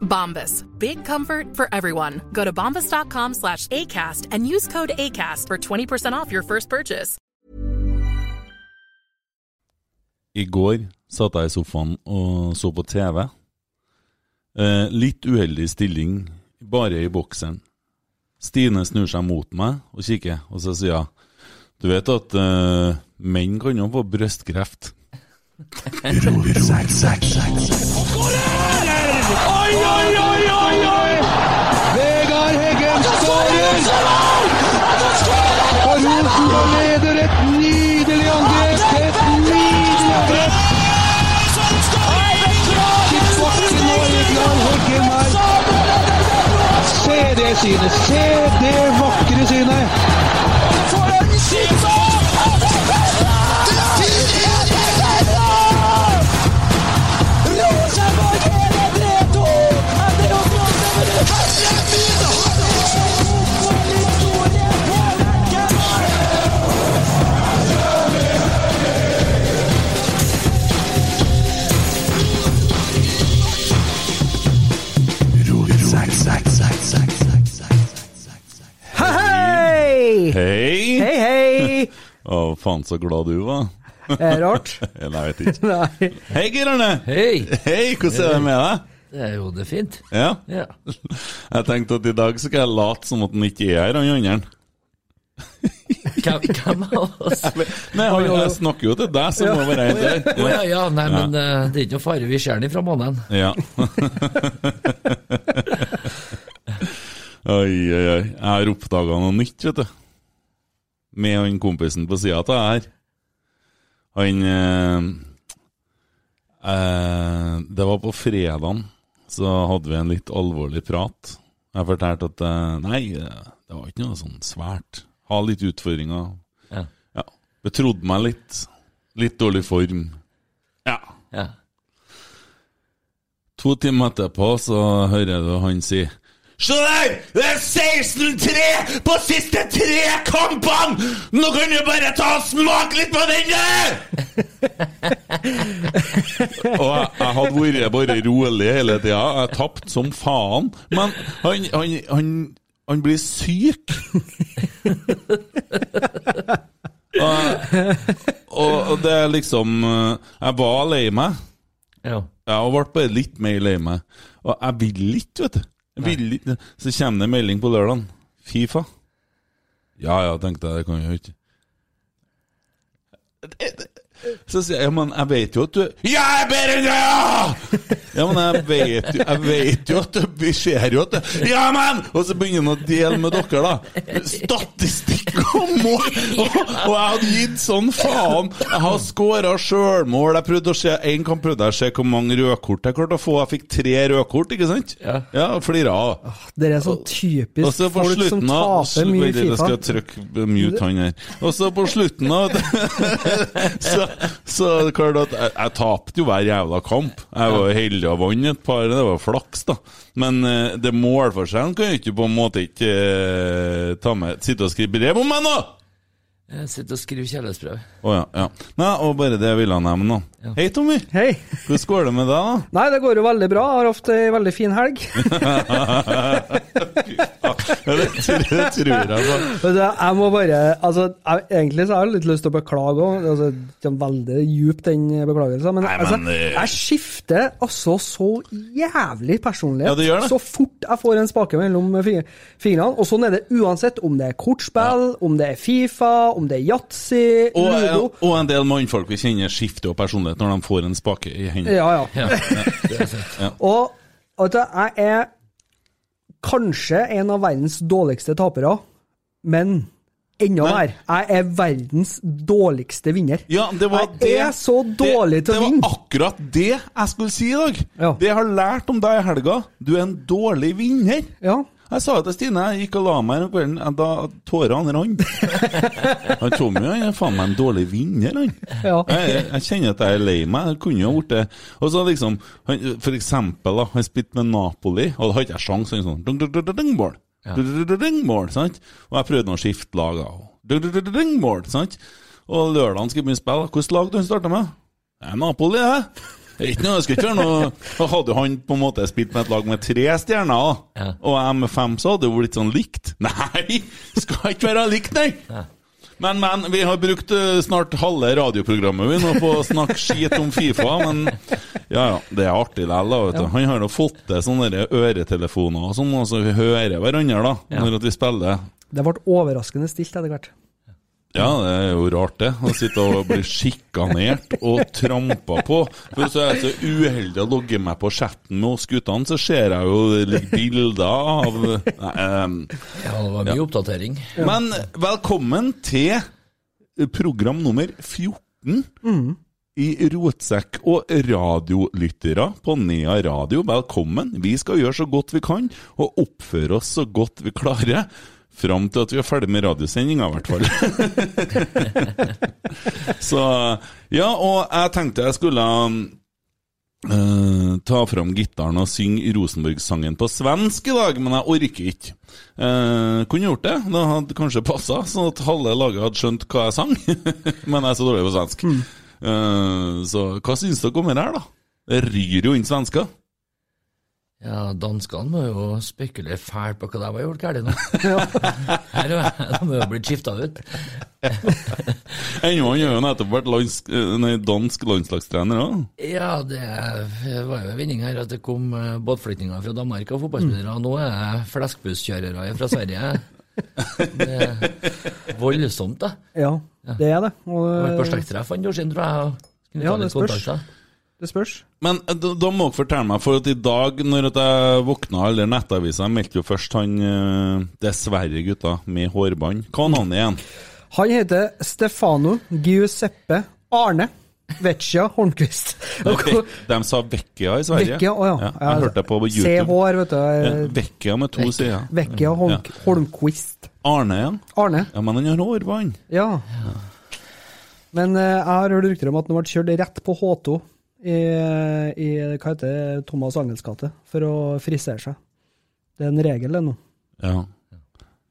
Bombas. Big comfort for everyone. Go to bombas.com slash ACAST and use code ACAST for 20% off your first purchase. I går satt jeg i sofaen og så på TV. Eh, litt uheldig stilling, bare i boksen. Stine snur seg mot meg og kikker, og så sier hun Du vet at eh, menn kan jo få brystkreft. Oi, oi, oi, oi, oi! Vegard Heggen skårer! Og Rosenborg leder et nydelig angrep! Et nydelig angrep! Til bakken og Vegard Heggen her. Se det synet! Se det vakre synet! Hei! Hei! Hei! Å, faen så glad du var. Er det rart? Nei, jeg vet ikke. Nei. Hei, Geir Arne! Hei! Hei, hvordan er det med deg? Det er jo det fint. Ja? Ja. Jeg tenkte at i dag skal jeg late som at han ikke er her, han andre. Hvem, hvem av oss? Nei, han, jeg snakker jo til deg, som må være helt der. Ja, ja, nei, men eh, det er ikke noe fare. Vi ser den fra månen. Ja. oi, oi, oi. Jeg har oppdaga noe nytt, vet du. Med han kompisen på sida av her. Han eh, eh, Det var på fredagen, så hadde vi en litt alvorlig prat. Jeg fortalte at eh, nei, det var ikke noe sånn svært. Ha litt utfordringer. Ja. Ja. Betrodde meg litt. Litt dårlig form. Ja. Ja. To timer etterpå så hører du han si Se du? Det er 16-3 på siste tre kampene! Nå kan du bare ta og smake litt på den der! og jeg, jeg hadde vært bare rolig hele tida. Jeg tapte som faen. Men han, han, han, han blir syk. og, og, og det er liksom Jeg var lei meg. ja. Jeg ble bare litt mer lei meg. Og jeg vil ikke, vet du. Vil. Så kommer det en melding på lørdagen. Fifa. Ja ja, tenkte jeg, det kan jeg jo ikke. Så sier jeg, ja, men jeg vet jo at du Ja, jeg er bedre enn deg, ja! Ja, men jeg vet jo, jeg vet jo at du Vi ser jo at du Ja, men! Og så begynner han å dele med dere, da. Statistikk og mål! Og, og jeg hadde gitt sånn faen. Jeg har skåra sjølmål. Jeg prøvde å se En kamp prøvde jeg å se hvor mange rødkort jeg klarte å få. Jeg fikk tre rødkort, ikke sant? Ja. Ja, flira av. Dere er Og typisk så på folk slutten som taper mye i Fifa. Jeg skal trykke mute han her. Og så på slutten av Så, så klart at jeg, jeg tapte jo hver jævla kamp. Jeg var jo heldig og vant et par, det var flaks, da. Men eh, det målforskjellen kan jo ikke på en måte ikke eh, ta med Sitte og skrive brev om meg nå! Jeg sitter og skriver kjærlighetsbrev. Oh, ja, ja. Nei, og bare det jeg ville nevne nå. Ja. Hei, Tommy. Hei. Hvordan går det med deg, da? Nei, det går jo veldig bra. Jeg har hatt ei veldig fin helg. Det, tror- det tror jeg på. Jeg må bare altså, jeg, Egentlig så har jeg litt lyst til å beklage òg. Altså, det er veldig djup, den beklagelsen. Men, Nei, altså, men, eh, jeg skifter altså så jævlig personlighet Ja, det gjør det. så fort jeg får en spake mellom fingrene. Og sånn er det uansett om det er kortspill, om det er Fifa, om det er yatzy, Og, ludo. og en del mannfolk vi kjenner skifter personlighet når de får en spake i hendene. Ja, ja. Ja, ja. Og vet du, jeg er kanskje en av verdens dårligste tapere, men enda mer. Jeg er verdens dårligste vinner. Ja, det var Jeg det, er så dårlig til å vinne. Det var akkurat det jeg skulle si i dag. Ja. Det jeg har lært om deg i helga. Du er en dårlig vinner. Ja. Jeg sa det til Stine, jeg gikk og la meg om kvelden, da tårene rant. Han Tommy han er faen meg en dårlig vinner, han. Ja. Jeg, jeg kjenner at jeg er lei meg. Jeg kunne jo vært det. Og så liksom, han, For eksempel, da, han spilte med Napoli, og da hadde ikke jeg sjans. Han sånn dung, dung, dung, dung, ball. Ja. Dung, sant? Og jeg prøvde å skifte lag. Dung, dung, dung, dung, dung, sant? Og lørdagen skulle vi begynne å spille. Hvilket lag du starta med? Det er Napoli, det. Ikke noe, skal ikke være noe hadde han på en måte spilt med et lag med tre stjerner. Ja. og jeg med fem, så hadde det jo blitt sånn likt. Nei, skal ikke være likt, nei! Men, men, vi har brukt eh, snart halve radioprogrammet vi nå på å snakke skit om Fifa, men ja, ja, det er artig likevel, da, vet du. Han har da fått til sånne øretelefoner og sånn, så vi hører hverandre, da, når at vi spiller. Det ble overraskende stilt etter hvert. Ja, det er jo rart, det. Å sitte og bli sjikanert og trampa på. For så er jeg så uheldig å logge meg på chatten med oss guttene, så ser jeg jo det ligger bilder av Nei, um, Ja, det var mye oppdatering. Men velkommen til program nummer 14 i Rotsekk og radiolyttere på Nea Radio. Velkommen. Vi skal gjøre så godt vi kan, og oppføre oss så godt vi klarer. Fram til at vi er ferdig med radiosendinga, i hvert fall. så Ja, og jeg tenkte jeg skulle Uh, ta fram gitaren og synge Rosenborg-sangen på svensk i dag, men jeg orker ikke. Uh, kunne gjort det, det hadde kanskje passa, sånn at halve laget hadde skjønt hva jeg sang. men jeg er så dårlig på svensk. Eh, så hva syns dere om det her, da? Det ryr jo inn svensker. Ja, danskene må jo spekulere fælt på hva de har gjort galt nå. Her, er- de må jo ha blitt skifta ut. Ennå han har jo nettopp vært lands, eh, nei, dansk landslagstrener òg. Ja, det var jo en vinning her at det kom eh, båtflyktninger fra Danmark og fotballspillere. og Nå er det fleskbusskjørere fra Sverige. Det er voldsomt, da. Ja, det er det. Og, Det var på slektstreff for en år siden, tror jeg. kunne Ja, ta det spørs. kontakter. Det spørs. Men eh, da, da må dere fortelle meg, for at i dag når at jeg våkna, eller Nettavisa meldte jo først han eh, Dessverre, gutta, med hårbånd. Hva er navnet igjen? Han heter Stefano Giuseppe Arne Vecchia Hornquist. Okay. De sa Vecchia i Sverige. Vecchia, oh ja. Ja, jeg hørte det på YouTube. CH, vet du. Ja, Vecchia med to sider. Vecchia Holm Holmquist. Arne igjen? Arne. Ja, men han har hårbånd. Ja. Men eh, jeg har hørt rykter om at han ble kjørt rett på H2 i, i hva heter det, Thomas Angels gate for å frisere seg. Det er en regel, det nå. Ja.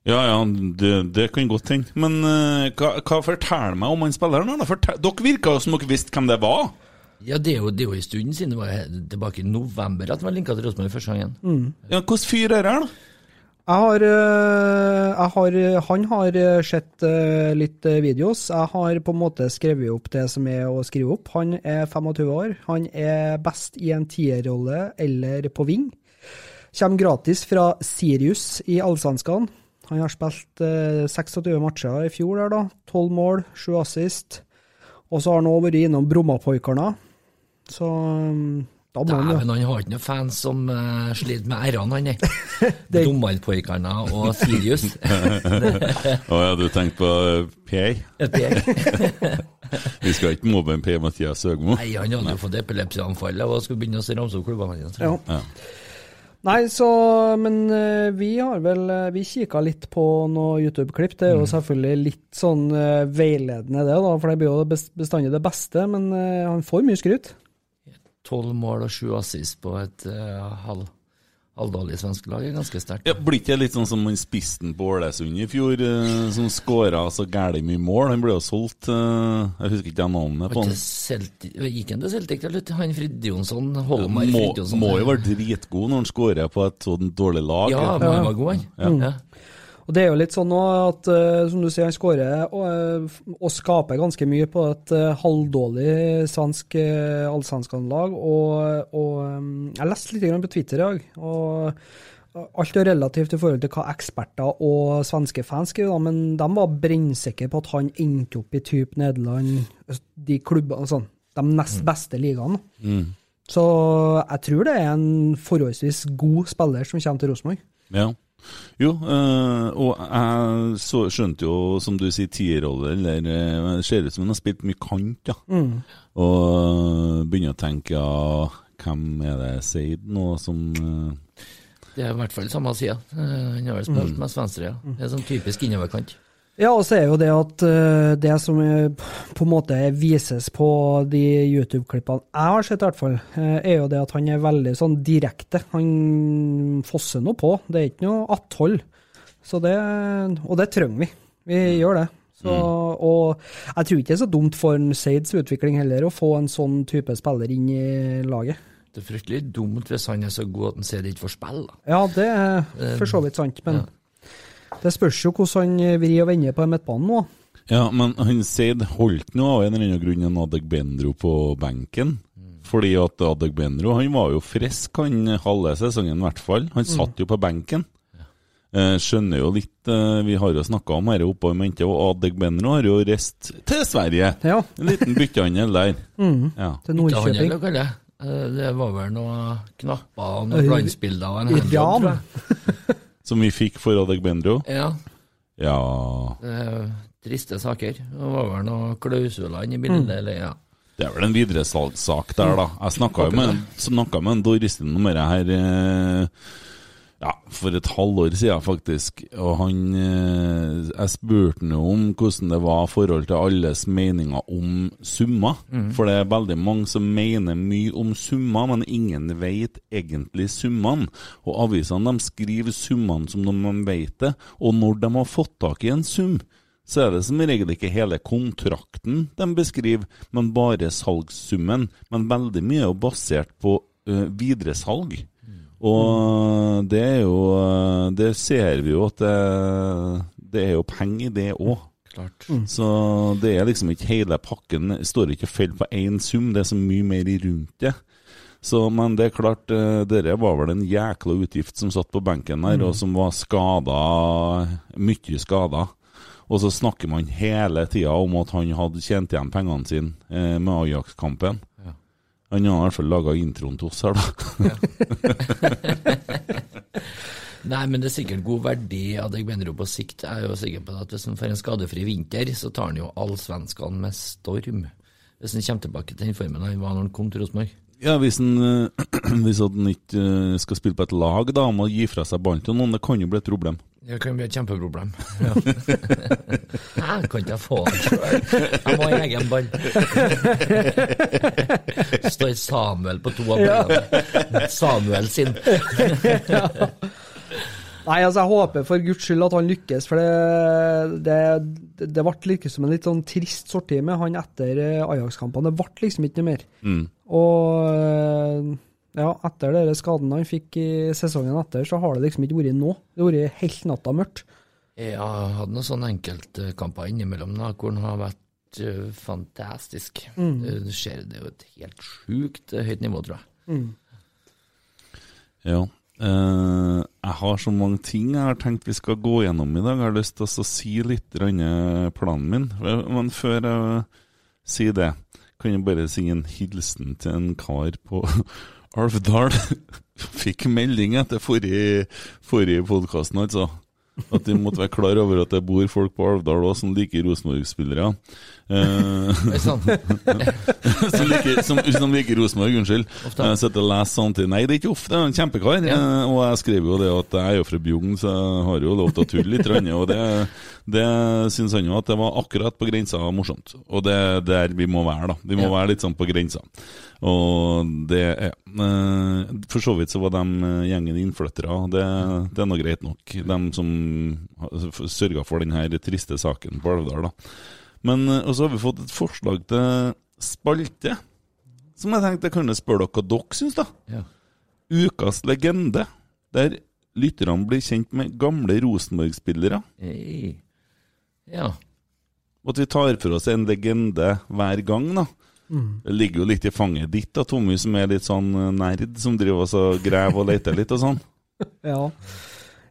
Ja, ja, det, det kan godt hende. Men uh, hva, hva forteller meg om han spilleren? da? Fortell, dere virka som dere visste hvem det var. Ja, det er jo, det er jo en stund siden. Det var tilbake i november at han var linka til Rosenborg første gangen. Ja, Hvilken fyr er det her, da? Jeg har, øh, jeg har Han har øh, sett litt videos. Jeg har på en måte skrevet opp det som er å skrive opp. Han er 25 år. Han er best i en tierrolle eller på ving. Kommer gratis fra Sirius i Allsvenskan. Han har spilt øh, 26 matcher i fjor, der da. 12 mål, 7 assist. Og så har han òg vært innom Brommapoikarna. Så øh, da må han jo Dæven, han har ikke noen fans som uh, sliter med r-ene, han er. Dommerpoikene og Sirius. Å ja, du tenkte på P.A.? Per? Per. Vi skal ikke mobbe en Per-Mathias Høgmo. Nei, han hadde jo fått epilepsianfall og skulle begynne å ramse opp klubbene hans. Ja. Nei, så Men eh, vi har vel eh, Vi kikka litt på noe YouTube-klipp. Det er jo selvfølgelig litt sånn eh, veiledende, det, da, for det blir jo bes- bestandig det beste. Men eh, han får mye skryt. Tolv mål og sju assist på et uh, halv, halvdårlig svenske lag er ganske sterkt. Ja, Blir ikke det litt sånn som han spissen på Ålesund i fjor, eh, som skåra så gæli mye mål? Han ble jo solgt eh, Jeg husker ikke navnet på han. ikke Celtic, gikk han til Celtic eller han Fridtjonsson? Holmar Må, Fridtjonsson? må jo være dritgod når han skårer på et sånt dårlig lag. Ja, må jo være god, han. Ja. Ja. Og det er jo litt sånn nå at, eh, som du sier, han skårer og, eh, og skaper ganske mye på et eh, halvdårlig svensk uh, allsvenskanlag. Og, og jeg leste litt grann på Twitter i dag. og Alt er relativt i forhold til hva eksperter og svenske fans skriver, men de var brennsikre på at han endte opp i type Nederland, de klubbene, sånn, de nest beste ligaene. Mm. Så jeg tror det er en forholdsvis god spiller som kommer til Rosenborg. Ja. Jo, øh, og jeg så, skjønte jo, som du sier, tierrolle, eller eh, Det ser ut som han har spilt mye kant, ja. Mm. Og eh, begynner å tenke ja, hvem er det Seid nå som øh... Det er i hvert fall samme sida. Han har vel spilt Mm. mest venstre, ja. Det er sånn typisk innoverkant. Ja, og så er jo det at eh, det som er, på en måte vises på de YouTube-klippene jeg har sett, i hvert fall, eh, er jo det at han er veldig sånn direkte. Han fosser noe på. Det er ikke noe atthold. Så det, og det trenger vi. Vi gjør det. Så, Og jeg tror ikke det er så dumt for en Seids utvikling heller å få en sånn type spiller inn i laget. Det er fryktelig dumt hvis han er så god at han ser det ikke får spille. Ja, det er for så vidt sant, men det spørs jo hvordan han vrir og vender på midtbanen nå. Ja, men han Seid holdt nå av en eller annen grunn en Adegbendro på benken. Fordi at Adegbendro han var jo frisk han halve sesongen i hvert fall. Han satt jo på benken. Eh, skjønner jo litt eh, Vi har jo snakka om dette oppe i mente, og Adegbendro har jo reist til Sverige. Ja. En liten byttehandel der. Mm. Ja. Til Nordkjøping. Eh, Det var vel noen knapper og noen glansbilder av en handjob, tror jeg. Som vi fikk for Adegbendro? Ja, Ja det er triste saker. Det var vel noen klausuler inne i bildet, eller ja. Det er vel en videresalgssak der, da. Jeg snakka med, med en Doristen om dette her eh, ja, for et halvår siden, faktisk. Og han eh, Jeg spurte han om hvordan det var forhold til alles meninger om summer. For det er veldig mange som mener mye om summer, men ingen vet egentlig summene. Og avisene de skriver summene som de vet det, og når de har fått tak i en sum så er det som regel ikke hele kontrakten de beskriver, men bare salgssummen. Men veldig mye er jo basert på ø, videresalg. Og det er jo eh, Det ser vi jo at det, det er jo penger i det òg. Klart. Så det er liksom ikke hele pakken det står ikke felt på én sum, det er så mye mer i rundt det. Så, men det er klart, dette dere var vel en jækla utgift som satt på benken der, og som var skada, mye skada. Og så snakker man hele tida om at han hadde tjent igjen pengene sine eh, med Ajax-kampen. Han har i hvert fall laga introen til oss her, da. Nei, men det er sikkert god verdi av jo på sikt. Jeg er jo sikker på at hvis han får en skadefri vinter, så tar han jo allsvenskene med storm. Hvis han kommer tilbake til den formen han var når han kom til Rosenborg. Ja, Hvis han, øh, hvis han ikke øh, skal spille på et lag, da, må gi fra seg ballen til noen, det kan jo bli et problem. Det kan bli et kjempeproblem. Ja. jeg kan ikke få den sjøl. Jeg må ha egen ball. Står Samuel på to av ballene. Samuel sin. Nei, altså jeg håper for guds skyld at han lykkes, for det, det, det ble liksom en litt sånn trist sorti med han etter eh, Ajax-kampene. Det ble liksom ikke noe mer. Mm. Og eh, ja, etter de skadene han fikk i sesongen etter, så har det liksom ikke vært nå. Det har vært helt natta mørkt. Jeg har hatt noen sånne enkeltkamper innimellom da, hvor han har vært eh, fantastisk. Mm. Det skjer, det jo et helt sjukt eh, høyt nivå, tror jeg. Ja. Eh, jeg har så mange ting jeg har tenkt vi skal gå gjennom i dag. Jeg har lyst til å si litt eh, planen min. Men før jeg sier det, kan jeg bare si en hilsen til en kar på Alvdal. Fikk melding etter forrige, forrige podkasten, altså. At de måtte være klar over at det bor folk på Alvdal òg som liker Rosenborg-spillere. Sann. som, liker, som, som liker Rosenborg, unnskyld. Ofte. Jeg sitter og leser samtidig. Nei, det er ikke ofte, det er en kjempekar. Ja. og jeg skriver jo det at jeg er jo fra Bjugn, så jeg har jo lov til å tulle litt. Og det, det syns han jo at det var akkurat på grensa morsomt. Og det er der vi må være, da. Vi må Ja. være litt sånn på grensa. Og det er eh, For så vidt så var de eh, gjengen innflyttere. Det, det er nå greit nok. De som sørga for denne triste saken på Alvdal, da. Men eh, og så har vi fått et forslag til spalte, som jeg tenkte jeg kunne spørre dere hva dere syns, da. Ja. Ukas legende, der lytterne blir kjent med gamle Rosenborg-spillere. Hey. Ja. Og at vi tar for oss en legende hver gang, da. Det ligger jo litt i fanget ditt, da, Tommy, som er litt sånn eh, nerd, som driver oss og så graver og leter litt og sånn. Ja.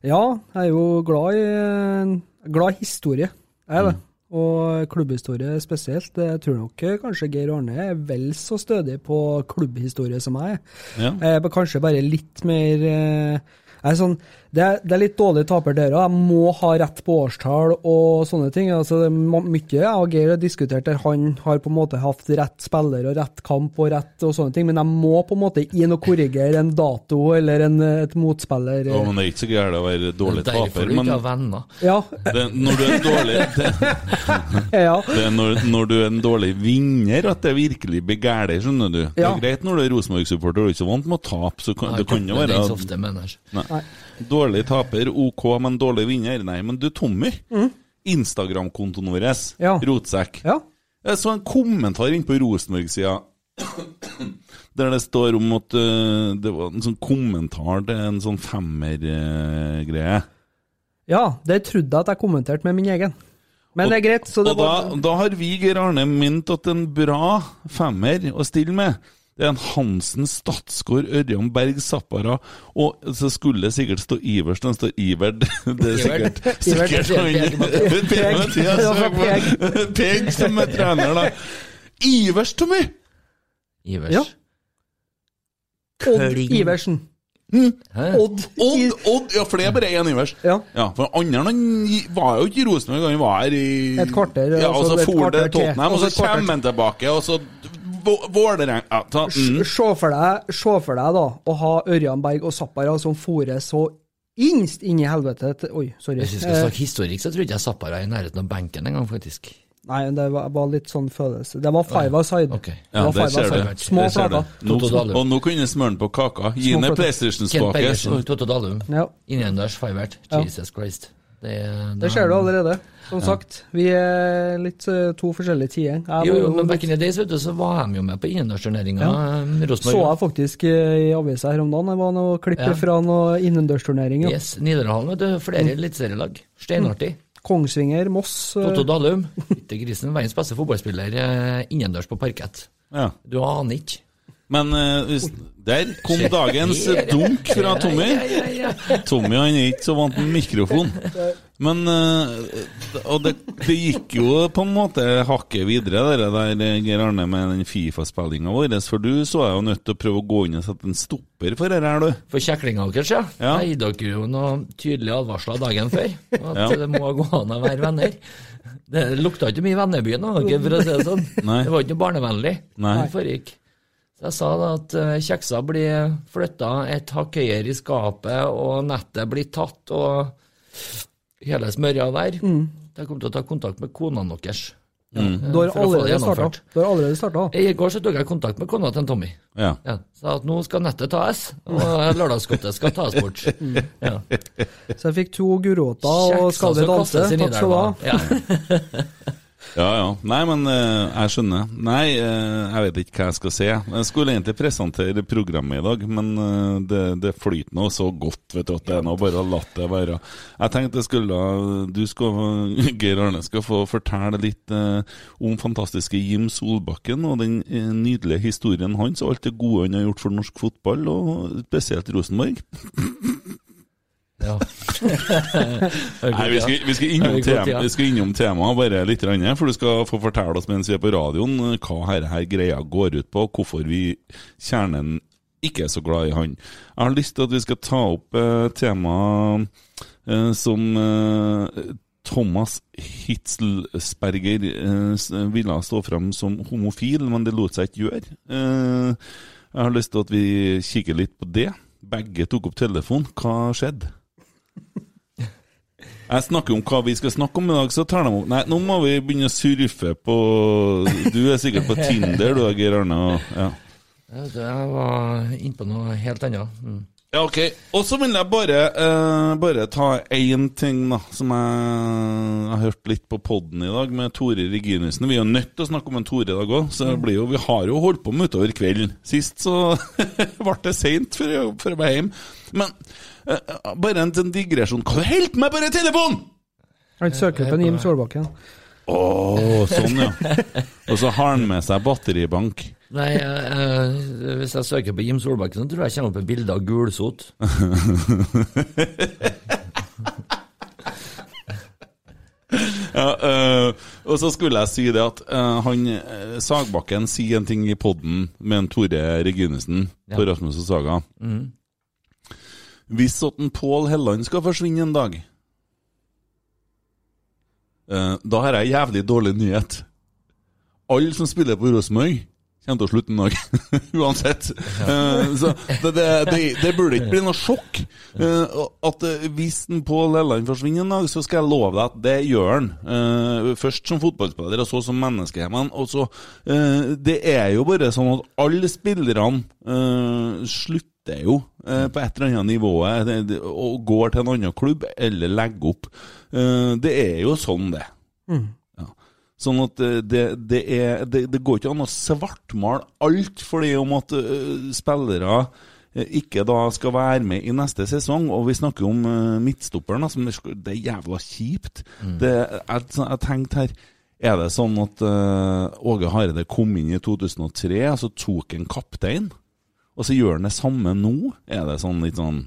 ja, jeg er jo glad i, glad i historie. Jeg er det. Og klubbhistorie spesielt. Jeg tror nok kanskje Geir Arne er vel så stødig på klubbhistorie som jeg er. Ja. Jeg er kanskje bare litt mer eh, jeg er sånn, det, er, det er litt dårlig taper dere. òg. Jeg må ha rett på årstall og sånne ting. Altså, det er mye jeg og Geir har diskutert der han har på en måte hatt rett spiller og rett kamp og rett og sånne ting, men jeg må på en måte inn og korrigere en dato eller en, et motspiller. Ja, men det er ikke så gærent å være dårlig Derfor taper, du men ikke har venner. Ja, det, når du er en dårlig det, ja. det er når, når du er en dårlig vinner at det virkelig blir gærent, skjønner du. Det er greit når du er Rosenborg-supporter og ikke vant med å tape, så kan, det kan jo er være ikke ofte. Nei. Dårlig taper, ok, men dårlig vinner? Nei, men du, Tommy. Instagram-kontoen vår, Ja. Rotsekk. ja. Jeg så en kommentar inne på Rosenborg-sida der det står om at uh, det var en sånn kommentar til en sånn femmer-greie. Ja, det trodde jeg at jeg kommenterte med min egen. Men det er greit. Så det og da, da har vi, Geir Arne, ment at en bra femmer å stille med det er en Hansen, Statsgård, Ørjan Berg, Zappara Og så skulle det sikkert stå Ivers, den står Iverd. Det er sikkert, sikkert han- Peg. Som er trener, da. Ivers, Tommy! Ivers. Ja. Odd Iversen. Mm. Odd. Odd, Odd, ja, for det er bare én Ivers. Ja. Ja, for andre han var jo ikke i Rosenborg, han var her i Et kvarter, Ja, og altså så for det til. Tottenham, og Og så så kommer han tilbake, og så Vålerenga ja, ta, mm. Se for deg, se for deg da, å ha Ørjan Berg og Zappara som fòrer så innst inn i helvete til Oi, sorry. Hvis vi skal Eh, snakke historikk, så trodde jeg Zappara er i nærheten av benken engang, faktisk. Nei, det var, var litt sånn følelse. Det var five aside. Okay. Ja, det, det ser du. Små Der ser du. flater. Og nå kunne smøre den på kaka. Gi Små ned flater. Kent PlayStation-spake. Bergersen, Totto Dalum. Ja, Innendørs Fivert. Ja. Jesus Christ. Det, det ser du allerede. Som sagt, vi er litt eh, to forskjellige tider. Jeg Jo, jo, jo- men back in the days, vet du, så var de jo med på innendørsturneringa. Ja. eh, så jeg faktisk eh, i avisa her om dagen. Det var noe klipp Ja. fra noe innendørsturnering. Ja. Yes, Nidarhallen, vet du. Flere eliteserielag. Steinartig. Kongsvinger, Moss. Totto Dalum. Fytte grisen. Verdens beste fotballspiller innendørs på parkett. Ja. Du aner ikke. Men uh, der kom dagens dunk fra Tommy. Tommy han er ikke så vant med mikrofon. Men uh, Og det, det gikk jo på en måte hakket videre, det der, eh, Geir Arne, med den Fifa-spillinga vår. For du så er jo nødt til å prøve å gå inn og sette en stopper for det her, du. For kjeklinga deres, ja. Ja. Jeg ga dere jo noen tydelige advarsler dagen før. At Ja. det må gå an å være venner. Det lukta ikke mye vennebyen, for å si det sånn. Nei. Det var ikke noe barnevennlig. Nei. Det foregikk. Så jeg sa da at eh, kjeksa blir flytta et hakk høyere i skapet, og nettet blir tatt, og hele smørja der. Jeg kommer til å ta kontakt med kona deres. Mm. Du har allerede starta. gjennomført. Du har allerede starta. I går så tok jeg kontakt med kona til Tommy. Ja. Ja, Sa at nå skal nettet tas, og lørdagsgodtet skal tas bort. Ja. Så jeg fikk to gulroter og skal vi danse. Takk skal du ha. Ja. Ja. Nei, men uh, jeg skjønner. Nei, uh, jeg vet ikke hva jeg skal si. Jeg skulle egentlig presentere programmet i dag, men uh, det, det flyter nå så godt, vet du, at det er nå bare å la det være. Jeg tenkte jeg skulle Du skal, Geir Arne skal få fortelle litt om fantastiske Jim Solbakken og den nydelige historien hans og alt det gode han har gjort for norsk fotball, og spesielt Rosenborg. Ja. Nei, vi skal, vi skal, innom, tema, vi skal innom temaet bare litt, for du skal få fortelle oss mens vi er på radioen eh, hva her, her greia går ut på, hvorfor vi kjernen ikke er så glad i han. Jeg har lyst til at vi skal ta opp eh, temaet eh, som eh, Thomas Hitzelsberger eh, ville stå fram som homofil, men det lot seg ikke gjøre. Eh, jeg har lyst til at vi kikker litt på det. Begge tok opp telefonen. Hva skjedde? Jeg snakker om hva vi skal snakke om i dag, så tar de opp Nei, nå må vi begynne å surfe på Du er sikkert på Tinder, du, Geir Arne. Ja. Jeg var inne på noe helt annet. Mm. Ja, ok. Og så vil jeg bare, eh, bare ta én ting, da, som jeg har hørt litt på poden i dag, med Tore Reginussen. Vi er jo nødt til å snakke om en Tore i dag òg, så det blir jo, vi har jo holdt på med utover kvelden. Sist så ble det seint før jeg, ble hjemme. Men bare en en digresjon. Hva holder på den telefonen?! Han søker på Jim Solbakken. Å, sånn, ja. Og så har han med seg batteribank. Nei, eh, eh, hvis jeg søker på Jim Solbakken, så tror jeg jeg kommer opp et bilde av gulsot. Ja, øh, og så skulle jeg si det at øh, han Sagbakken sier en ting i podden med en Tore Reginussen på Ja. Rasmus og Saga. Mm. Hvis at en Pål Helland skal forsvinne en dag, eh, da har jeg jævlig dårlig nyhet. Alle som spiller på Rosenborg, kommer til å slutte en dag. Uansett. Eh, så det, det, det, det burde ikke bli noe sjokk. eh, at eh, hvis en Pål Helland forsvinner en dag, så skal jeg love deg at det gjør han. Eh, først som fotballspiller, og så som menneske. Men også, eh, det er jo bare sånn at alle spillerne eh, slutter jo eh, på et eller annet nivå eh, det- og går til en annen klubb eller legger opp. Eh, det er jo sånn, det. Ja. Sånn at eh, det, det, er, det, det går ikke an å svartmale alt fordi om at uh, spillere ikke da skal være med i neste sesong. Og vi snakker om uh, midtstopperen, altså, det, er jævla kjipt. Det, jeg, jeg tenkte her Er det sånn at uh, Åge Hareide kom inn i 2003, og så tok en kaptein, og så gjør han det samme nå? Er det sånn litt sånn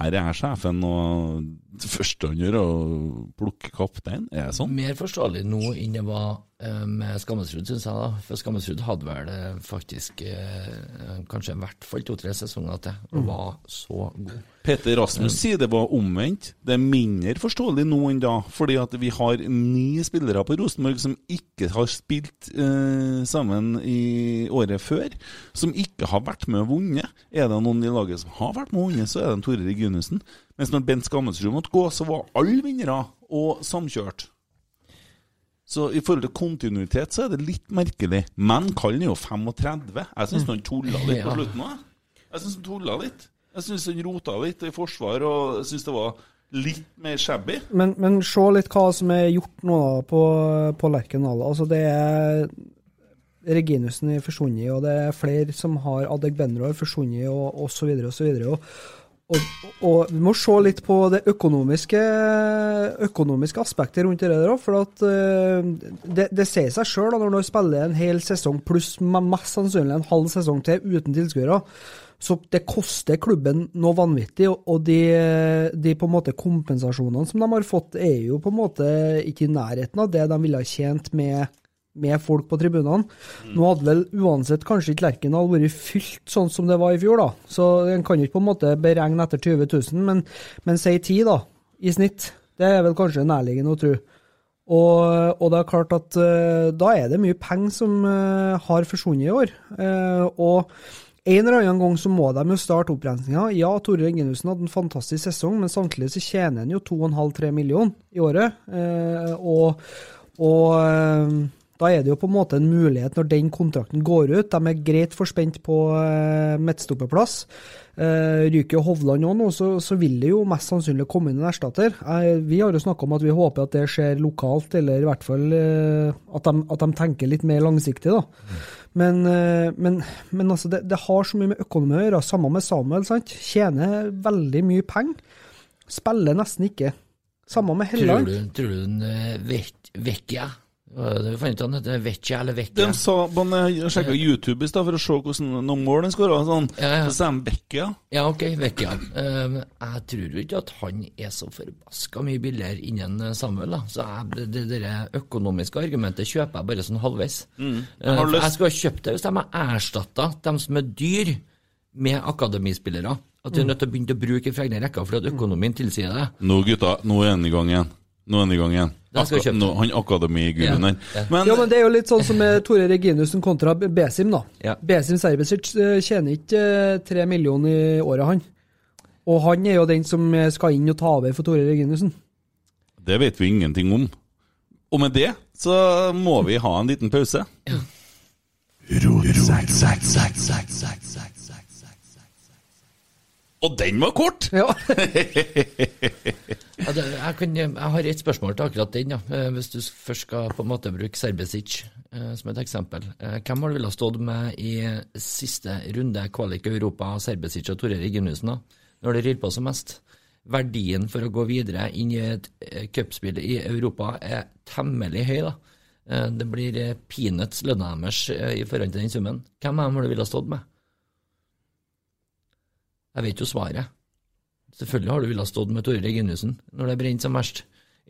her er sjefen, og det første han gjør, er å plukke kaptein? Er det sånn? Mer forståelig nå enn det var med Skammelsrud, syns jeg. da. For Skammelsrud hadde vel eh, faktisk eh, kanskje i hvert fall to-tre sesonger til, og Mm. var så god. Peter Rasmus sier det var omvendt. Det er mindre forståelig nå enn da, fordi at vi har ni spillere på Rosenborg som ikke har spilt eh, sammen i året før, som ikke har vært med og vunnet. Er det noen i laget som har vært med og vunnet, så er det Tore Reginussen. Mens når Bent Skammelsrud måtte gå, så var alle vinnere og samkjørt. Så i forhold til kontinuitet så er det litt merkelig. Men Kallen er jo 35. Jeg syns han tulla litt på slutten òg. Jeg syns han tulla litt. Jeg syns han rota litt i forsvar, og jeg syns det var litt mer shabby. Men, men se litt hva som er gjort nå da på, på Lerkendal. Altså det er Reginussen er forsvunnet, og det er flere som har Adegbenro er forsvunnet, og osv. osv. Og, og, og vi må se litt på det økonomiske, økonomiske aspektet rundt det der. For at eh, det, det sier seg sjøl når du spiller en hel sesong pluss mest sannsynlig en halv sesong til uten tilskuere. Så det koster klubben noe vanvittig, og- og de, de på en måte kompensasjonene som de har fått, er jo på en måte ikke i nærheten av det de ville ha tjent med, med folk på tribunene. Nå hadde vel uansett kanskje ikke Lerkendal vært fylt sånn som det var i fjor, da. Så en kan ikke på en måte beregne etter 20 000, men, men si 10 da, i snitt. Det er vel kanskje nærliggende å tro. Og, og det er klart at uh, da er det mye penger som uh, har forsvunnet i år. Uh, og en eller annen gang så må de jo starte opprensinga. Ja, Tore Reginussen hadde en fantastisk sesong, men samtidig så tjener han jo 2,5-3 millioner i året. Og og da er det jo på en måte en mulighet når den kontrakten går ut. De er greit forspent på eh, midtstopperplass. Eh, ryker Hovland òg nå, så, så vil det jo mest sannsynlig komme inn en erstatter. Eh, vi har jo snakka om at vi håper at det skjer lokalt, eller i hvert fall eh, at, de, at de tenker litt mer langsiktig. da. Men, eh, men, men altså, det, det har så mye med økonomi å gjøre. Samme med Samuel. sant? Tjener veldig mye penger. Spiller nesten ikke. Samme med Helland. tror du den vekker er det du fant ut han heter? Vecchia eller De Vecchia? sa, men Jeg sjekka YouTube i stad for å se hvordan noen mål han skåra. Sånn. Ja, ja. Så sa de Vecchia. Ja, ok, Vecchia. Um, jeg tror jo ikke at han er så forbaska mye billigere innen eh, Samuel, da. Så jeg, det, det, det økonomiske argumentet kjøper jeg bare sånn halvveis. Mm. Eh, Jeg lyst- jeg skulle ha kjøpt det hvis de har erstatta dem som er dyr, med akademispillere. At vi er nødt til å begynne å bruke fra egne rekker fordi at økonomien tilsier det. Nå, gutta, nå er han i gang igjen. Nå er han i gang igjen. Den. han akademiguruen Ja, her. ja. Men, Ja, men det er jo litt sånn som med Tore Reginussen kontra Besim, da. Ja. Besim Serbisic eh, tjener ikke eh, tre millioner i året, han. Og han er jo den som eh, skal inn og ta over for Tore Reginussen. det vet vi ingenting om. Og med det så må vi ha en liten pause. Og den var kort! Ja. Jeg, kan, jeg har et spørsmål til akkurat den. Ja. Eh, Hvis du først skal på en måte bruke Serbesic eh, som et eksempel. Eh, hvem har du ville stått med i siste runde kvalik i Europa, Serbesic og Tore Reginussen, da? når det rir på som mest? Verdien for å gå videre inn i et cupspill i Europa er temmelig høy. da. Eh, Det blir peanuts lønna deres i forhold til den summen. Hvem av dem har du ville stått med? Jeg vet jo svaret. Selvfølgelig har du villet stått med Tore Reginussen når det brenner som verst.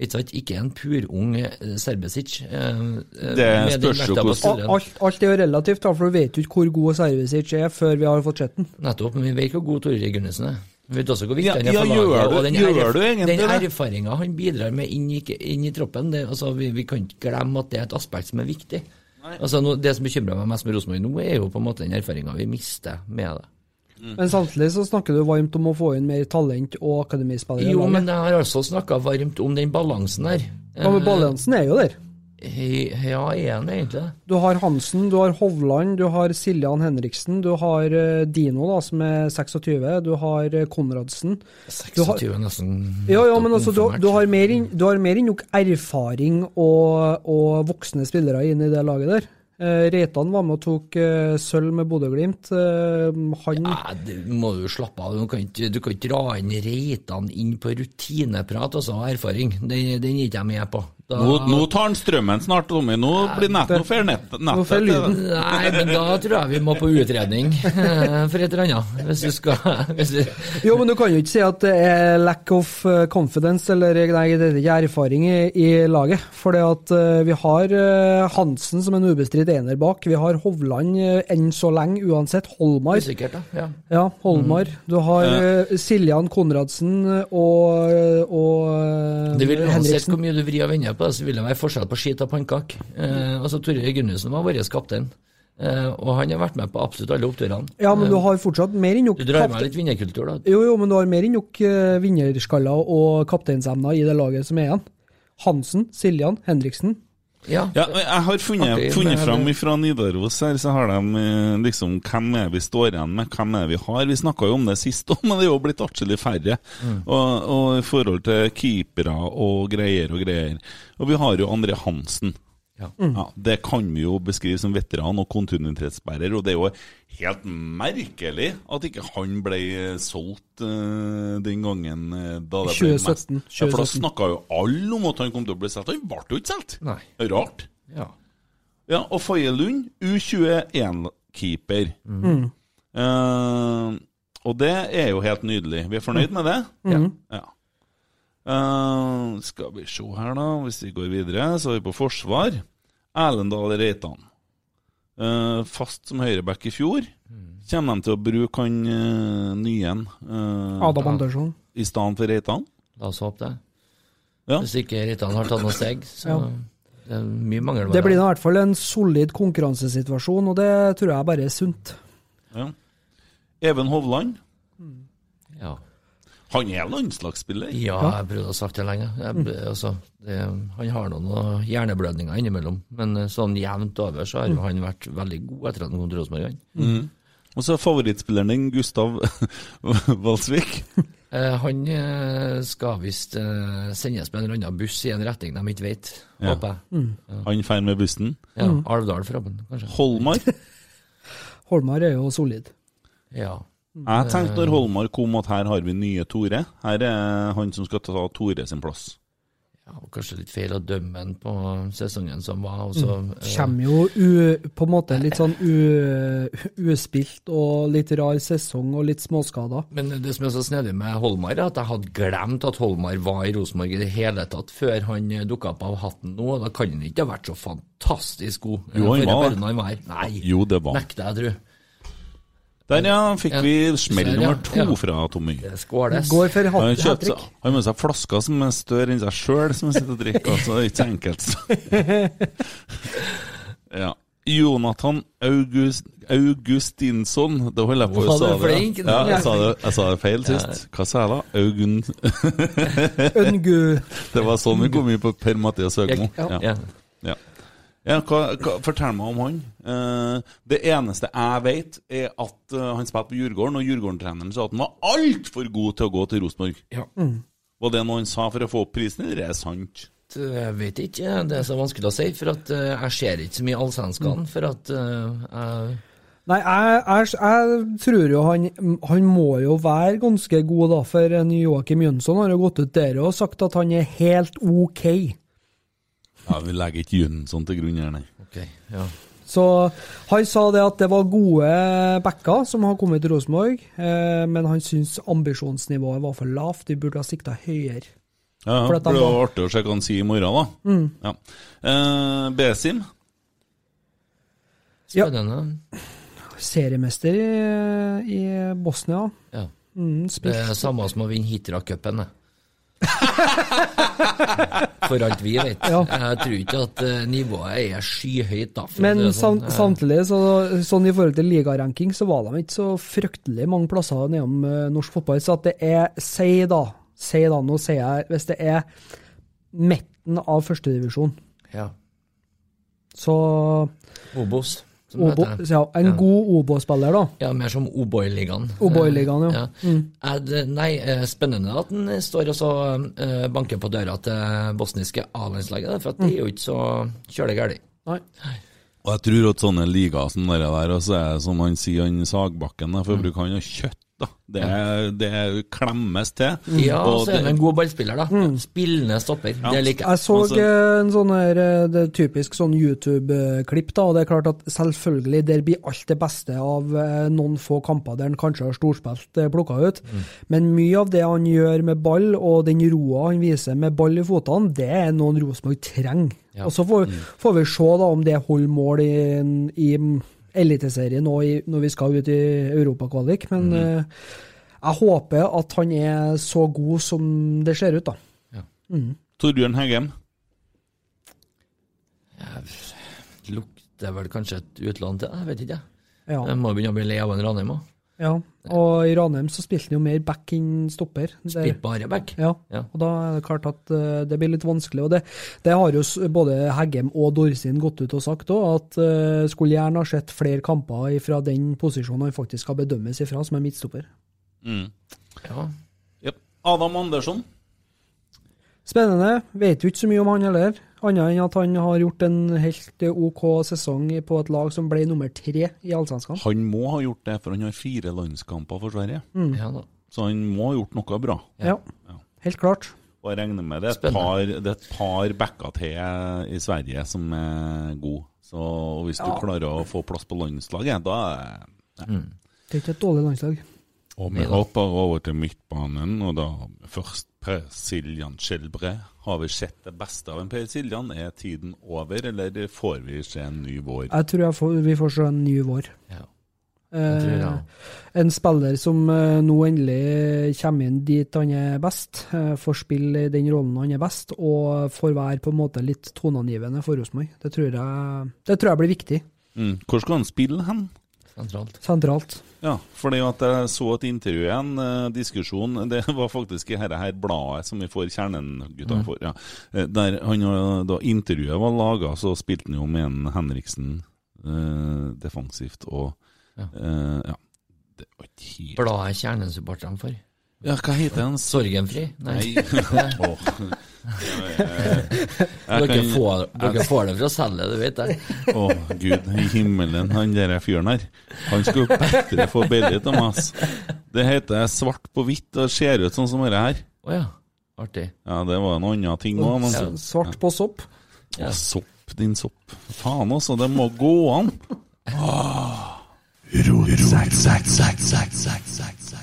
Ikke? Ikke en purung eh, Serbesic. eh, eh, Det spørs jo hvordan- Alt, alt er jo relativt, for du vet jo ikke hvor god Serbesic er før vi har fått sett den. Nettopp, men vi vet hvor god Tore Reginussen er. Vi vet også hvor viktig Ja, han er ja, for laget. du- og den, gjør erf- den erfaringa han bidrar med inn i, inn i troppen, det, altså, vi, vi kan ikke glemme at det er et aspekt som er viktig. Altså, no, det som bekymrer meg mest med Rosenborg nå, er jo på en måte den erfaringa vi mister med det. Men samtidig så snakker du varmt om å få inn mer talent og akademispillere. Jo, men jeg har også snakka varmt om den balansen der. Ja, men balansen er jo der. Eh, Ja, er den egentlig? Du har Hansen, du har Hovland, du har Siljan Henriksen, du har eh, Dino, da, som er 26, du har eh, Konradsen. Du har- 26 er nesten Ja, ja, men altså, du, du har mer du har mer enn nok erfaring og, og voksne spillere inn i det laget der. Eh, Reitan var med og tok eh, sølv med Bodø-Glimt. Eh, han Nei, det må du jo slappe av. Du kan ikke, du kan ikke dra inn Reitan inn på rutineprat og erfaring. Den, den er ikke jeg med på. Da, Nå, nå tar han strømmen snart, Tommy. Nå blir nett, nå får nett, nettet lyden. Nei, men da tror jeg vi må på utredning eh, for et eller annet. Hvis du skal hvis du, Jo, men du kan jo ikke si at det er lack of eh, confidence, eller nei, det er ikke erfaring i, i laget. For at eh, vi har eh, Hansen som en ubestridt ener bak. Vi har Hovland eh, enn så lenge, uansett. Holmar. Sikkert. Ja. Ja, Holmar. Du har eh, Siljan Konradsen og, og eh, Det vil Uansett hvor mye du vrir og vender på det, så vil det være forskjell på skit og pannkake. Eh, altså, Tore Gunnussen var vår kaptein, Uh, og han har vært med på absolutt alle oppturene. Ja, men du har fortsatt mer enn nok Du drar med litt vinnerkultur, da. Jo, jo, men du har mer enn nok uh, vinnerskaller og kapteinsemner i det laget som er igjen. Hansen, Siljan, Henriksen. Ja, Ja, jeg har funnet, Artig, funnet men- fram fra Nidaros her, så har de eh, liksom Hvem er vi står igjen med, hvem er vi har? Vi snakka jo om det sist òg, men det er jo blitt atskillig færre. Og, og i forhold til keepere og greier og greier. Og vi har jo André Hansen. Ja. Ja, det kan vi jo beskrive som veteran og kontinuitetsbærer, og det er jo helt merkelig at ikke han ble solgt uh, den gangen eh, da det ble 2017, mest. Ja, for da 2017. snakka jo alle om at han kom til å bli solgt. Han ble jo ikke solgt. Rart. Ja. Ja, og Faye Lund, U21-keeper. Mm. Uh, og det er jo helt nydelig. Vi er fornøyd med det? Mm. Ja. Eh, skal vi se her, da. Hvis vi går videre, så er vi på forsvar. Erlendal Reitan. Uh, fast som høyreback i fjor. Kommer de til å bruke han uh, nye uh, Adam Andersson. i stedet for Reitan? La oss håpe det. Ja. Hvis ikke Reitan har tatt noen steg, så Ja. det er mye mangel. Det blir i hvert fall en solid konkurransesituasjon, og det tror jeg bare er sunt. Ja. Even Hovland. Ja. Han er landslagsspiller. Ja, jeg prøvde å sagt det lenge. Jeg, ble- altså, det, han har noen noen hjerneblødninger innimellom, men eh, sånn jevnt over så har mm. han vært veldig god etter at han kom til Rosenborg. han. Mm. Og så er favorittspilleren din Gustav Valsvik. Eh, han eh, skal visst eh, sendes med en eller annen buss i en retning de ikke vet, Ja. håper jeg. Han drar med bussen. Ja, Alvdal forhåpentlig, kanskje. Holmar. Holmar er jo solid. Ja. Jeg tenkte når Holmar kom at her har vi nye Tore. Her er han som skal ta Tore sin plass. ja, og kanskje litt feil å dømme han på sesongen som var. Og så, eh, Kommer jo u, på en måte litt sånn u, uspilt og litt rar sesong og litt småskader. Men det som er så snedig med Holmar, er at jeg hadde glemt at Holmar var i Rosenborg i det hele tatt før han dukka opp av hatten nå. og Da kan han ikke ha vært så fantastisk god. Jo, han eh, var. Nei, Jo, det var nekter jeg, tro. Der, ja, fikk vi smell nummer to Ja. fra Tommy. Skåles. Går for Han har hat trick. han har med seg flasker som er større enn seg sjøl, som han sitter og drikker. Altså, det er ikke så enkelt. ja. Jonathan August, Augustinsson Det holder jeg på å si. sa du det. flink? Ja, jeg sa det, jeg sa det feil sist. Hva sa jeg da? Augun... Øngu. Det var sånn vi kom inn på Per-Mathias Høgmo. Ja. Ja. Ja. Hva, hva, fortell meg om han. Eh, det eneste jeg vet, er at eh, han spilte på Djurgården, og Djurgården-treneren sa at han var altfor god til å gå til Rosenborg. Ja. Var det noe han sa for å få opp prisen, eller er det sant? Jeg vet ikke, det er så vanskelig å si, for at eh, jeg ser ikke så mye allsvenskene, for at eh, jeg Nei, jeg, jeg, jeg tror jo han, han må jo være ganske god, da, for en Joakim Jønsson har jo gått ut der og sagt at han er helt OK. Ja, Vi legger ikke Jønsson til grunn her, nei. Ok, ja. Så han sa det at det var gode backer som har kommet til Rosenborg, eh, men han syns ambisjonsnivået var for lavt, de burde ha sikta høyere. Ja, For Det blir var- artig å se hva han sier i morgen, da. Ja. Eh, Besim? Ja. Spennende. Seriemester i, i Bosnia. Ja. Mm, Det er samme som å vinne Hitra-cupen, det. For alt vi vet. Ja. Jeg tror ikke at eh, nivået er skyhøyt, da. Men sånn. Eh, samtidig, så, sånn i forhold til ligaranking, så var de ikke så fryktelig mange plasser nedom uh, norsk fotball. Så at det er Si da, si da, nå sier jeg Hvis det er midten av førstedivisjon, Ja. så Obos, Obo, ja, En Ja. god Obo-spiller, da. Ja, mer som O'boy-ligaen. O'boy-ligaen, ja. Mm. Er det, nei, eh, spennende at den står og så eh, banker på døra til bosniske A-landslaget, for at det er jo ikke så kjølig galt. Nei. Og jeg tror at sånne ligaer som det der, og så er det som han sier, han Sagbakken, for å bruke han og kjøtt, da. Det, det klemmes til. Ja, Og så er han en god ballspiller, da. Spillende stopper. Det liker jeg. Jeg så Altså- en sånn her, eh, det er typisk sånn YouTube-klipp, da, og det er klart at selvfølgelig, der blir alt det beste av eh, noen få kamper der han kanskje har storspilt plukka ut, men mye av det han gjør med ball, og den roa han viser med ball i fotene, det er noen Rosenborg trenger. Ja. Og så får, får vi se da om det holder mål i, i Eliteserien nå i, når vi skal ut i Europakvalik, men eh, jeg håper at han er så god som det ser ut, da. Torbjørn Heggem. Lukter vel kanskje et utland til, jeg vet ikke. Ja. Jeg må begynne å bli lei av en Ranheim òg. Ja, og i Ranheim så spilte han jo mer back enn stopper. Spilte bare back. Ja, Ja. og da er det klart at eh, det blir litt vanskelig. Og det, det har jo både Heggem og Dorsin gått ut og sagt òg, at uh, skulle gjerne ha sett flere kamper fra den posisjonen han faktisk skal bedømmes ifra, som er midtstopper. Mm. Ja. Yep. Adam Andersson. Spennende. Vet jo ikke så mye om han heller, annet enn at han har gjort en helt OK sesong på et lag som ble nummer tre i Allsvenskan. Han må ha gjort det, for han har fire landskamper for Sverige. ja da. Så han må ha gjort noe bra. Ja, helt klart. Og jeg regner med det er et par, det er et par backer til i Sverige som er gode. Så hvis du klarer å få plass på landslaget, da er Det er ikke et dårlig landslag. Og vi hopper over til midtbanen, og da først Per Siljan Skjelbre. Har vi sett det beste av en Per Siljan? Er tiden over, eller får vi se en ny vår? Jeg tror jeg får, vi får se en ny vår. Ja. Eh, en spiller som eh, nå endelig kommer inn dit han er best, eh, får spille i den rollen han er best, og får være på en måte litt toneangivende for Rosenborg. Det, det tror jeg blir viktig. Mm. Hvor skal han spille hen? Sentralt. Sentralt. Ja, fordi at jeg så et intervju igjen, eh, diskusjon, det var faktisk i dette her bladet som vi får Kjernen-gutta for. Ja. Eh, Der han, da intervjuet var laga, så spilte han jo med en Henriksen eh, defensivt og Ja. eh, ja. Det var ikke helt Bladet Kjernen-supporterne for. Ja, hva heter den? Sorgenfri? Nei. Jeg Dere, kan- får, dere får det fra selget, du vet det. Å, gud i himmelen, han der fyren her. Han skulle bedre få billig av meg. Det heter svart på hvitt og ser ut sånn som dette her. Å ja. Artig. Ja, det var en annen ting òg. Ja. Svart på sopp. Ja. Sopp, din sopp. Faen også, det må gå an.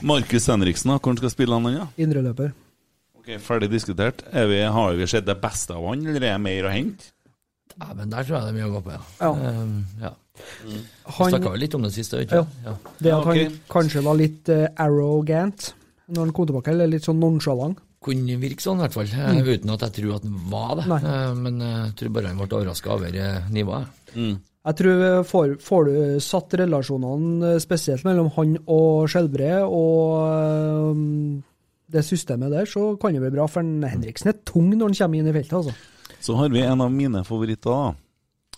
Markus Henriksen, hvordan hvor skal spille han? Ja? Indreløper. Ok, Ferdig diskutert. Er vi, har vi sett det beste av han, eller er det mer å hente? Ja, men der tror jeg det er mye å gå på, ja. Ja. Um, ja. Mm. Han, snakka vel litt om det siste, ikke Ja. ja. det at Ja, ok. han kanskje var litt uh, arrogant når han kom tilbake, eller litt sånn nonchalant. Kunne virke sånn, i hvert fall. Mm. Uten at jeg tror at han var det. Nei. Eh, Men eh, jeg tror bare han ble overraska over eh, nivået. Jeg tror eh, får, får du satt relasjonene eh, spesielt mellom han og Skjelbre og um, det systemet der, så kan det bli bra. For Henriksen er tung når han kommer inn i feltet, altså. Så har vi en av mine favoritter. da.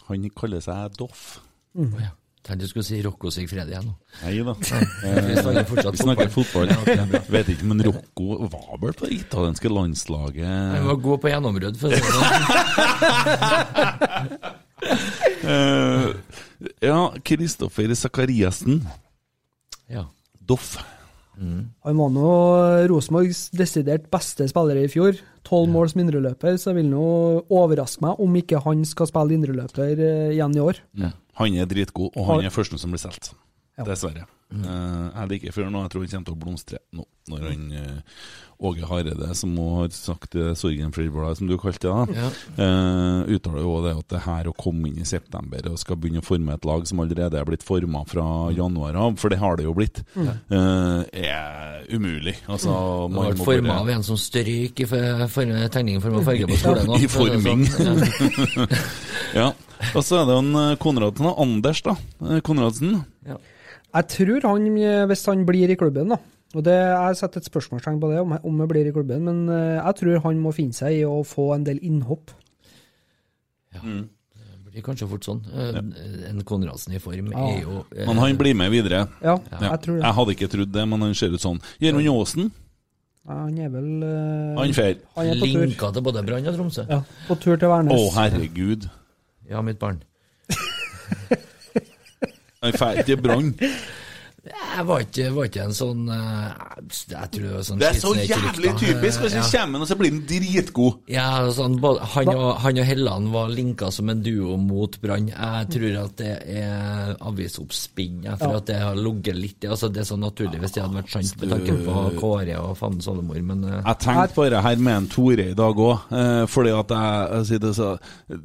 Han kaller seg Doff. Å ja. Tenkte du skulle si Rocco Sigfredi igjen nå. Nei da. Vi snakker fotball. Ja. Vet ikke, men Rocco var vel på det italienske landslaget Han var god på gjennombrudd, for å si det sånn. Eh, Ja, Kristoffer Sakariassen. Ja. Doff. Han var nå Rosenborgs desidert beste spiller i fjor. Tolv måls mindreløper, så jeg vil nå overraske meg om ikke han skal spille indreløper eh, igjen i år. Han er dritgod, og han er første som blir solgt. Ja. Dessverre. Eh, jeg liker før nå, jeg tror han kommer til å blomstre nå, når han uh, Åge Hareide, som har sagt uh, Sorgenfri-bladet, som du kalte det, da, uh, uttaler jo det at det her å komme inn i september og skal begynne å forme et lag som allerede er blitt forma fra januar av, for det har det jo blitt, eh, er umulig. Altså, mm. man ble må forma bare- av en som stryk i for, for, form farge på skolen. I å forming. sånn. Ja. Ja. Og så er det jo en eh, Konradsen, da. Anders, da. Konradsen. Konradsen. Jeg tror han, eh, hvis han blir i klubben, da og det, Jeg setter et spørsmålstegn på det, om, om jeg, blir i klubben, men eh, jeg tror han må finne seg i å få en del innhopp. Ja, Det blir kanskje fort sånn. Ja. En Konradsen i form Ja. er jo eh, Men han blir med videre. Ja, Ja. jeg tror det. Jeg hadde ikke trodd det, men han ser ut sånn. Gjermund Aasen, Ja, Han er vel eh, han fer. Er linka til både Brann og Tromsø. Ja, på tur til Å, herregud. Ja, mitt barn. Han fer til. Jeg var ikke, var ikke en sånn eh, Jeg tror det var sånn Det er så jævlig typisk! Og så Ja. kommer han, og så blir han dritgod. Ja, sånn, både, han, og, han og Helland var linka som en duo mot Brann. Jeg tror at det er avisoppspinn, ja, for at det har ligget litt i altså Det er så naturlig hvis det hadde vært sant med tanke på Kåre og Fanden Solemor, men eh, Jeg tenkte på det her med en Tore i dag òg, eh, fordi at jeg, jeg sier det så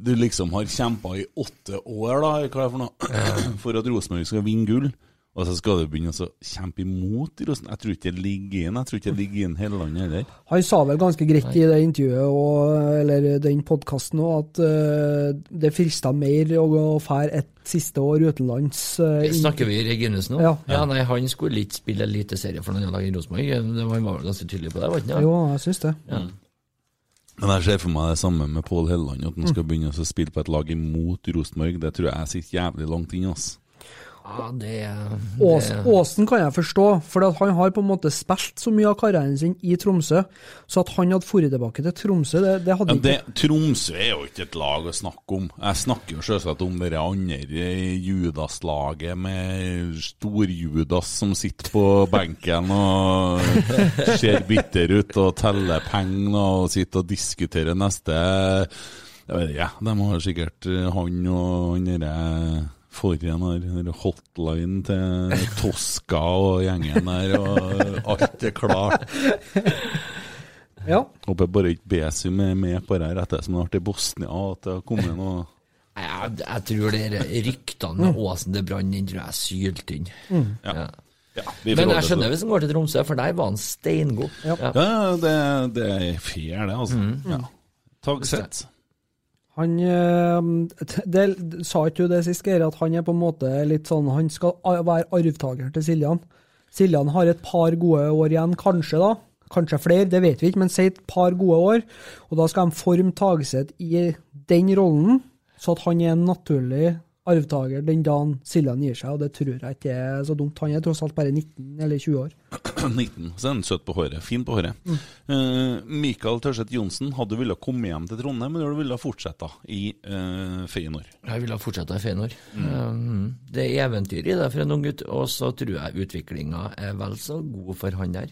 Du liksom har kjempa i åtte år, da, hva er det for noe, for at Rosenborg skal vinne gull. Og så skal du begynne å kjempe imot Rosen. Jeg tror ikke det ligger inn. Jeg tror ikke det ligger inn hele landet heller. Han sa vel ganske greit i det intervjuet, og, eller den podkasten òg, at uh, det frista mer å gå fære et siste år utenlands. Uh, Snakker vi Reginus nå? Ja. nei, han skulle ikke spille eliteserie for noen lag i Rosenborg. Det var- Han var vel ganske tydelig på det, var han ikke? Jo, jeg syns det. Men jeg ser for meg det samme med Pål Helleland, at han skal begynne å spille på et lag imot Rosenborg. Det tror jeg sitter jævlig langt inne. ass. Ja, det, det Åsen kan jeg forstå, for at han har på en måte spilt så mye av karrieren sin i Tromsø, så at han hadde dratt tilbake til Tromsø, det, det hadde Ja, ikke Tromsø er jo ikke et lag å snakke om. Jeg snakker jo selvsagt om det andre Judas-laget med Stor-Judas som sitter på benken og ser bitter ut og teller penger og sitter og diskuterer neste Jeg vet ikke, de har sikkert han og han derre Forhen har den hotline til Toska og gjengen der, og alt er klart. Ja. Håper bare ikke Besum er med på det her etter som det har vært i Bosnia, at det har kommet noe Jeg, jeg tror det ryktene med Åsen til Brann, tror jeg er sylt inn. Ja. ja, Men jeg skjønner hvis han går til Tromsø, for der var han steingod. Ja. Ja. det. Det, det er fair, det, altså. Ja. Tagsett. Han eh, det, Sa ikke du det sist, Geir, at han er på en måte litt sånn Han skal være arvtaker til Siljan. Siljan har et par gode år igjen, kanskje, da. Kanskje flere, det vet vi ikke, men si et par gode år. Og da skal de forme Tagseth i den rollen, så at han er en naturlig arvtaker den dagen Siljan gir seg, og det tror jeg ikke er så dumt. Han er tross alt bare 19 eller 20 år. 19, så er han søt på håret. Fin på håret. Eh, Mikael Tørseth Johnsen, hadde du villet komme hjem til Trondheim, eller hadde du villet fortsette i uh, Feyenoord? Jeg ville fortsette i Feyenoord. Um, det er eventyr i det for en ung gutt, og så tror jeg utviklinga er vel så god for han der.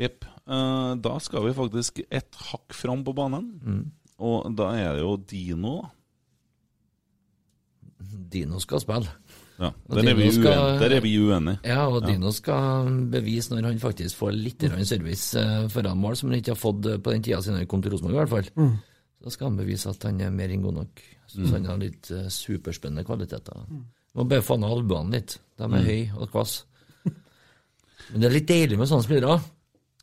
Jepp. Uh, da skal vi faktisk et hakk fram på banen. Og da er det jo Dino. Dino skal spille. Ja, der er, vi skal- uenige. der er vi uenige. Ja, og Dino skal bevise når han faktisk får litt service eh, foran mål, som han ikke har fått eh, på den tida siden han kom til Rosenborg, i hvert fall. Så skal han bevise at han er mer enn god nok. Syns han har litt uh, superspennende kvaliteter. Må bare få ned albuene litt. De er høye og kvasse. Men det er litt deilig med sånne spillere.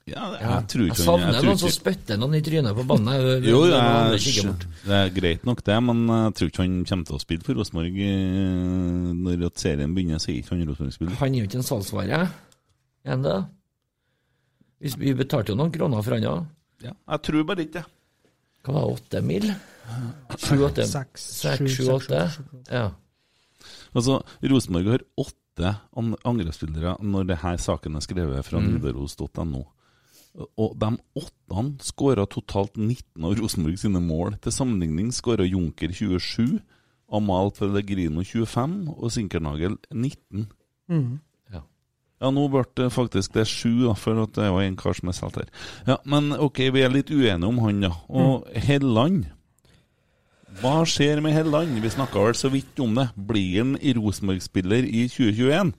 Ja, jeg tror ikke Jeg savner jeg tror noen som spytter noen i trynet på banen. Jeg- Jo, jeg- jeg, det er greit nok det, men jeg tror ikke han kommer til å spille for Rosenborg eh, når at serien begynner. Så er ikke han Rosenborg-spiller. Han er jo ikke en salgsvare, er han det? Vi, betalte jo noen kroner for han òg. Ja, jeg tror bare ikke det. Hva var åtte mil? Sju-åtte? Seks, sju, åtte? Ja. Altså, Rosenborg har åtte an- angrepsspillere når denne saken er skrevet fra nidaros.no. Og de åtte skåra totalt 19 av Rosenborg sine mål. Til sammenligning skåra Junker 27, Amal Pellegrino 25 og Sinkernagel 19. Ja. Ja, nå ble det faktisk det sju, da, for at det var en kar som er solgt her. Ja, Men ok, vi er litt uenige om han, da. Og Helland Hva skjer med Helland? Vi snakka vel så vidt om det. Blir han Rosenborg-spiller i 2021?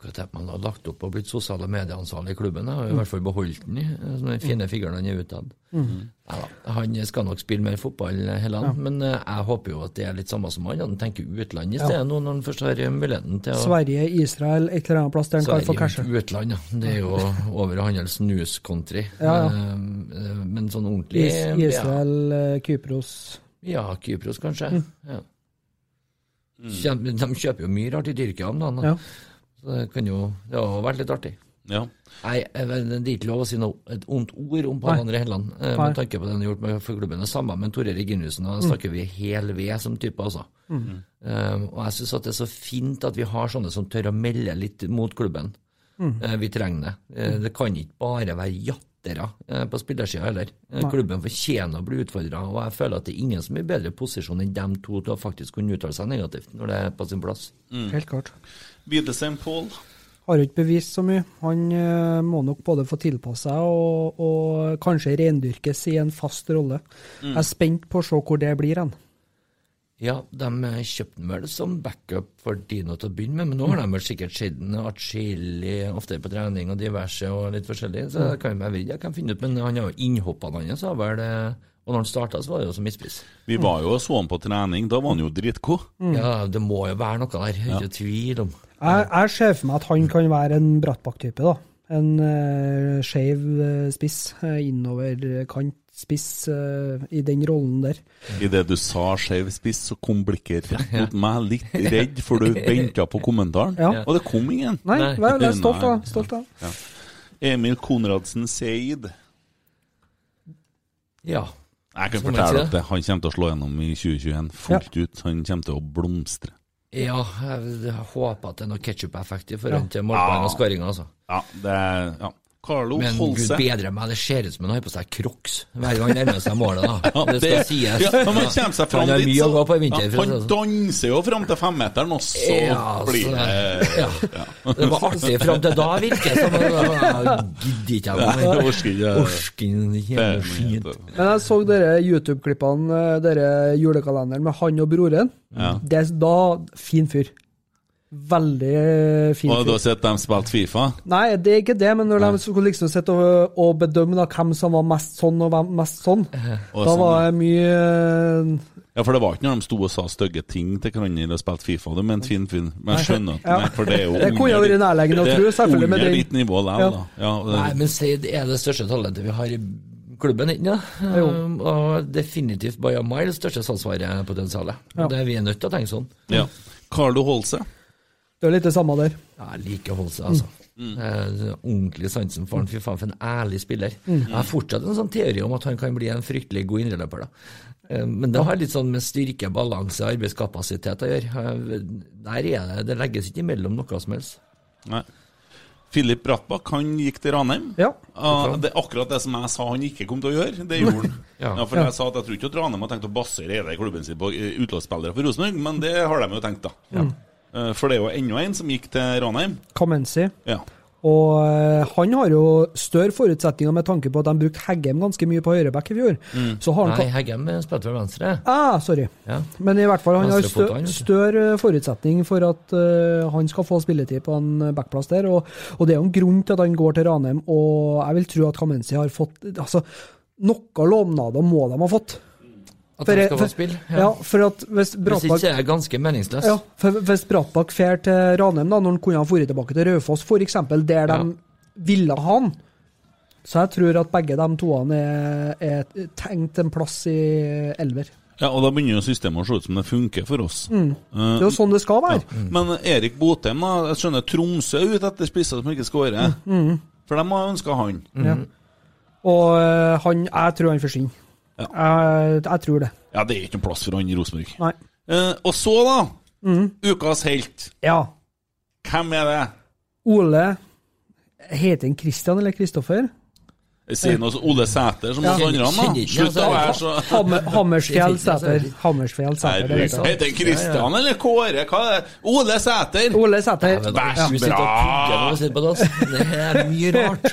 Hva tenker man har lagt opp og blitt sosiale medieansvarlig i klubben. Jeg har i hvert fall beholdt den, den sånne fine figuren han er utad. Neida, Han skal nok spille mer fotball, Helland, men eh, jeg håper jo at det er litt samme som han. Han tenker utland i stedet, nå når han først har muligheten til å Sverige, Israel, et eller annet plass der han kan få cashe. utland, ja. Det er jo over hans news country. Ja, ja. Eh, eh, Men sånn ordentlig Is, Israel, eh, Kypros Ja, ja Kypros kanskje. Mm. Ja. Kjem- De kjøper jo mye rart i Tyrkia om dagen. Så det kan jo Det har vært litt artig. Ja. Nei, det er ikke lov å si noe, et ondt ord om Pål. André Helland, eh, med tanke på det han har gjort med for klubben. Det samme med Tore Reginiussen, da snakker vi hel ved som type, altså. Eh, og jeg syns det er så fint at vi har sånne som tør å melde litt mot klubben. Eh, vi trenger det. Eh, det kan ikke bare være jattere eh, på spillersida heller. Eh, klubben fortjener å bli utfordra, og jeg føler at det er ingen som er i bedre posisjon enn dem to til å faktisk kunne uttale seg negativt når det er på sin plass. Helt klart. Widesheim Pål. Har ikke bevist så mye. Han eh, må nok både få tilpasse seg og, og kanskje rendyrkes i en fast rolle. Jeg er spent på å se hvor det blir hen. Ja, de eh, kjøpte den vel som backup for Dino til å begynne med, men nå har de vel sikkert sett den atskillig oftere på trening og diverse og litt forskjellig, så det kan jo være jeg kan finne ut, men han har jo innhoppene hans, har vel det Og når han starta, så var det jo som midtspiss. Vi var jo og så han på trening, da var han jo dritgod. Ja, det må jo være noe der, ikke tvil om. Jeg, jeg ser for meg at han kan være en Brattbakk-type, da. En uh, skeiv eh, spiss, uh, innoverkant spiss uh, i den rollen der. Idet du sa skeiv spiss, så kom blikket rett mot meg, litt redd, for du venta på kommentaren. Ja. Og det kom ingen. Nei, Nei. jeg er stolt av stolt av. Emil Konradsen Seid. Ja. Jeg kan fortelle det. Han kommer til å slå gjennom i 2021 fullt ut. Han kommer til å blomstre. Ja, jeg, jeg håper at det er noe ketsjup-effekt i forhold til målpoeng og skåringer, altså. Ja, det ja. Carlo Men gud bedre meg, det ser ut som han har på seg crocs hver gang han nærmer seg målet, da. Ja, det skal sies. ja, men han kommer seg fram dit, så ja, vinter. si Han sånn. danser jo fram til femmeteren, og så Ja, blir det ja. Det var artig fram til da, virker det som. gidder ikke jeg mer. ikke. Skit. Men jeg så dere YouTube-klippene, eh, dere julekalenderen med han og broren. Ja. Det er da fin fyr. Veldig eh, fin Og du har sett dem spilt Fifa? Nei, det er ikke det, men når de skulle liksom sitte og, og bedømme da, hvem som var mest sånn og hvem mest sånn, Og da var det mye eh, Ja, for det var ikke når de sto og sa stygge ting til hverandre og spilte Fifa. Du mente fin fin. Men jeg skjønner at Ja. nei, for det er jo Det kunne jo vært nærliggende å det er tro, selvfølgelig, med Under den- ditt nivå der, Ja. da. Ja, det, Nei, men Seid er det største talentet vi har i klubben, ikke ja. Um, og definitivt by a mile største salgsvarepotensialet. Ja. Det er vi er nødt til å tenke sånn. ja. Carlo Holse. Det er litt det samme der. Ja, Jeg liker Holse, altså. Eh, ordentlig sansen for han. Fy faen, for en ærlig spiller. Jeg har fortsatt en sånn teori om at han kan bli en fryktelig god indreløper. Eh, Men det har litt sånn med styrke, balanse og arbeidskapasitet å gjøre. Eh, Der er det, det legges ikke imellom noe som helst. Nei. Philip Brattbakk han gikk til Ranheim. Ja. Ah, det er akkurat det som jeg sa han ikke kom til å gjøre. Det gjorde han. Ja. ja. for jeg sa at jeg tror ikke at Ranheim har tenkt å basere hele klubben sin på eh, utlånsspillere for Rosenborg, men det har de jo tenkt, da. Eh, For det er jo ennå en som gikk til Ranheim. Kamenzi. Ja. Og eh, han har jo større forutsetninger med tanke på at de brukte Heggem ganske mye på høyreback i fjor. Så har han Nei, Heggem spilte for venstre. Ah, sorry. Ja. Men i hvert fall, han har stø Venstrefota, han, vet du. større forutsetning for at uh, han skal få spilletid på en backplass der. Og, og det er jo en grunn til at han går til Ranheim, og jeg vil tro at Kamenzi har fått Altså, Noen lovnader må de ha fått. At For, de skal for, få spille? ja. for at hvis Hvis ikke er det ganske meningsløst. ja, for Hvis Brattbakk drar til Ranheim, da, når han kunne ha dratt tilbake til Raufoss, f.eks., der de Ja. ville ha han, så jeg tror at begge de toene er, er tenkt en plass i elver. Ja, og da begynner jo systemet å se ut som det funker for oss. Mm. Eh, Det er jo sånn det skal være. Men Erik Botheim, da, jeg skjønner Tromsø er ute etter spisser som ikke skårer. Mm. For de har ønska han. Ja. Og eh, han, jeg tror han forsvinner. Jeg, jeg tror det. Ja, det er ikke noen plass for han i Rosenborg. Nei. Eh, og så, da. Mm. Ukas helt. Ja. Hvem er det? Ole Heter han Christian eller Kristoffer? Sier noe som Ole Sæter, som Ja. oss andre. da. Slutt å være så Hammer, Hammersfjell er Sæter. Hammersfjell Sæter. Heter han Kristian eller Kåre? Hva er det? Ole Sæter! Ole Sæter. Så bra. Det er mye rart.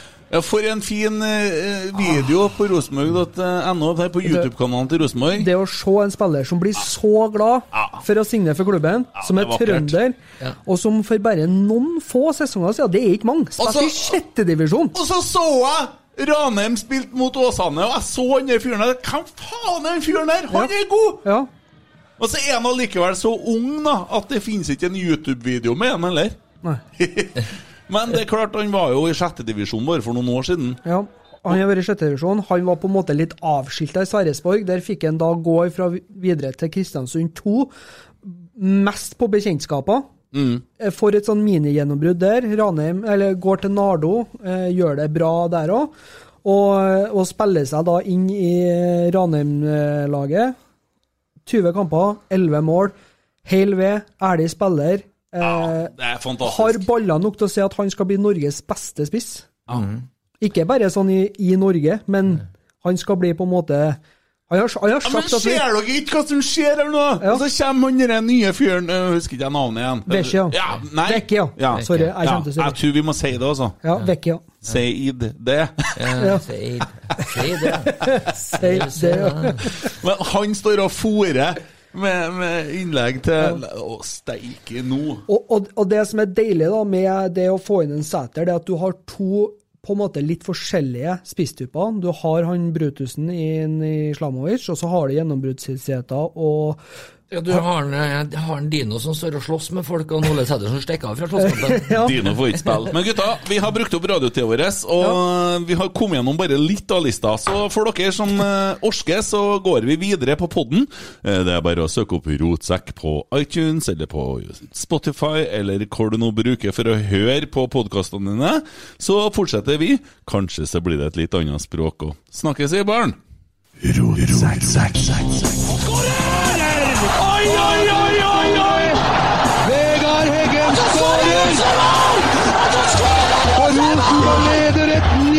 Ja, for en fin eh, video på rosenborg.no, her på YouTube-kanalen til Rosenborg. Det å se en spiller som blir så glad for å signere for klubben, som det er er vakkert. trønder, Ja. og som for bare noen få sesonger siden, det er ikke mange, spilte i så- sjette divisjon. Og så så jeg Ranheim spilte mot Åsane, og jeg så han der fyren der. Hvem faen er den fyren der? Han er god! Ja. Og så er han allikevel så ung da at det finnes ikke en YouTube-video med han heller. Nei. Men det er klart, han var jo i sjette divisjon bare for noen år siden. Ja. Han har vært i sjette divisjon. Han var på en måte litt avskilta i Sverresborg. Der fikk han da gå fra videre til Kristiansund 2, mest på bekjentskaper. Mm. Får et sånn minigjennombrudd der. Ranheim eller går til Nardo, eh, gjør det bra der òg. Og, og spiller seg da inn i Ranheim-laget. 20 kamper, 11 mål. Hel ved, ærlig spiller. Eh, Det er har baller nok til å si at han skal bli Norges beste spiss. Ikke bare sånn i, i Norge, men han skal bli på en måte Han har, han har Ja, men ser dere ikke hva som skjer her nå? Ja. Og så kommer han den nye fyren Jeg husker ikke navnet igjen. Vecchia. Ja, nei. Vecchia. Ja. Sorry, jeg Ja, kommer til jeg tror vi må si det, altså. Ja, Vecchia. Seid det. Ja, si det. Ja. Men han står og fòrer med, med innlegg til Å, steike nå. Og, og, og det som er deilig da med det å få inn en seter, det er at du har to på en måte litt forskjellige spisstyper. Du har han Brutusen inn i Slamovic, og så har du gjennombruddshissigheter og Ja, du har en, jeg har en Dino som står og slåss med folk, og Ole Sæder som stikker av fra slåsskampen. Ja. Dino får ikke spille. Men gutta, vi har brukt opp radiotida vår, og vi har kommet gjennom bare litt av lista. Så for dere som eh, orsker, så går vi videre på podden. Eh, det er bare å søke opp Rotsekk på iTunes eller på Spotify, eller hvor du nå bruker for å høre på podkastene dine. Så fortsetter vi. Kanskje så blir det et litt annet språk òg. Snakkes i baren! Oi, oi, oi, oi, oi! Vegard Heggen skårer! Og Rosenborg leder 1-0!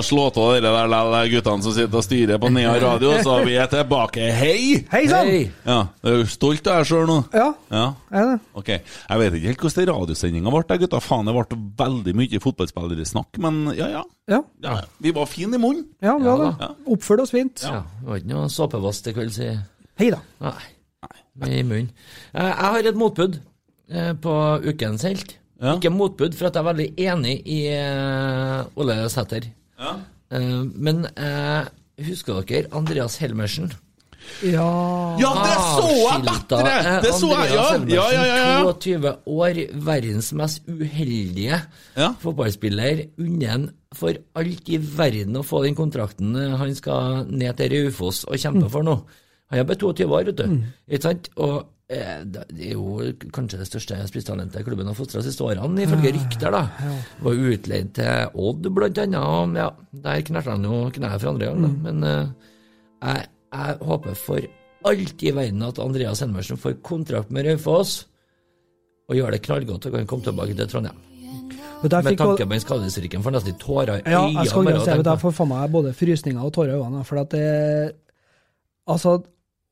Å slå av dere der der guttene som sitter og styrer på Nea radio, så vi er tilbake. Hei! Hei sann! Ja, er jo stolt av deg sjøl nå. Ja, Ja. er det? Ok, Jeg vet ikke helt hvordan radiosendinga ble, der, gutta. Faen, det ble veldig mye fotballspillersnakk, men ja, ja. Ja, ja. Vi var fine i munnen. ja, vi var det. Oppførte oss fint. Ja, det var ikke noe såpevask til kvelds i Hei da. Nei. I munnen. Eh, Jeg har et motbud eh, på ukens helt. Ja. Ikke motbud, for at jeg er veldig enig i eh, Ole Sæter. Ja. Eh, Men uh, husker dere Andreas Helmersen? Ja Ja, det så jeg bedre! eh, Det så jeg, ja. Ja, ja, ja, ja. 22 år, verdens mest uheldige Ja. fotballspiller. Unnen for alt i verden å få den kontrakten han skal ned til Raufoss og kjempe Mm. for nå. Han er bare 22 år, vet du. Ikke sant? Og det er jo kanskje det største spisstalentet klubben har fostra siste årene, ifølge rykter, da. Var utleid til Odd, blant annet. Og ja, der knerta han jo kneet for andre gang, da. Mm. Men eh, jeg, jeg håper for alt i verden at Andreas Henversen får kontrakt med Raufoss, og gjør det knallgodt og kan komme tilbake til Trondheim. Med tanke på den skadesrykken får nesten tårer i Ja, øynene. jeg skal si på. får faen meg både frysninger og tårer i øynene. For at det Altså,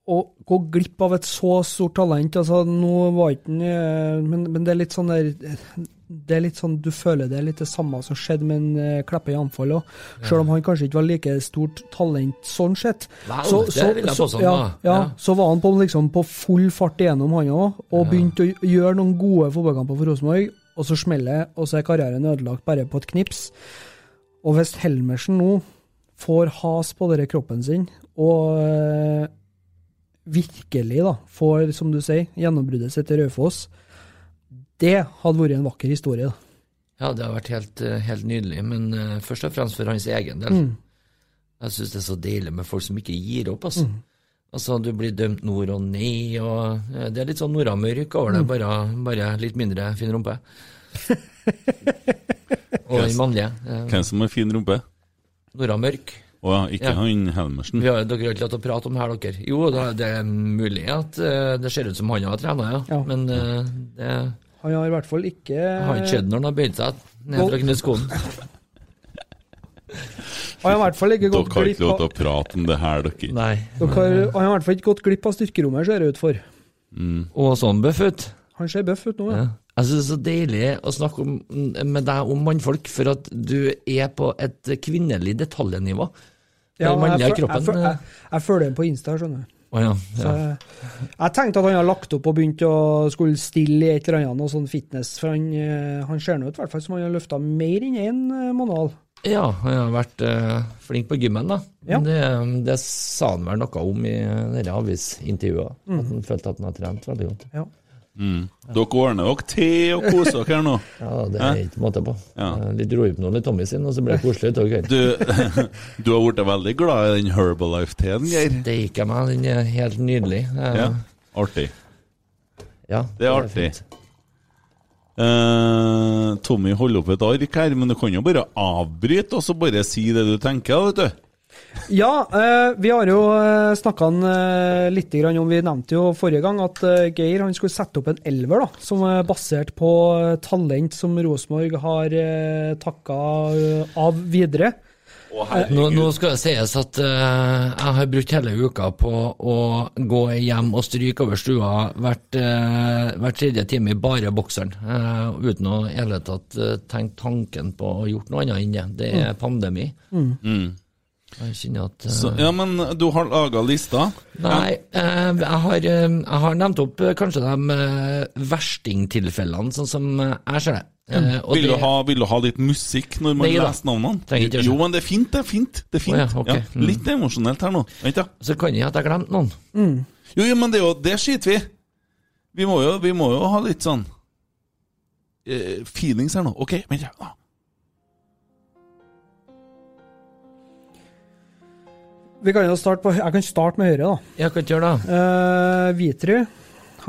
å gå glipp av et så stort talent altså Nå var ikke eh, men, men det er litt sånn der det er litt sånn, Du føler det er litt det samme som skjedde med en uh, Kleppe anfall òg. Selv om han kanskje ikke var like stort talent sånn sett. Vel, det vil jeg påstå ja, ja, Ja. så var han på, liksom, på full fart igjennom, han òg. Og begynte å gjøre noen gode fotballkamper for Rosenborg. Og så smeller det, og så er karrieren ødelagt bare på et knips. Og hvis Helmersen nå får has på denne kroppen sin, og eh, virkelig da, får, som du sier, gjennombruddet sitt til Raufoss, det hadde vært en vakker historie. da. Ja, det har vært helt, eh, helt nydelig, men uh, først og fremst for hans egen del. Mm. Jeg syns det er så deilig med folk som ikke gir opp, altså. Altså, du blir dømt nord og ned, og eh, det er litt sånn Nora-mørk over det, bare, bare litt mindre fin rumpe. og den mannlige. Hvem som har fin rumpe? Nora-mørk. Å ja, ikke Ja. han Helmersen. Ja, dere har ikke lov til å prate om det her, dere. Jo, da, det er mulig at uh, det ser ut som han har trena, ja. Ja. Men uh, det Han har i hvert fall ikke har ikke skjedd når han har bøyd seg ned fra kneskoen. Han har i hvert fall ikke gått glipp av Dere har ikke lov til å prate om det her, dere. Nei. dere har, Han har i hvert fall ikke gått glipp av styrkerommet, ser det ut for. Og sånn bøff ut. Han ser bøff ut nå, ja. Jeg synes det er så deilig å snakke om, med deg om mannfolk, for at du er på et kvinnelig detaljnivå. Ja, jeg, kroppen jeg, eh, jeg, jeg følger den på Insta, skjønner du. Oh, ja. Så ja. jeg, jeg tenkte at han har lagt opp og begynt å skulle stille i et eller annet noe sånn fitness, for han, eh, han ser nå ut i hvert fall som han har løfta mer enn én eh, manual. ja, han har vært uh, flink på gymmen, da. Ja. Det, det sa han vel noe om i dette avisintervjuet. At han følte at han har trent veldig godt. Ja. Dere ordner dere te og koser dere her nå. Ja, det er ikke måte på. Ja. Litt rohypnol i Tommy sin, og så ble det koselig utover kvelden. Du, du har blitt veldig glad i den Herbalife-teen, Geir. Steike meg, den er helt nydelig. Ja, artig. ja, Det er artig. Eh, Tommy holder opp et ark her, men du kan jo bare avbryte og så bare si det du tenker, vet du. Ja, eh, vi har jo eh, snakka eh, litt grann om Vi nevnte jo forrige gang at Geir han skulle sette opp en elver da, som er basert på talent som Rosenborg har takka av videre. Nå, nå skal det sies at uh, jeg har brukt hele uka på å gå hjem og stryke over stua hvert, uh, hver tredje time i bare bokseren, uh, uten å i hele tatt uh, tenke tanken på å gjort noe annet enn det. Det er pandemi. Jeg kjenner at uh... Så, ja, men du har laga lista? Nei, uh, jeg, har, uh, jeg har nevnt opp eh, kanskje de eh, verstingtilfellene, sånn som eh, jeg ser det. Eh, og Vil, det- du ha, vil du ha litt musikk når man Nei leser navnene? Ikke Jo, men det er fint, det er fint. Det er fint. Oh, ja, okay. ja, Litt emosjonelt her nå. Vent, ja. Så kan jeg at jeg glemte noen. Jo, jo, men det, er jo, det skiter vi. Vi må jo, vi må jo ha litt sånn eh, feelings her nå. OK, vent, ja. Vi kan jo starte på, Jeg kan starte med Høyre, da. Jeg kan ikke gjøre det. Uh, Vitry.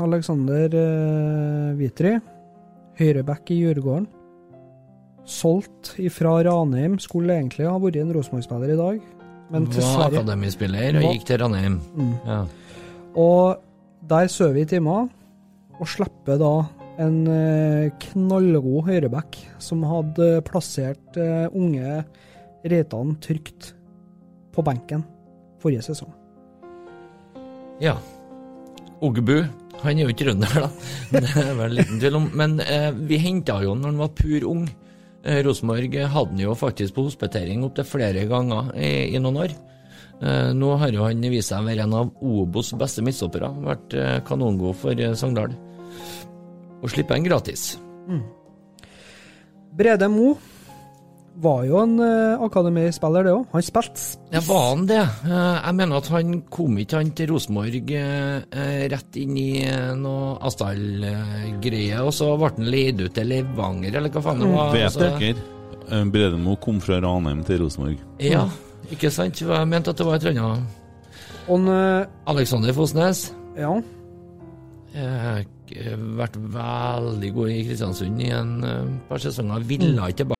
Alexander uh, Vitry. Høyreback i Djurgården. Solgt ifra Ranheim. Skulle egentlig ha vært en Rosenborg-spiller i dag, men til Var Sverige. akademispiller og gikk til Ranheim. Ja. Og der sover vi i timer, og slipper da en eh, knallgod høyreback som hadde plassert eh, unge Reitan trygt på benken forrige sesong. ja. Ogbu. Han er jo ikke trønder, da. Det er vel en liten tvil om. Men eh, vi henta jo han når han var pur ung. Eh, Rosenborg hadde han jo faktisk på hospitering opptil flere ganger i, i noen år. Eh, nå har jo han vist seg å være en av Obos beste midtstoppere. Vært eh, kanongod for eh, Sogndal. Og slipper en gratis. Brede Mo var jo en uh, akademispiller, det òg. Han spilte Ja, var han det? Uh, Jeg mener at han kom ikke han til Rosenborg uh, rett inn i noe Asdal-greie, og så ble han leid ut til Levanger, eller hva faen det var. Vet altså. dere? Bredemo kom fra Ranheim til Rosenborg. Ja, ikke sant? Jeg mente at det var et eller annet. Og Alexander Fosnes ja, Jeg har vært veldig god i Kristiansund i en uh, par sesonger. Ville ikke tilbake.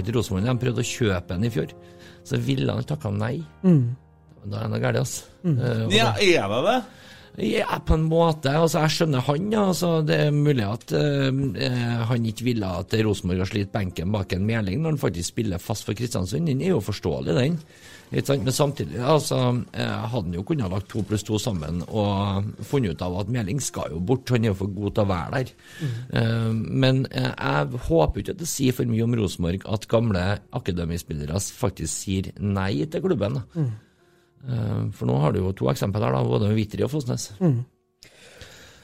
today. Rosenborg de prøvde å kjøpe den i fjor, så ville han takka nei. Mm. Da er det noe galt, altså. Mm. Eh, Ja, er det det? Ja, på en måte. Altså, jeg skjønner han. Ja. Altså, det er mulig at eh, han ikke ville at Rosenborg har slitt benken bak en Meling når han faktisk spiller fast for Kristiansund. Den er jo forståelig, den. Men samtidig altså, eh, hadde han jo kunnet lagt to pluss to sammen og funnet ut av at Meling skal jo bort. Han er jo for god til å være der. Eh, men eh, jeg håper ikke at det sier for mye om Rosenborg at gamle akademispillere faktisk sier nei til klubben. Mm. Eh, For nå har du jo to eksempler her, da, både med Vitri og Fosnes. Mm.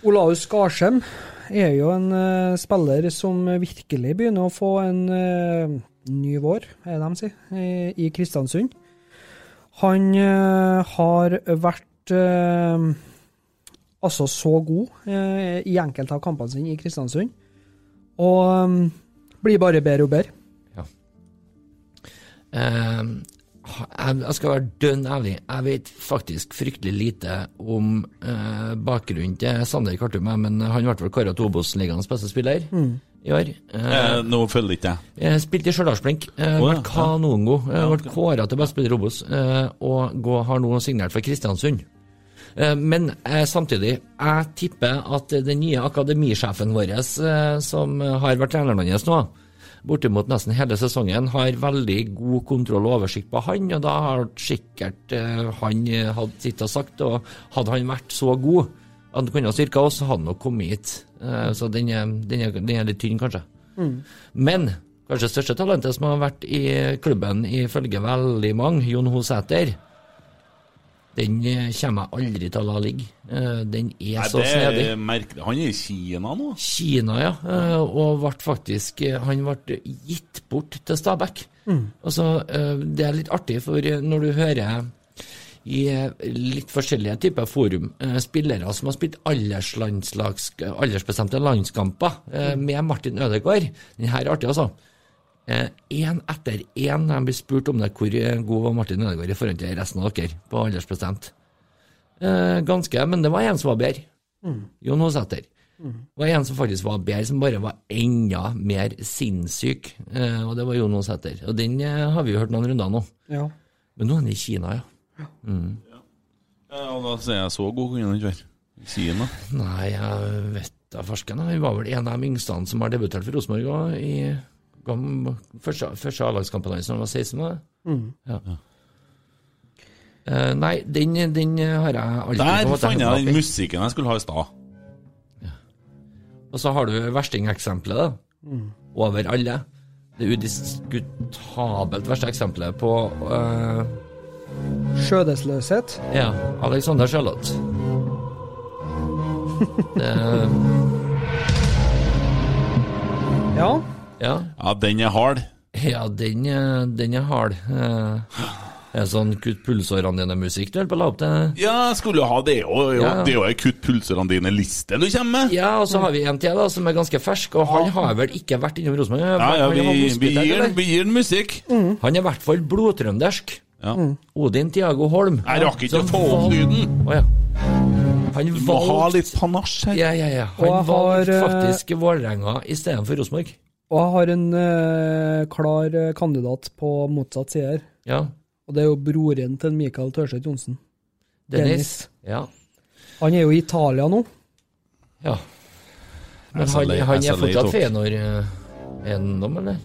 Olaus Garsem er jo en uh, spiller som virkelig begynner å få en uh, ny vår, er det de sier, i, i Kristiansund. Han uh, har vært altså så god i enkelte av kampene sine i Kristiansund, og um, blir bare bedre og bedre. Eh, jeg, skal være dønn ærlig, jeg vet faktisk fryktelig lite om eh, bakgrunnen til Sander Kartum, men han ble vel kåret til Obos-ligaens beste spiller Mm. i år. Eh, nå følger ikke jeg. Jeg spilte i Stjørdalsblink, eh, Å, ble ja. kanongod, eh, ble kåret til beste spiller i Obos, eh, og gå, har nå signert for Kristiansund. Eh, Men eh, samtidig, jeg tipper at den nye akademisjefen vår, eh, som har vært treneren hans nå, bortimot nesten hele sesongen, har veldig god kontroll og oversikt på han, og da har sikkert eh, han eh, hatt sitt og sagt, og hadde han vært så god at han kunne ha styrka oss, hadde han nok kommet hit. Eh, Så den er, den, er, den er litt tynn, kanskje. Mm. Men kanskje største talentet som har vært i klubben ifølge veldig mange, Jon Hosæter, den eh, kommer jeg aldri til å la ligge. Eh, Den er Nei, så det snedig. er merkelig. Han er i Kina nå. Kina, ja. eh, Og ble faktisk Han ble gitt bort til Stabæk. Mm. Altså, det er litt artig, for når du hører i litt forskjellige typer forum spillere som har spilt aldersbestemte landskamper eh, med Martin Ødegaard Den her er artig, altså. Én etter én de blir spurt om det, hvor eh, god var Martin Ødegaard i forhold til resten av dere på aldersbestemt. Eh, ganske, men det var en som var bedre. Mm. Jon Hosæter. Det var en som faktisk var bedre, som bare var enda mer sinnssyk, eh, og det var Jon Hosæter. Og den eh, har vi jo hørt noen runder nå. Ja. Men nå er han i Kina, ja. Mm. Ja, og da sier jeg så god kunne han ikke være. I Kina. Nei, jeg vet da farsken. Han var vel en av de yngste som har debutert for Rosenborg òg, i første, første A-lagskampen hans da han var 16. år. Mm. Ja. Eh, nei, den, den har jeg aldri Der fant jeg den musikken jeg skulle ha i stad. Og så har du verstingeksempelet, da. Mm. Over alle. Det udiskutabelt verste eksempelet på uh, Skjødesløshet. Ja, Alexander Charlotte. det, Ja. Ja. Ja, den er hard. Ja, den, den er hard. Eh, Er det sånn kutt pulsårene dine-musikk du holder på å la opp til? Ja, skulle jo ha det. òg. Ja. Det er jo ei kutt pulsårene dine-liste du kommer med. Ja, og så har vi en til da, som er ganske fersk, og han har vel ikke vært innom Rosenborg? Ja, ja, vi, vi, gir, vi gir den musikk. Han er i hvert fall blodtrøndersk. Ja. Odin Tiago Holm. Jeg rakk ikke å få opp lyden. Å, ja. Han Du må ha litt panasje her. Ja, ja, ja. Han valgte har, valgte eh, faktisk Vålerenga istedenfor Rosenborg. Og jeg har en eh, klar eh, kandidat på motsatt side her. Ja. Og det er jo broren til Michael Tørseth Johnsen. Dennis. Ja. Han er jo i Italia nå. Ja. Men han, lei- han er fortsatt tok. Fenor eh, eller?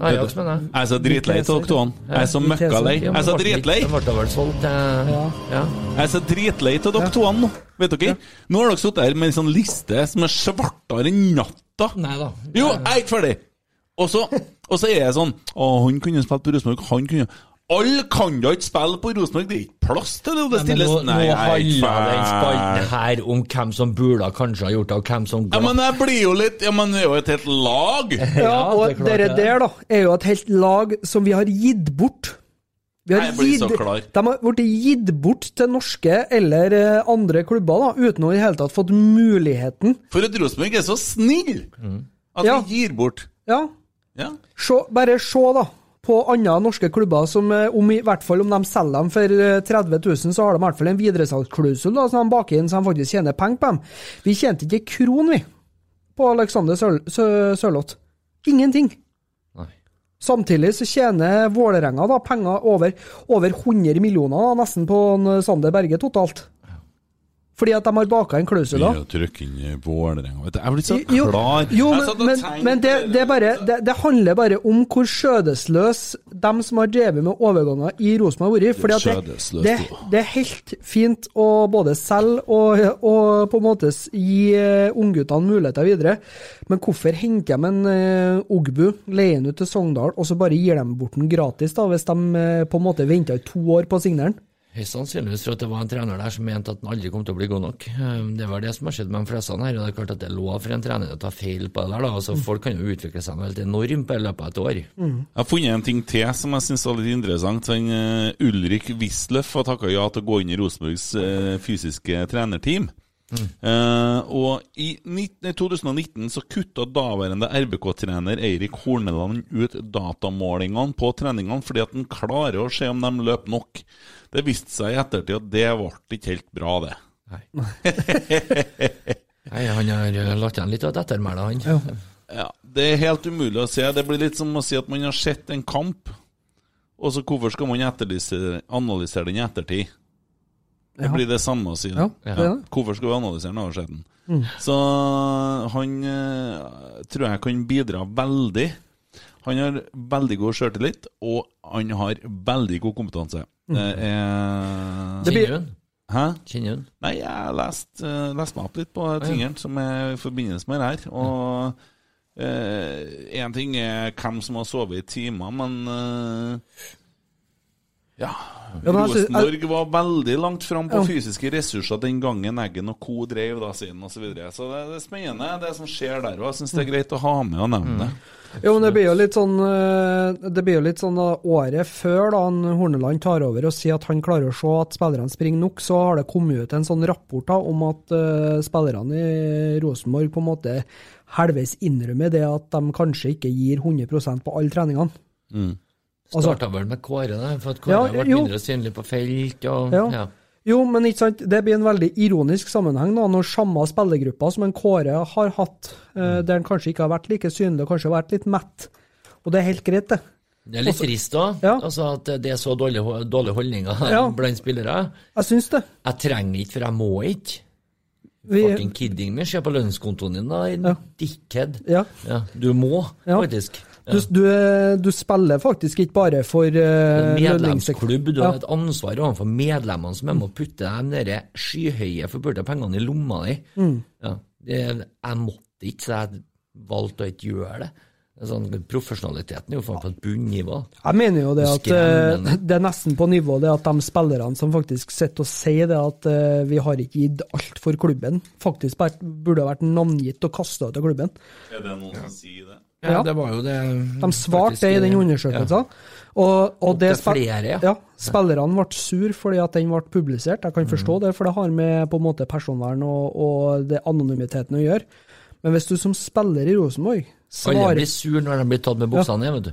Ajax, mener jeg. Jeg er så dritlei av dere to. Jeg er så møkkalei. Jeg er så dritlei. Den ble vel solgt Ja. ja. Jeg er så dritlei av dere to nå. Vet dere? Nå har dere sittet her med en sånn liste som er svartere enn natta. Nei da. Jo, jeg er ikke ferdig! Og så, og så er jeg sånn Å, han kunne spilt på Rosenborg, han kunne Alle kan da ikke spille på Rosenborg, det er ikke plass til det! Det Nei, men stilles nå, Nei, nå jeg er ikke handler den spalten her om hvem som burde kanskje ha gjort det, og hvem som Ja, men jeg blir jo litt Ja, men det er jo et helt lag! Ja, Ja, og det dere det. der, da, er jo et helt lag som vi har gitt bort. Vi har Jeg blir så gitt, klar. de har blitt gitt bort til norske eller eh, andre klubber, da, uten å i det hele tatt fått muligheten. For at Rosenborg er så snill at Ja. vi gir bort. Ja, Ja. se, bare se, da. På andre norske klubber som, eh, om i hvert fall om de selger dem for eh, 30 000, så har de i hvert fall en videresalgsklausul som de baker inn, så de faktisk tjener penger på dem. Vi tjente ikke kron, vi, på Alexander Sørloth. Ingenting. Samtidig så tjener Vålerenga da penger over, over 100 millioner, nesten på Sander Berge totalt. Fordi at de har baka inn klausuler. da. å trykke inn i Vålerenga. Jeg blir så Jo, klar. jo men, men, men det, det, er bare, det, det handler bare om hvor skjødesløs de som har drevet med overganger i Rosenborg har vært. Fordi at det, det, det er helt fint å både selge og, og på en måte gi eh, ungguttene muligheter videre. Men hvorfor henter de en uh, Ogbu, leier den ut til Sogndal, og så bare gir dem bort den gratis, da, hvis de eh, på en måte venter i to år på å signere den? Høyst sannsynligvis for at det var en trener der som mente at han aldri kom til å bli god nok. Eh, Det var det som har skjedd med de fleste her, og det er klart at det er lov for en trener å ta feil på det der. da, altså Folk kan jo utvikle seg helt enormt på i løpet av et år. Jeg har funnet en ting til som jeg syns var litt interessant. Han, uh, Ulrik Wisløff har takka ja til å gå inn i Rosenborgs uh, fysiske trenerteam. Eh, og i 19, 2019 så kutta daværende RBK-trener Eirik Horneland ut datamålingene på treningene fordi at han klarer å se om de løper nok. Det viste seg i ettertid at det ble ikke helt bra, det. Nei, Nei, Han har latt lagt igjen litt av et ettermæle, han. Ja, Det er helt umulig å se. Det blir litt som å si at man har sett en kamp, og så hvorfor skal man analysere den i ettertid? Det blir det samme å si. Ja, det er det. Hvorfor skal vi analysere den den? Mm. Så han eh, tror jeg kan bidra veldig. Han har veldig god sjøltillit, og han har veldig god kompetanse. Mm. Det er Det blir- Kjenner du han? Hæ? Kjenner du han? Nei, jeg har lest, eh, lest meg opp litt på tingene som er i forbindelse med det her. Og én ting er hvem som har sovet i timer, men eh, ja. Ja, synes- Rosenborg var veldig langt fram på Ja. fysiske ressurser den gangen Eggen og co. drev da sin osv. Så, videre. så det, det er spennende, det som skjer der òg. Jeg syns det er greit å ha med og nevne det. Jo, men det blir jo litt sånn eh, Det blir jo litt sånn da, året før da han Horneland tar over og sier at han klarer å se at spillerne springer nok, så har det kommet ut en sånn rapport da, om at uh, spillerne i Rosenborg på en måte halvveis innrømmer det at de kanskje ikke gir 100% på alle treningene. Mm. Starta vel med Kåre, da, for at Kåre Ja, vært jo. mindre synlig på felt. og Ja. ja. Jo, men ikke sant, det blir en veldig ironisk sammenheng da, når samme spillergruppa som en Kåre har hatt, eh, der han kanskje ikke har vært like synlig og kanskje har vært litt mett. Og det er helt greit, det. Det er litt Også- trist da, Ja. altså at det er så dårlige, dårlige holdninger Ja. blant spillere. Jeg syns det. Jeg trenger ikke, for jeg må ikke. Vi- Fucking kidding me, se på lønnskontoen din, da, ja. dickhead. Ja. Du må, Ja. faktisk. Ja. Du, du, er- du spiller faktisk ikke bare for uh, medlemsklubb, du har Ja. et ansvar overfor medlemmene som er med å putte de der skyhøye forpulte pengene i lomma di. Mm. Ja, det, jeg måtte ikke, så jeg valgte å ikke gjøre det. Sånn, profesjonaliteten er jo på et bunnivå. Jeg mener jo det at uh, det er nesten på nivå det at de spillerne som faktisk sitter og sier det at uh, vi har ikke gitt alt for klubben, faktisk burde ha vært navngitt og kasta ut av klubben. Er det noen som sier det? Ja, Ja. det var jo det De svarte det i den ja. undersøkelsen. Og, og det flere, ja. ja. Spillerne ble sur fordi at den ble publisert. Jeg kan forstå Mm. det, for det har med på en måte personvern og, og det anonymiteten å gjøre. Men hvis du som spiller i Rosenborg Alle blir sur når de blir tatt med buksa ned, vet du.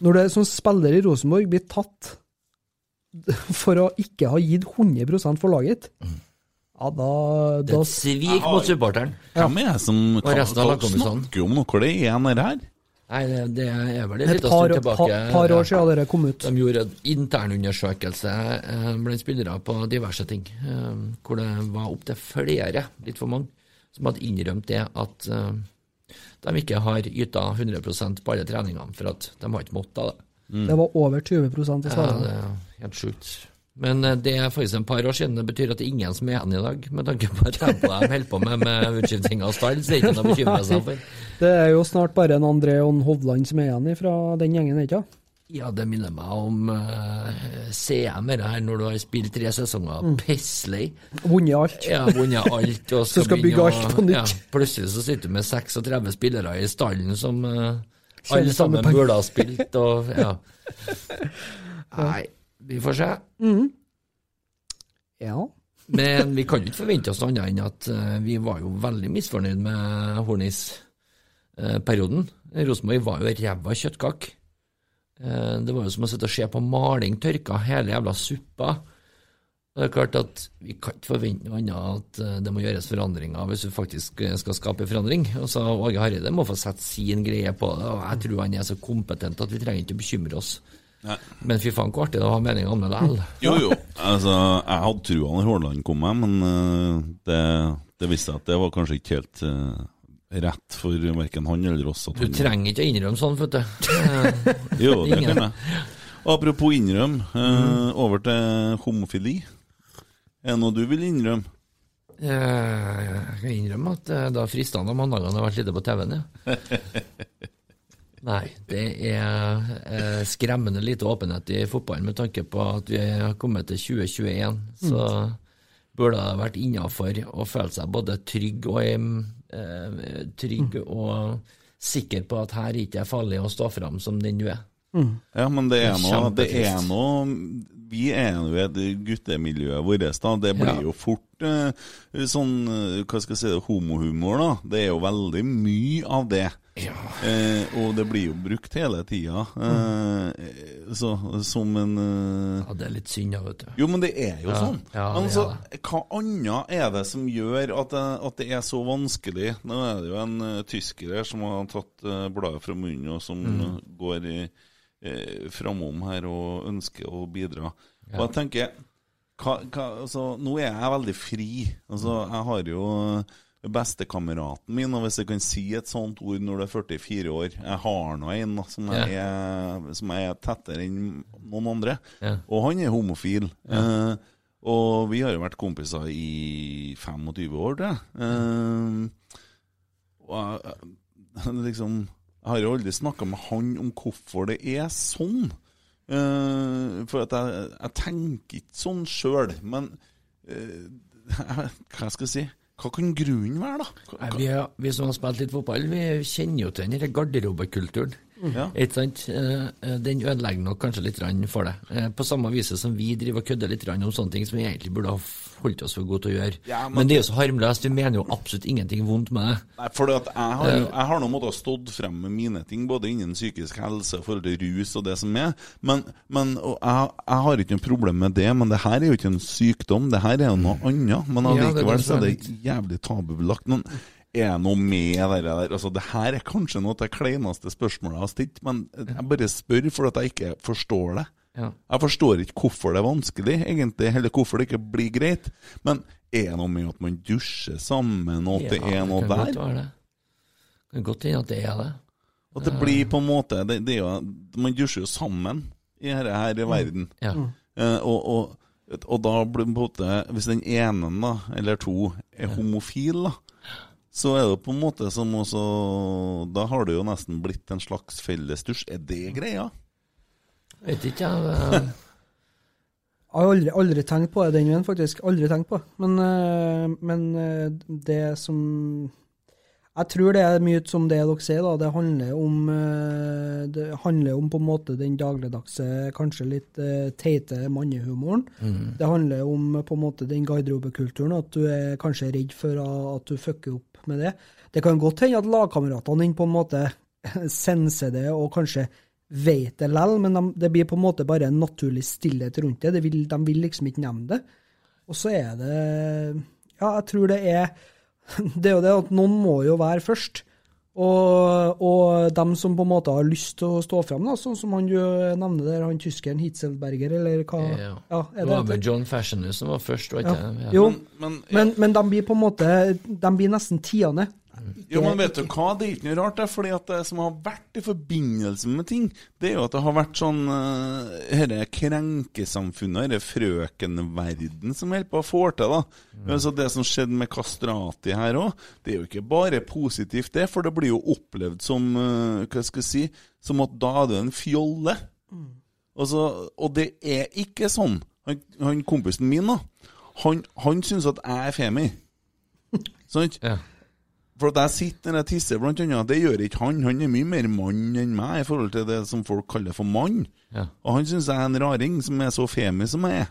Når du som spiller i Rosenborg blir tatt for å ikke ha gitt 100 for laget, ja, da, Det da et svik mot supporteren. Hvem er det som kan, hva- snakker om noe det er nede her? Nei, det, det er vel en liten par, stund tilbake. Et par år siden dere kom ut. De gjorde en internundersøkelse eh, blant spillere på diverse ting, eh, hvor det var opptil flere, litt for mange, som hadde innrømt det at eh, de ikke har yta 100 på alle treningene, for at de har ikke måttet det. Det var over 20 i Ja, det er helt sjukt. Men eh, det er faktisk en par år siden. Det betyr at det er ingen som er igjen i dag, med tanke på tempoet de holder på med med utskifting av stall. Så det er ikke noe å bekymre seg for. Det er jo snart bare en André og en Hovland som er igjen fra den gjengen, ikke sant? Ja, det minner meg om uh, CM, det her, når du har spilt tre sesonger. Mm. pisslei. Vunnet alt. Ja, vunnet alt. Og Så skal bygge alt på nytt. Ja, plutselig så sitter du med 36 spillere i stallen som uh, alle sammen burde ha spilt, og ja. Nei, vi får se. Mm. Ja. Men vi kan jo ikke forvente oss noe annet enn at eh, vi var jo veldig misfornøyd med Hornis-perioden. Rosenborg var jo ræva kjøttkake. Eh, det var jo som å sitte og se på maling tørka hele jævla suppa. Og Det er klart at Vi kan ikke forvente noe annet at eh, det må gjøres forandringer hvis du faktisk eh, skal skape forandring. Og så Åge Hareide må få sette sin greie på det, og jeg tror han er så kompetent at vi trenger ikke å bekymre oss. Nei. Men fy faen, hvor artig det var meninga om det likevel. Jo, jo. Altså, jeg hadde trua når Haaland kom med, men eh, det, det viste seg at det var kanskje ikke helt uh, rett for verken han eller oss. Du han- trenger ikke å innrømme sånn, vet du. Jo, det ingen- kan jeg. Apropos innrømme, eh, over til homofili. Er det noe du vil innrømme? Eh, Jeg kan innrømme at da fristende om mandagene har vært lite på TV-en, ja. Nei, det er eh, skremmende lite åpenhet i fotballen med tanke på at vi har kommet til 2021. Så burde det vært innafor å føle seg både trygg og, eh, trygg og sikker på at her ikke er farlig å stå fram som den du er. Ja, men det er noe, det er noe Vi er jo i et guttemiljø vårt, da. Det blir Ja. jo fort eh, sånn eh, Hva skal jeg si, homohumor, da. Det er jo veldig mye av det. Eh, og det blir jo brukt hele tida. Eh, så, som en eh, Ja, det er litt synd, da, vet du. Jo, men det er jo Ja, sånn. ja, men altså, hva annet er det som gjør at at det er så vanskelig? Nå er det jo en uh, tysker her som har tatt uh, bladet fra munnen, og som Mm. går i, eh, framom her og ønsker å bidra. Ja. Og jeg tenker hva, hva, altså, Nå er jeg veldig fri. Altså, jeg har jo eh, bestekameraten min, og hvis jeg kan si et sånt ord når du er 44 år Jeg har nå en som, Ja. jeg er, som jeg er tettere enn noen andre, Ja. og han er homofil. Ja. Eh, og vi har jo vært kompiser i 25 år, tror. Eh, og jeg, jeg, liksom, jeg har jo aldri snakka med han om hvorfor det er sånn. Eh, for at jeg, jeg tenker ikke sånn sjøl. Men eh, hva skal jeg si? Hva kan grunnen være, da? Hva, Nei, vi, er, vi som har spilt litt fotball, vi kjenner jo til den her garderobekulturen. Ja. Ikke sant? Eh, eh, Den ødelegger nok kanskje litt for det. Eh, På samme vis som vi driver og kødder litt om sånne ting som vi egentlig burde ha holdt oss for gode til å gjøre. Ja, men- men, det er jo så harmløst. Vi mener jo absolutt ingenting vondt med det. Nei, for jeg har, Eh. jeg har nå måttet stått frem med mine ting, både innen psykisk helse, forhold til rus og det som er. Men, men jeg, jeg har ikke noe problem med det, men det her er jo ikke en sykdom, det her er jo noe annet. Men Ja, allikevel så er det jævlig tabubelagt. Men er noe med det der? Altså, det her er kanskje noe av det kleineste spørsmålet jeg har stilt, men jeg bare spør for at jeg ikke forstår det. Ja. Jeg forstår ikke hvorfor det er vanskelig, egentlig, eller hvorfor det ikke blir greit. Men er det noe med at man dusjer sammen, og at det er noe der? godt være det. Kan godt hende at det er det. At det blir på en måte det, det er jo, Man dusjer jo sammen i dette her i verden. Ja. Eh, og, og, og da blir det på en måte Hvis den ene, da, eller to, er homofil, da, så er det på en måte som også Da har det jo nesten blitt en slags fellesdusj. Er det greia? Vet ikke, jeg. eh, Jeg har aldri, aldri tenkt på det den veien, faktisk. Aldri tenkt på. Men, eh, men eh, det som Jeg tror det er mye som det dere sier, da. Det handler om Det handler om på en måte den dagligdagse, kanskje litt teite mannehumoren. Mm. Det handler om på en måte den garderobekulturen, at du er kanskje redd for at du fucker opp med det. Det kan godt hende at lagkameratene dine på en måte senser det og kanskje vet det lell, men de, det blir på en måte bare en naturlig stillhet rundt det. det vil, de vil liksom ikke nevne det. Og så er det Ja, jeg tror det er Det er jo det at noen må jo være først. Og, og dem som på en måte har lyst til å stå fram, sånn som han jo nevner der, han tyskeren Hitzelberger, eller hva Ja. ja, Det var vel John Fashionus som var først, var ikke Ja. det? Jo, Men, men, men, de blir på en måte De blir nesten tiende. Jo, men vet du hva, det er ikke noe rart, det. fordi at det som har vært i forbindelse med ting, det er jo at det har vært sånn uh, Dette krenkesamfunnet, denne frøkenverden som holder på å få til, da. Altså Det som skjedde med kastrati her òg, det er jo ikke bare positivt, det. For det blir jo opplevd som uh, Hva skal jeg si Som at da er du en fjolle. Altså, og det er ikke sånn. Han, han kompisen min, da, han, han syns at jeg er femi. Sant? For at jeg sitter når jeg tisser, blant annet, det gjør ikke han. Han er mye mer mann enn meg i forhold til det som folk kaller for mann. Ja. Og han syns jeg er en raring som er så femi som jeg er.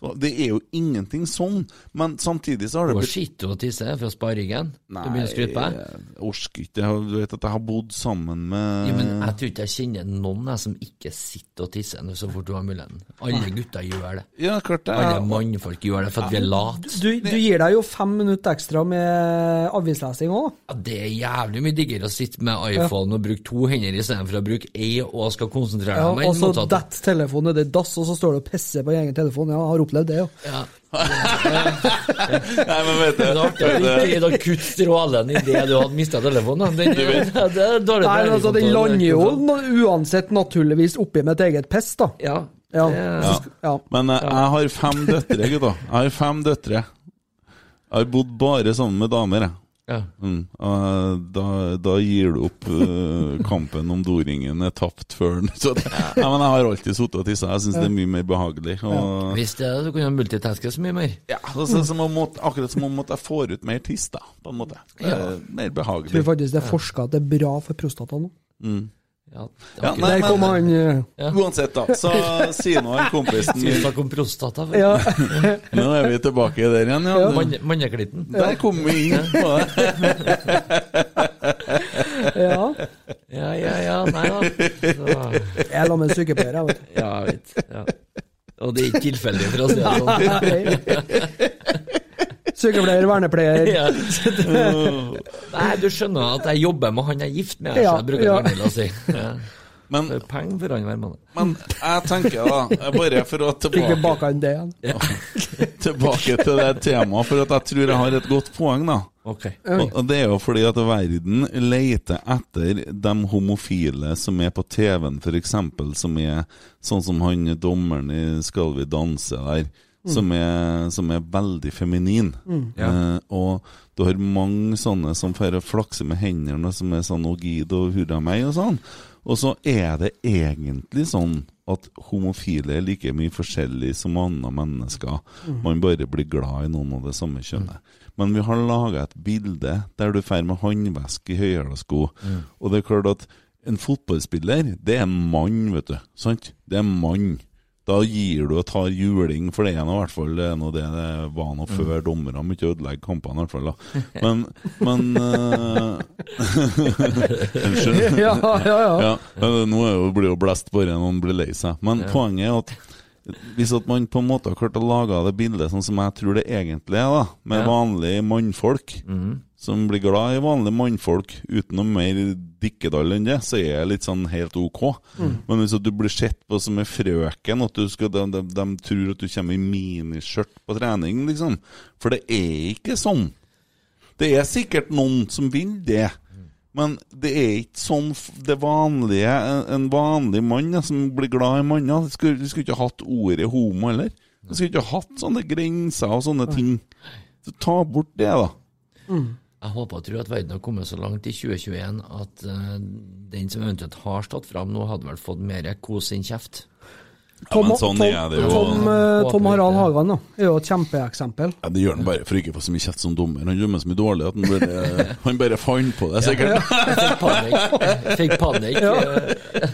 Så Det er jo ingenting sånn, men samtidig så har det har skitt og tisse fra sparringen. Du begynner å skryte på deg. jeg orker ikke. Du vet at jeg har bodd sammen med Ja, men jeg tror ikke jeg kjenner noen jeg, som ikke sitter og tisser så fort du har muligheten. Alle gutter gjør det. Ja, klart det. Alle mannfolk gjør det for at vi er late. Du, du gir deg jo fem minutter ekstra med avislesing òg. Ja, det er jævlig mye diggere å sitte med iPhone og bruke to hender istedenfor å bruke ei og skal konsentrere deg Ja, og så detter telefonen ned i dass, og så står du og pisser på egen telefon. Ja, har opplevd det, jo. Ja. Nei, men vet du Det er å strålen i det du hadde mista telefonen. Den, det er dårlig Nei, men altså, Den lander jo uansett naturligvis oppi mitt eget piss, da. Ja. Ja. Ja. ja. Men eh, jeg har fem døtre, gutta. Jeg har fem døtre. Jeg har bodd bare sammen med damer, jeg. Ja. Mm. Da, da gir du opp eh, kampen om doringen er tapt før den. Så det, ja, men jeg har alltid sittet og tissa. Jeg syns det er mye mer behagelig. Og, Hvis det er, så kunne du multitaske så mye mer. ja, så, så, som om akkurat som om at jeg får ut mer tiss, da, på en måte. Det er mer Jeg behagelig. tror faktisk det er forska at det er bra for prostata nå. Mm. Ja, Ja, nei, Der men- kom han eh, Uansett, da, så sier nå han kompisen Skal vi snakke om prostata? Ja. Nå er vi tilbake der igjen, ja. Mann- Manneklitten. Der kom vi inn på det. Ja. Ja, ja, ja. Nei da. Så, Jeg la meg en sykepleier, jeg, vet du. ja, jeg vet. Ja. Og det er ikke tilfeldig, for å si det sånn. Sykepleier, vernepleier. Ja. Nei, du skjønner at jeg jobber med han jeg er gift med, Ja, så jeg bruker ja. Å si. Ja. Men, Det er penger for han hver måned. men jeg tenker da, bare for å tilbake, baka inn det igjen. tilbake til det temaet, for at jeg tror jeg har et godt poeng, da. Okay. Og, og det er jo fordi at verden leter etter de homofile som er på TV-en, f.eks., som er sånn som han dommeren i Skal vi danse der. Som er, som er veldig feminin. Eh, og du har mange sånne som får flakse med hendene, som er sånn 'Å, gid og hurra meg' og sånn. Og så er det egentlig sånn at homofile er like mye forskjellig som andre mennesker. Man bare blir glad i noen av det samme kjønnet. Men vi har laga et bilde der du drar med håndveske i høyhæla Og det er klart at en fotballspiller, det er en mann, vet du. Sant? Det er en mann. Da gir du og tar juling, for det er nå i hvert fall det, er det det var nå før dommerne ikke ødelegge kampene, i hvert fall. da. Men, men eh, Unnskyld. Ja, ja, ja. Ja, eh, nå er jo, blir jo blest bare noen blir lei seg. Men poenget er at hvis at man på en måte har klart å lage det bildet sånn som jeg tror det egentlig er, da, med Ja. vanlige mannfolk, som blir glad i vanlige mannfolk uten noe mer dikkedall enn det, så er det litt sånn helt ok. Men hvis du blir sett på som en frøken, at du skal, de, de, de tror at du kommer i miniskjørt på trening, liksom. For det er ikke sånn. Det er sikkert noen som vil det. Men det er ikke sånn det vanlige En vanlig mann ja, som blir glad i manner Du skulle, skulle ikke hatt ordet homo heller. Du skulle ikke hatt sånne grenser og sånne ting. Så ta bort det, da. Jeg håper og tror at verden har kommet så langt i 2021 at uh, den som eventuelt har stått fram nå, hadde vel fått mer kos enn kjeft. Ja, men sånn jo. Tom, eh, Tom Harald Hagan da, er jo et kjempeeksempel. Ja, det gjør han bare for ikke å få så mye kjeft som dommer. Han dømmer så mye dårlig at han bare, han bare fant på det, sikkert. Panikk. Fikk panikk. Ja.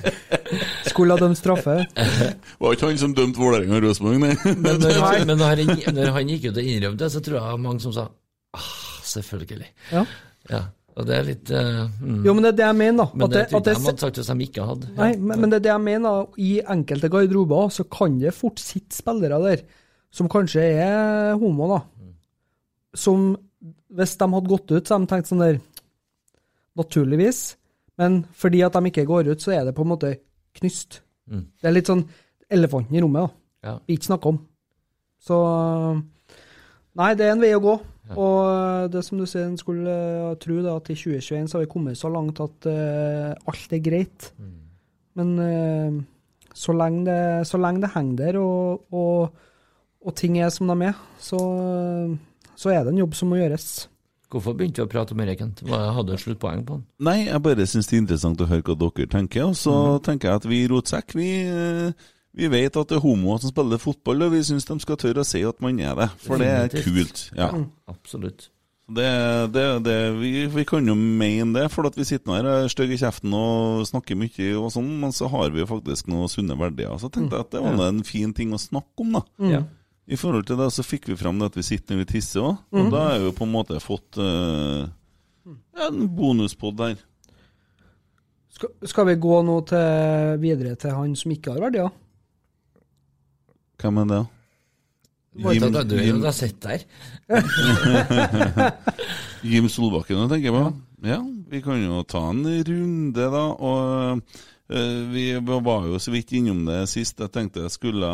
Skulle ha dømt straffe. Var ikke han som dømte Vålerenga og Rosenborg, nei? Men når, men når, han, når han gikk ut og innrømte det, så tror jeg mange som sa ah, selvfølgelig. Ja. Ja, og det er litt uh, mm. Jo, men det er det jeg mener, da. Men At det det, at det, de hadde sagt hvis de ikke hadde. nei, men, men det er det jeg mener. I enkelte garderober så kan det fort sitte spillere der som kanskje er homo, da. Som hvis de hadde gått ut, så hadde de tenkt sånn der naturligvis. Men fordi at de ikke går ut, så er det på en måte knyst. Mm. Det er litt sånn elefanten i rommet, da. Ja. Vi ikke snakker om. Så Nei, det er en vei å gå. Og det som du sier, en skulle tro da, at i 2021 så har vi kommet så langt at uh, alt er greit. Mm. Men uh, så, lenge det, så lenge det henger der, og, og, og ting er som de er, så, så er det en jobb som må gjøres. Hvorfor begynte vi å prate om det, Kent? Hadde du et sluttpoeng på den? Nei, jeg bare syns det er interessant å høre hva dere tenker. Og så mm. tenker jeg at vi i Rotsekk, vi, eh, vi vet at det er homoer som spiller fotball, og vi syns de skal tørre å si at man er det. For det er kult. Ja. Ja, absolutt. Det, det, det, vi, vi kan jo mene det, for at vi sitter nå her og er stygge i kjeften og snakker mye og sånn, men så har vi jo faktisk noen sunne verdier. Så tenkte jeg at det var en fin ting å snakke om, da. Mm. Ja. I forhold til det så fikk vi fram det at vi sitter når vi tisser òg, og da har vi jo på en måte fått uh, en bonuspod der. Skal, skal vi gå nå til, videre til han som ikke har verdier? Hvem er det? Jim, at du du har sett der. Jim Solbakken, tenker jeg på. Ja, vi kan jo ta en runde, da. Og eh, vi var jo så vidt innom det sist. Jeg tenkte jeg skulle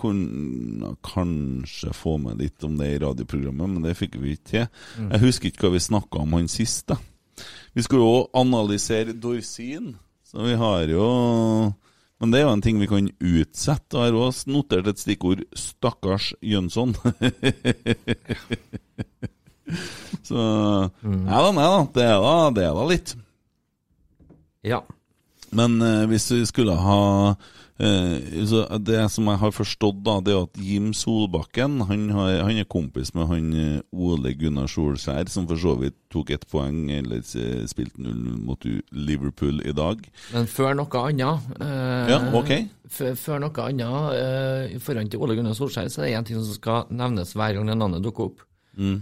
kunne kanskje få med litt om det i radioprogrammet, men det fikk vi ikke til. Mm. Jeg husker ikke hva vi snakka om han sist, da. Vi skulle jo analysere Dorsin, så vi har jo Men det er jo en ting vi kan utsette. Jeg har også notert et stikkord 'stakkars Jønsson'. så Nei da, nei da. Det er da, det er da litt. Ja. Men eh, hvis vi skulle ha så Det som jeg har forstått, da, det er at Jim Solbakken han, har, han er kompis med han eh, Ole Gunnar Solskjær, som for så vidt tok ett poeng, eller eh, spilte 0 mot Liverpool i dag. Men før noe annet eh, Ja, ok. Før noe annet eh, i forhold til Ole Gunnar Solskjær, så er det én ting som skal nevnes hver gang det navnet dukker opp. Mm.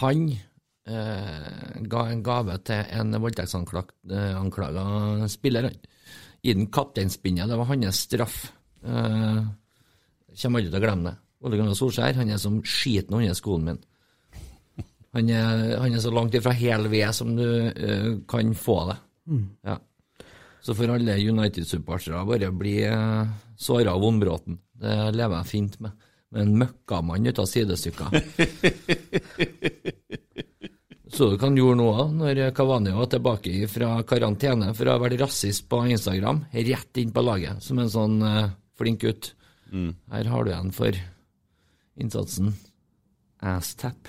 Han eh, ga en gave til en voldtektsanklaga spiller. han. I den kapteinspinnet. Det var hans straff. Eh, kommer aldri til å glemme det. Ole Gunnar Solskjær han er som skiten under skoen min. Han er, han er så langt ifra hel ved som du eh, kan få det. Mm. Ja. Så for alle United-supportere bare bli eh, såra av Vombråten. Det lever jeg fint med. Med en møkkamann ut av sidestykker. Så du hva han gjorde nå, òg, når Kavani var tilbake fra karantene for å ha vært rasist på Instagram? Rett inn på laget, som en sånn uh, flink gutt. Her har du en for innsatsen. Ass-tap.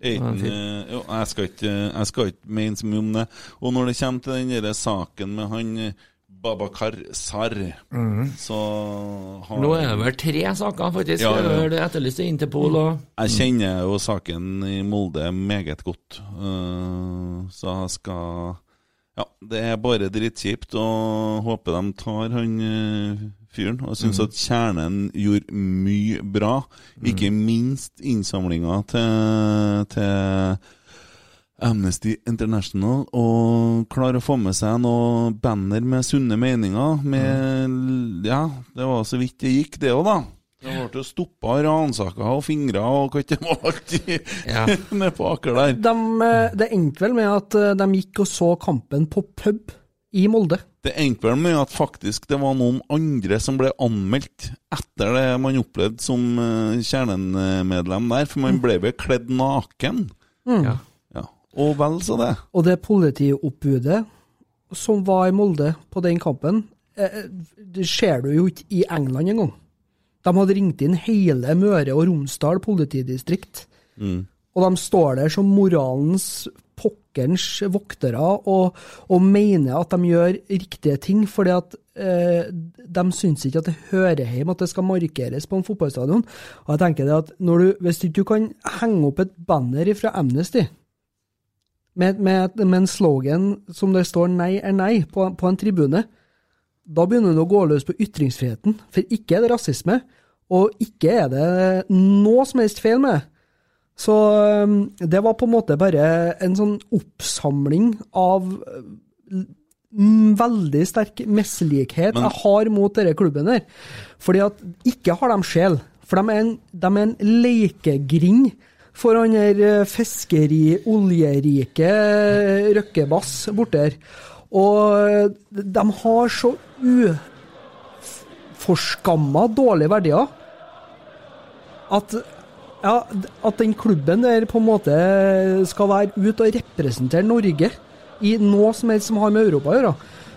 Eiten, eh, jo, jeg, skal ikke, jeg skal ikke mene så mye om det. Og når det kommer til den der saken med han eh, Babakar Sar, Mhm. så har Nå er det vel tre saker, faktisk. Ja, ja. Det etterlyste Interpol og Jeg kjenner jo saken i Molde meget godt, eh, så jeg skal Ja, det er bare drittkjipt, og håper de tar han eh, fyren. Og syns mm. at Kjernen gjorde mye bra, ikke minst innsamlinga til, til Amnesty International og klarer å få med seg noen banner med sunne meninger. Med, ja, det var så vidt det gikk, det òg, da. Det ble jo stoppa ransaka og fingre og hva det var alltid Ja. nede på Aker der. De, eh, det endte vel med at eh, de gikk og så kampen på pub i Molde. Det endte vel med at faktisk det var noen andre som ble anmeldt etter det man opplevde som kjernemedlem der, for man ble vel kledd naken. Mm. Ja. Og vel så det. Og det politioppbudet som var i Molde på den kampen, eh, det ser du jo ikke i England engang. De hadde ringt inn hele Møre og Romsdal politidistrikt. Mm. Og de står der som moralens pokkerens voktere og, og mener at de gjør riktige ting, fordi at eh, de syns ikke at det hører hjem at det skal markeres på en fotballstadion. Og jeg tenker det at du, Hvis du ikke kan henge opp et banner fra Amnesty med, med, med en slogan som det står 'nei er nei' på, på en tribune, da begynner du å gå løs på ytringsfriheten. For ikke er det rasisme, og ikke er det noe som helst feil med det. Så det var på en måte bare en sånn oppsamling av veldig sterk mislikhet jeg har mot denne klubben her. Fordi at ikke har de sjel. For de er en, de er en lekegrind for han der eh, fiskeri, oljerike eh, Røkkebass borte her. Og eh, de har så uforskamma dårlige verdier at ja, at den klubben der på en måte skal være ute og representere Norge i noe som helst som har med Europa å gjøre,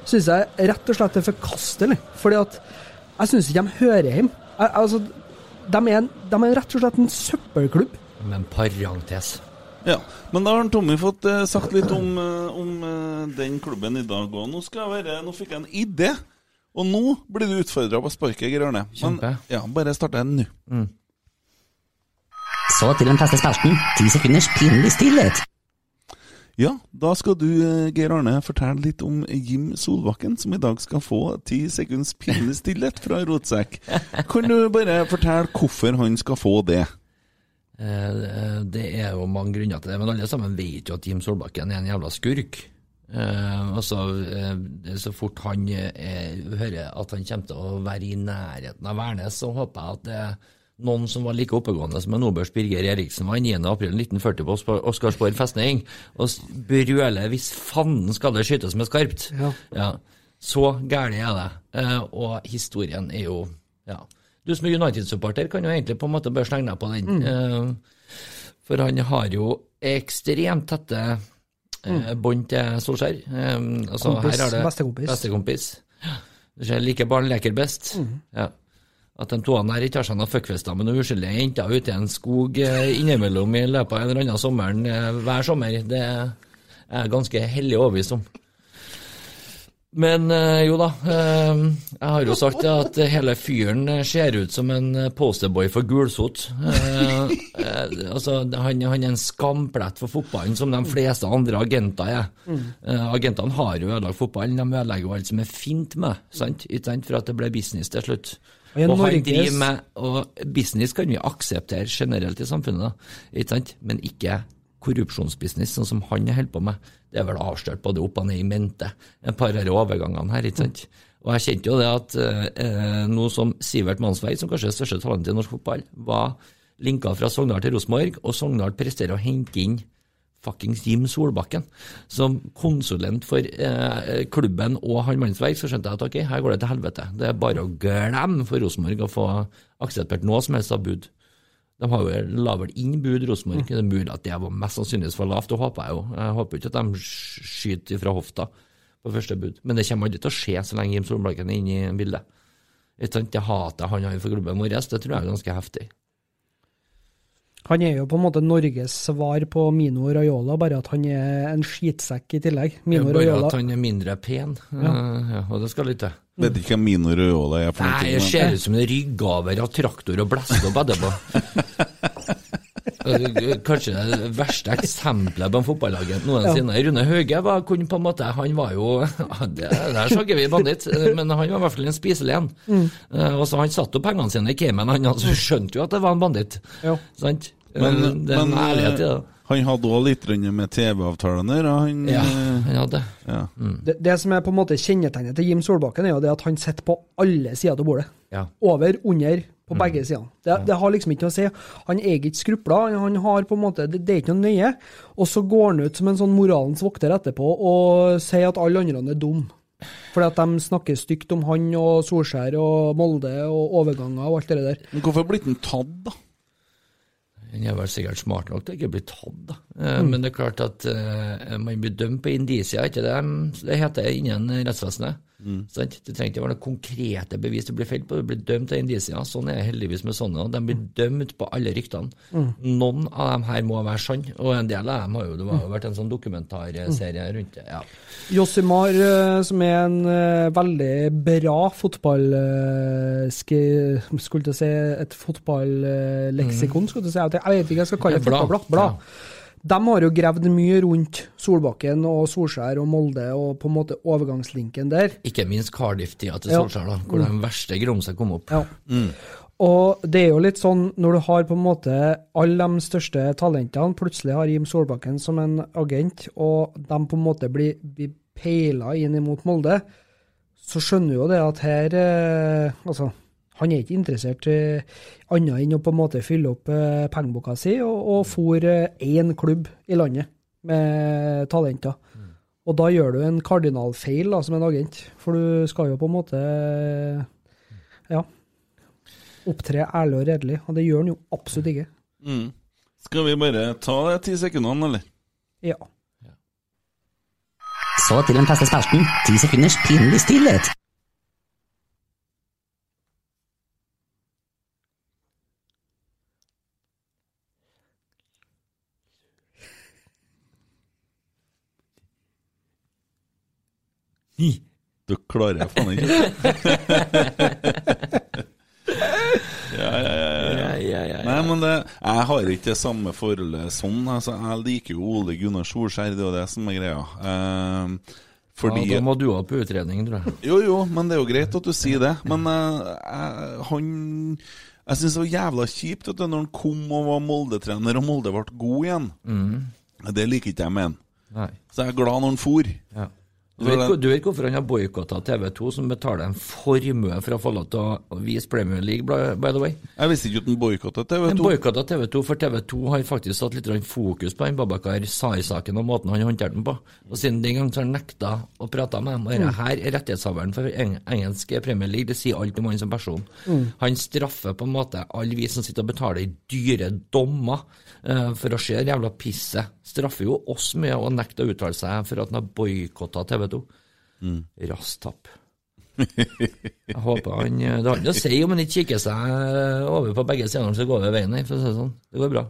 syns jeg rett og slett er forkastelig. Fordi at jeg syns ikke de hører hjemme. Altså, de de er rett og slett en søppelklubb. Men parentes. Ja, men da har Tommy fått eh, sagt litt om, eh, om eh, den klubben i dag òg. Nå, nå fikk jeg en idé, og nå blir du utfordra på sparket, Geir Arne. Men ja, bare starte den nå. Så til den feste spelten. Ti sekunders pinlig stillhet. Ja, da skal du, eh, Geir Arne, fortelle litt om Jim Solbakken, som i dag skal få ti sekunds pinlig stillhet fra Rotsekk. Kan du bare fortelle hvorfor han skal få det? Eh, Det er jo mange grunner til det, men alle sammen vet jo at Jim Solbakken er en jævla skurk. Eh, altså, eh, Så fort han hører at han kommer til å være i nærheten av Værnes, så håper jeg at det er noen som var like oppegående som en oberst Birger Eriksen var 9. april 1940 på Oscarsborg festning, og brøler 'hvis fanden skal det skytes med skarpt'. Ja. Så gæren er det. Og historien er jo ja. Du som er United-supporter kan jo egentlig på en måte bare slenge deg på den. Mm. Uh, for han har jo ekstremt tette eh, bånd til Solskjær. Eh, altså. Kompis, bestekompis. bestekompis. Du ser like barn leker best. Mm. Ja. At de to her ikke har seg noen fuckfester med noen uskyldige jenter ute i en skog uh, innimellom i løpet av en eller annen sommeren hver sommer, det er jeg ganske hellig overbevist om. Men eh, jo da, eh, jeg har jo sagt at hele fyren eh, ser ut som en posterboy for gulsot. Altså, han, han er en skamplett for fotballen, som de fleste andre agenter er. Mm. Agentene har jo ødelagt fotballen, de ødelegger jo alt som er fint med, sant? For at det ble business til slutt. Og han driver med Og business kan vi akseptere generelt i samfunnet, da, ikke sant? men ikke korrupsjonsbusiness, sånn som han holder på med. Det er vel avslørt både opp og ned i mente, et par av overgangene her. ikke sant? Og jeg kjente jo det at eh, noe som Sivert Mansveig, som kanskje er største talentet i norsk fotball, var linka fra Sogndal til Rosenborg, og Sogndal presterer å hente inn fuckings Jim Solbakken. Som konsulent for eh, klubben og han Mannsverk, så skjønte jeg at ok, her går det til helvete. Det er bare å glemme for Rosenborg å få akseptert noe som helst av bud. De har jo la vel inn bud, Rosenborg. Det er mulig at det var mest sannsynligvis for lavt, det håper jeg jo. Jeg håper ikke at de skyter fra hofta på første bud. Men det kommer aldri til å skje så lenge Jim Solbakken er inne i bildet. Det hatet han har for klubben vår, det tror jeg er ganske heftig. Han er jo på en måte Norges svar på Mino Raiola, bare at han er en skitsekk i tillegg. Mino Bare Raiola at han er mindre pen, Ja. Eh, ja, og det skal litt til. Vet ikke hvem Mino Raiola er for noe. Nei, det ser ut som en ryggaver av traktor og blest opp etterpå. Kanskje det verste eksempelet på en fotballagent noensinne. Rune Hauge var, kunne på en måte Han var jo Der snakker vi banditt, men han var i hvert fall en spiselig en. Mm. Eh, Han satte jo pengene sine i Cayman, han altså, skjønte jo at det var en banditt. Ja. Sant? Men, det er en men ærlighet i det. Han hadde òg litt med TV-avtalen der. Han, Ja, eh, han hadde. Ja. det, det som er på en måte kjennetegnet til Jim Solbakken, er jo det at han sitter på alle sider av bordet. Ja. Over, under, på Mm. begge sider. Det, det har liksom ikke noe å si. Han er ikke skrupla. Han, har på en måte, det, det er ikke noe nøye. Og så går han ut som en sånn moralens vokter etterpå og sier at alle andre er dum. Fordi at de snakker stygt om han og Solskjær og Molde og overganger og alt det der. Men hvorfor ble han tatt, da? Han er vel sikkert smart nok til å ikke bli tatt, da. Eh, Mm. Men det er klart at eh, man blir dømt på indisier, er ikke det det heter innen rettsvesenet? Mm. Sant? Det trenger ikke være noen konkrete bevis du blir felt på, du blir dømt av indisier. Sånn er det heldigvis med sånne. De blir dømt på alle ryktene. Mm. Noen av dem her må være sann, og en del av dem har jo det har jo vært en sånn dokumentarserie Mm. rundt det. ja. Josimar, eh, som er en eh, veldig bra fotball... eh, Skulle til å si et fotballeksikon, skulle til å si. Jeg vet ikke hva jeg skal kalle det. Et blad. Fotballblad. Blad. De har jo gravd mye rundt Solbakken og Solskjær og Molde og på en måte overgangslinken der. Ikke minst Cardiff-tida til Solskjær, da, hvor Mm. den verste grumsa kom opp. Ja. Og det er jo litt sånn, når du har på en måte alle de største talentene, plutselig har Jim Solbakken som en agent, og de på en måte blir, blir peila inn imot Molde, så skjønner jo det at her eh, Altså, Han er ikke interessert i annet enn å på en måte fylle opp eh, pengeboka si og, og fôre én klubb i landet med talenter. Og da gjør du en kardinalfeil da, som en agent, for du skal jo på en måte ja, opptre ærlig og redelig, og det gjør han jo absolutt ikke. Mm. Skal vi bare ta de ti sekundene, eller? Ja. Så til den faste spalten. Ti sekunders pinlig stillhet. Du klarer jeg faen ikke. ja, ja, ja, ja. Nei, men det, jeg har ikke det samme forholdet sånn. Altså, jeg liker jo Ole Gunnar Solskjær, det er det som er greia. Eh, fordi Ja, da må du ha på utredning, tror jeg. Jo, jo, men det er jo greit at du sier det. Men uh, jeg, han Jeg syns det var jævla kjipt at når han kom og var Molde-trener, og Molde ble god igjen. Det liker ikke jeg med han. Så jeg er glad når han for. Ja. Du vet, du vet hvorfor han har boikotta TV2, som betaler en formue for å få lov til å vise Premier League, by the way? Jeg visste ikke at han boikotta TV2. Han boikotta TV2, for TV2 har faktisk satt litt fokus på den Babakar Sar-saken og måten han håndterte den på. Og siden den gang så har han nekta å prate med dem. Og dette Mm. her er rettighetshaveren for eng engelsk Premier League. Det sier alt om han som person. Mm. Han straffer på en måte alle vi som sitter og betaler i dyre dommer uh, for å se det jævla pisset. Straffer jo oss med å nekte å uttale seg for at han har boikotta TV2. Mm. Rasstapp. Jeg håper han Det har han å si om han ikke kikker seg over på begge sider, så går det veien her, for å si det sånn. Det går bra.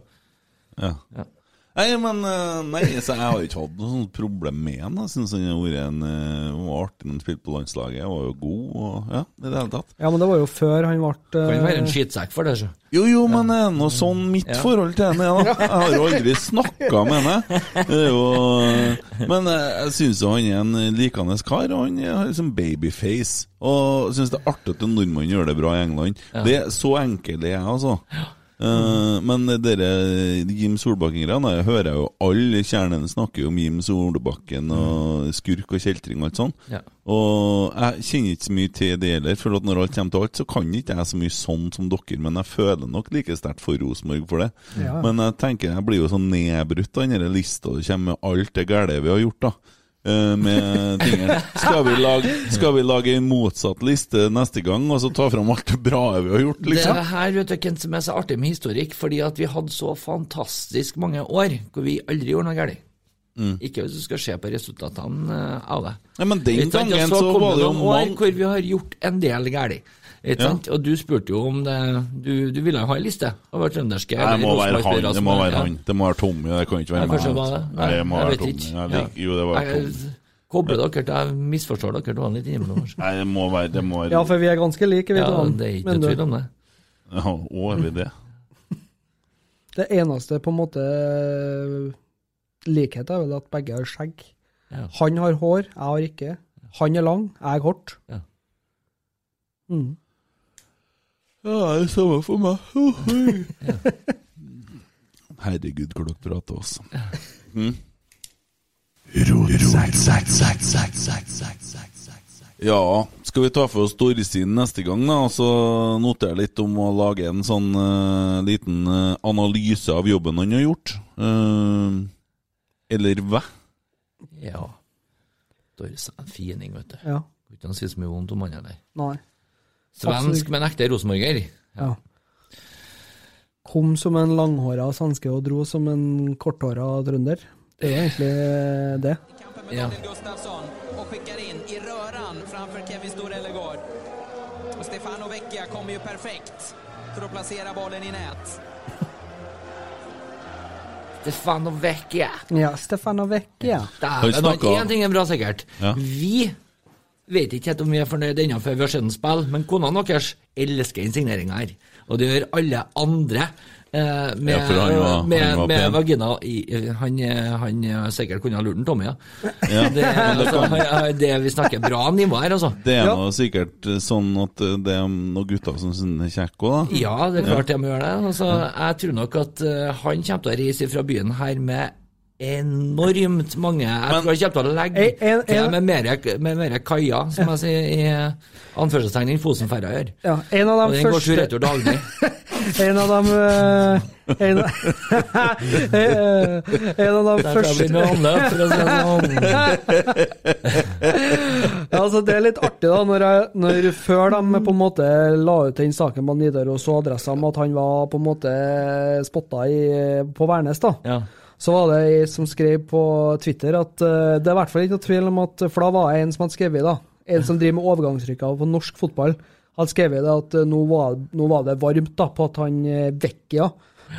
Ja. Ja. Nei, men eh, Nei, så jeg har ikke hatt noe sånt problem med han. Jeg syns han har vært en eh, var artig når han spilte på landslaget. Han var jo god og ja, i det hele tatt. Ja, men det var jo før han ble Kan være en skittsekk for det, så. Jo, jo, men det er noe sånn mitt Ja. forhold til henne. da. Jeg har jo aldri snakka med henne. Det er jo, men eh, jeg syns han er en likende kar. og Han har liksom babyface. Og syns det er artig at en nordmann gjør det bra i England. Ja. Det er Så enkel er jeg, altså. Eh, men dere Jim Solbakken-greiene jeg hører jo alle kjernene snakker om Jim Solbakken og skurk og kjeltring og alt sånt. Ja. Og jeg kjenner ikke så mye til det heller, for når alt kommer til alt, så kan ikke jeg så mye sånn som dere, men jeg føler nok like sterkt for Rosenborg for det. Ja. Men jeg tenker jeg blir jo sånn nedbrutt av den lista, det kommer med alt det gale vi har gjort, da. Eh, Med tingene. Skal vi, lage, skal vi lage en motsatt liste neste gang, og så ta fram alt det bra vi har gjort, Det liksom? er her vet du, hvem som er så artig med historikk, fordi at vi hadde så fantastisk mange år hvor vi aldri gjorde noe galt. Mm. Ikke hvis du skal se på resultatene eh, av det. Ja, men den gangen så kom var det jo noen år hvor vi har gjort en del galt. Ikke Ja. sant? Og du spurte jo om det Du, du ville ha en liste over trønderske Nei, det må være han. Det må være han. Det må være Tommy. Det kan ikke være meg. kanskje det det. Nei, det må jeg være vet Tommy. ikke. Jeg Ja. Jo, det var Jeg Tommy. Kobler dere til Jeg misforstår dere to litt innimellom. Nei, det må være, det må være Ja, for vi er ganske like, vi Ja, det er ikke tvil om det. Ja, å, er vi det? det eneste på en måte likhet er vel at begge har skjegg. Ja. Han har hår, jeg har ikke. Han er lang, jeg er kort. Ja. Mm. Ja, det er samme for meg. Herregud, hvor dere prater, altså. Mm. Ja, skal vi ta for oss Storsiden neste gang, da? Og så notere litt om å lage en sånn uh, liten uh, analyse av jobben han har gjort. Uh, eller hva? Ja. Doris er en fining, vet du. Ja. Kan ikke si så mye vondt om han heller. Nei. Svensk, men ekte rosenborger. Ja. Kom som en langhåra svenske og dro som en korthåra trønder. Det er egentlig det. Ja. Gustafsson och skickar in i röran framfor Kevin Storellegård. Og Stefano Vecchia kommer jo perfekt for å plassere bollen i nett. Stefano Vecchia. Ja, Stefano Vecchia. Dæven, én ting er bra sikkert. Ja. Vi vet ikke helt om vi er fornøyd ennå før vi har sett den spille, men kona deres elsker den signeringa her. Og det gjør alle andre. eh, med, Ja, han var- med, han var med vagina i Han, eh, han eh, sikkert kunne ha lurt den Tommy, ja. Ja. Det, altså, det vi snakker bra nivå her, altså. Det er Ja. nå sikkert eh, sånn at eh, det er noen gutter som synes er kjekk òg, da. Ja, det er klart de må gjøre det. Altså, jeg tror nok at eh, han kommer til å reise fra byen her med enormt mange. Jeg tror jeg kommer til å legge En- en- til en- med mer, med mer kaier, som jeg sier i anførselstegn, enn Fosenferja gjør. Ja, en av Og de den går første tur-retur daglig. En av dem eh, En, en av de første med sånn. altså Det er litt artig, da, når, jeg, når før de på en måte la ut den saken på Nidaros og adressa om at han var på en måte spotta i, på Værnes, da. Ja. Så var det ei som skrev på Twitter at uh, det er i hvert fall ikke noe tvil om at For da var det en som hadde skrevet da, en som driver med overgangsrykker på norsk fotball, hadde skrevet det at uh, nå var, nå var det varmt da, på at han eh, Vecchia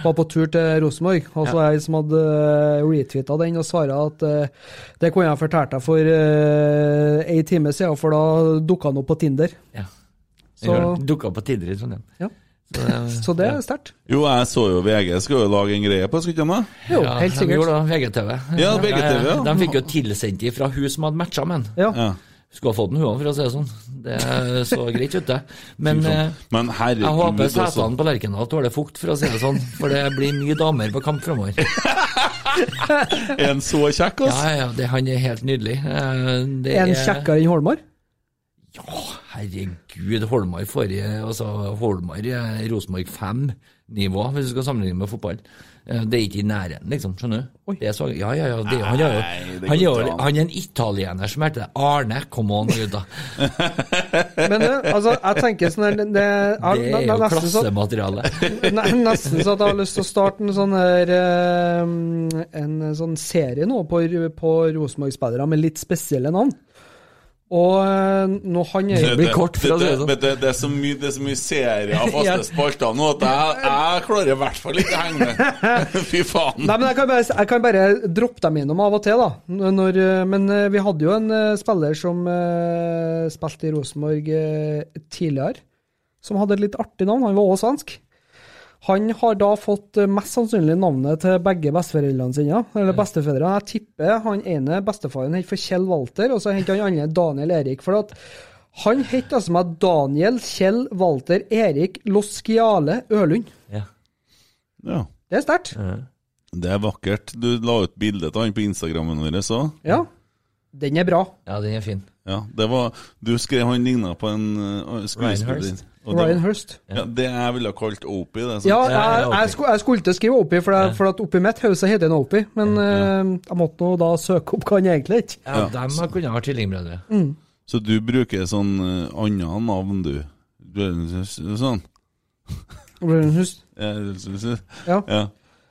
var på tur til Rosenborg. Og så det ei som hadde uh, retweeta den og svara at uh, det kunne jeg fortalt deg for uh, ei time siden, for da dukka han opp på Tinder. Ja. Så, Dukka på Tinder i Trondheim. Ja. Så, det- det er sterkt. Jo, jeg så jo VG skal jo lage en greie på, skulle ikke de? Jo, ja, helt De sikkert. gjorde det, VGTV. Ja, VGTV, ja. De fikk jo tilsendt de fra hun som hadde matcha med han. Ja. Ja. Skulle ha fått den, hun òg, for å si det sånn. Det så greit ut, det. Men eh, Men herregud, jeg håper setene på Lerkendal tåler fukt, for å si det sånn. For det blir mye damer på kamp framover. Er han så kjekk, Ja, altså? ja, det, han er helt nydelig. Eh, Det En er- kjekkere enn Holmar? Herregud, Holmar forrige Altså, Holmar er Rosenborg 5-nivå, hvis du skal sammenligne med fotball. Eh, Det er ikke i nærheten, liksom. Skjønner du? Det er så, ja, ja, ja. Det, han, er jo, Nei, det han, er han er en italiener som heter Arne. Come on, gutta. Men du, altså, jeg tenker sånn her Det, det, er- Det er jo nesten så- klassemateriale. Ne- Nesten så at jeg har lyst til å starte en sånn her eh, En sånn serie nå på, på Rosenborg-spillere med litt spesielle navn. Og eh, nå han er Det, det, det, det, det, det, er så mye, det er så mye serier av faste spalter nå at jeg, jeg klarer i hvert fall ikke å henge med. Fy faen. Nei, men jeg kan, bare, jeg kan bare droppe dem innom av og til, da. Når, eh, men eh, vi hadde jo en spiller som uh, spilte i Rosenborg tidligere, som hadde et litt artig navn. Han var også svensk. Han har da fått eh, mest sannsynlig navnet til begge besteforeldrene sine, eller bestefedrene. Jeg tipper han ene bestefaren het for Kjell Walter, og så het han andre Daniel Erik. For at han het altså meg Daniel Kjell Walter Erik Loskiale Ølund. Ja. Ja. Det er sterkt. Det er vakkert. Du la ut bilde av han på Instagrammen vår så. Ja. Den er bra. Ja, den er fin. Ja, det var, du skrev han ligna på en uh, skuespiller. Ryan Hurst. Og Ryan Hurst. Ja, det jeg ville kalt Opie. Det, sant? Ja, jeg, jeg, skulle, jeg skulle ikke skrive Opie, for, jeg, for at oppi mitt hode heter han Opie. Men eh, jeg måtte nå da søke opp hva han egentlig het. Ja, dem kunne ha vært tvillingbrødre. Mm. Så du bruker sånn uh, annet navn, du? du er sånn? Ryan Hurst. Ja. Ja.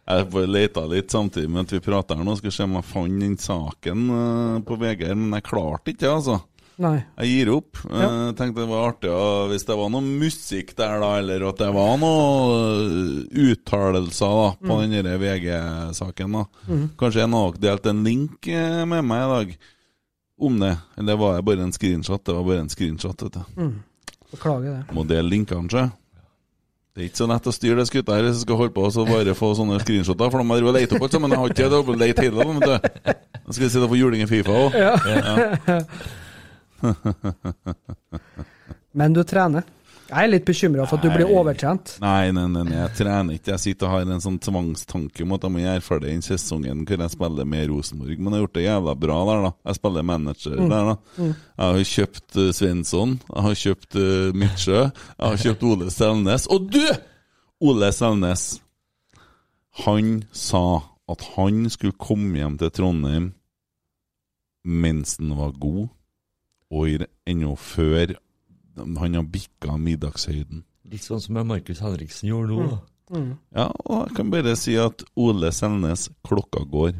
Jeg bare leta litt samtidig med at vi prater her nå. Skal se om jeg fant den saken uh, på VG, men jeg klarte ikke, altså. Nei. Jeg gir opp. Ja. Jeg tenkte det var artig hvis det var noe musikk der, da, eller at det var noen uttalelser da, på Mm. den VG-saken. da. Mm. Kanskje en av dere delte en link eh, med meg i dag om det. Eller var det bare en screenshot? Det var bare en screenshot, vet du. Mm. Beklager det. Må dele linkene, sjø. Det er ikke så lett å styre det skuttet her hvis jeg skal holde på og så bare få sånne screenshoter, for da må jeg lete opp alt sammen. Jeg har ikke lete hele tiden. Da skal jeg sitte og få juling i Fifa òg. Ja. Men du trener. Jeg er litt bekymra for at du blir overtrent. Nei, nei, nei, nei, jeg trener ikke. Jeg sitter og har en sånn tvangstanke om at jeg må gjøre ferdig den sesongen hvor jeg spiller med Rosenborg. Men jeg har gjort det jævla bra der, da. Jeg spiller manager Mm. der, da. Mm. Jeg har kjøpt uh, Svensson, jeg har kjøpt uh, Midtsjø, jeg har kjøpt Ole Selnes. Og du! Ole Selnes, han sa at han skulle komme hjem til Trondheim mens han var god, og ennå før han har bikka middagshøyden. Litt sånn som Markus Henriksen gjorde nå. da. Mm. Ja, og jeg kan bare si at Ole Selnes, klokka går.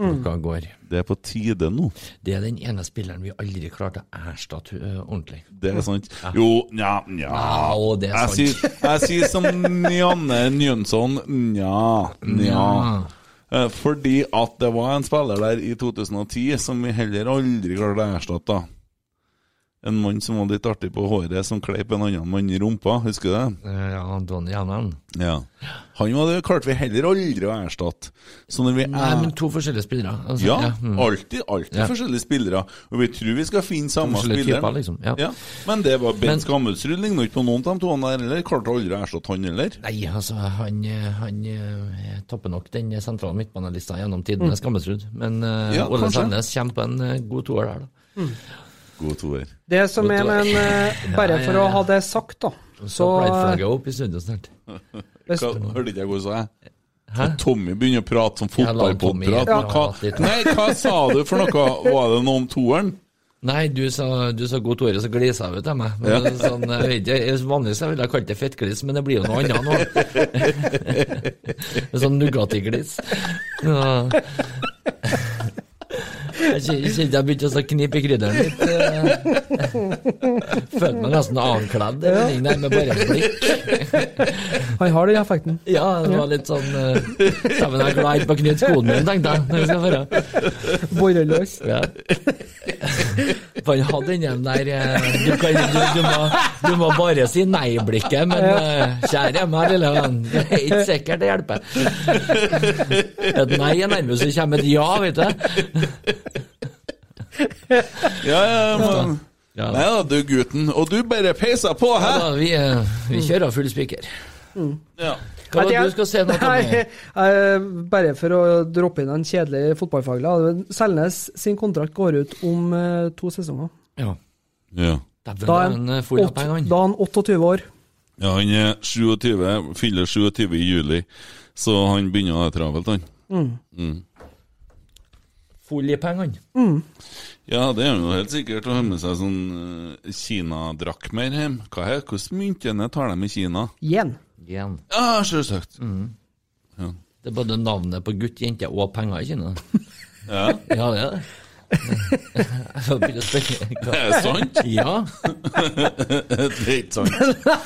Mm. Klokka går. Det er på tide nå. Det er den ene spilleren vi aldri klarte å erstatte ordentlig. Det er sant. Ja. Jo, nja, nja Ja, og det er jeg, sant. sier, jeg sier som Janne Njønsson, nja, nja. Eh, Fordi at det var en spiller der i 2010 som vi heller aldri klarte å erstatte. En mann som var litt artig på håret, som kleip en annen mann i rumpa. Husker du det? Eh, Ja, Donny Hannan. Ja. Han var det klarte vi heller aldri å erstatte. Så når vi Nei, men to forskjellige spillere. altså, ja, mm. alltid, alltid Ja. forskjellige spillere. Og vi tror vi skal finne samme spiller. typer, liksom, ja. Men det var Bent Skammelsrud ligner ikke på noen av de to der heller. Klarte aldri å erstatte han heller. Nei, altså, han, han eh, topper nok den sentrale midtbanelista gjennom tidene, Mm. Skammelsrud. Men uh, Ja, Ole. Sandnes kommer på en god toer der, da. God toer. Det som er, men uh, bare Ja, for ja, å ha det sagt, da, Så så Pride-flagget opp i studio snart. Hørte ikke jeg hva du sa? Hæ? Tommy begynner å prate som Ja, fotballpodprat. litt. Nei, hva sa du for noe? Var det noe om toeren? Nei, du sa, du sa god toer, så glisa jeg ut av meg. Men Ja. sånn, jeg vet ikke, jeg- Vanligvis ville jeg kalt det fettglis, men det blir jo noe annet nå. Sånn Nugatti-glis. Ja. Jeg kjen- kjente jeg begynte å knipe i krydderen litt. eh. Følte meg nesten avkledd ja. der, med bare en blikk. Han har den effekten. Ja, det var litt sånn Dæven, jeg er glad jeg ikke må knytte skoene min, tenkte jeg. Borreløs. Ja. For han hadde den der eh, du, kan, du, du, må, du må bare si nei-blikket, men eh, kjære meg, lille venn, det er ikke sikkert det hjelper. Et nei er nærmest så kommer et ja, vet du. Ja, ja, men Ja. Nei da, du gutten. Og du bare peiser på, hæ? Ja, da, vi, eh, vi kjører full spiker. Ja. Hva var det du skal se nå, Tommy? Nei, eh, bare for å droppe inn en kjedelig fotballfaglig. Selnes sin kontrakt går ut om eh, to sesonger. Ja. Ja. Da da er han eh, åt- Da er han 28 år. Ja, han er 27, fyller 27 i juli, så han begynner å ha travelt, han. Mm. Mm. Full i pengene. Mm. Ja, det er jo helt sikkert å ha med seg sånn uh, Kina-drakmer hjem. Hva er Hvordan myntene tar de i Kina? Yen. Igjen. Ja, selvsagt. Mm. Ja. Det er både navnet på gutt, jente og penger i Kina. Ja. Ja, det er det. Er det sant? Ja. det er ikke sant.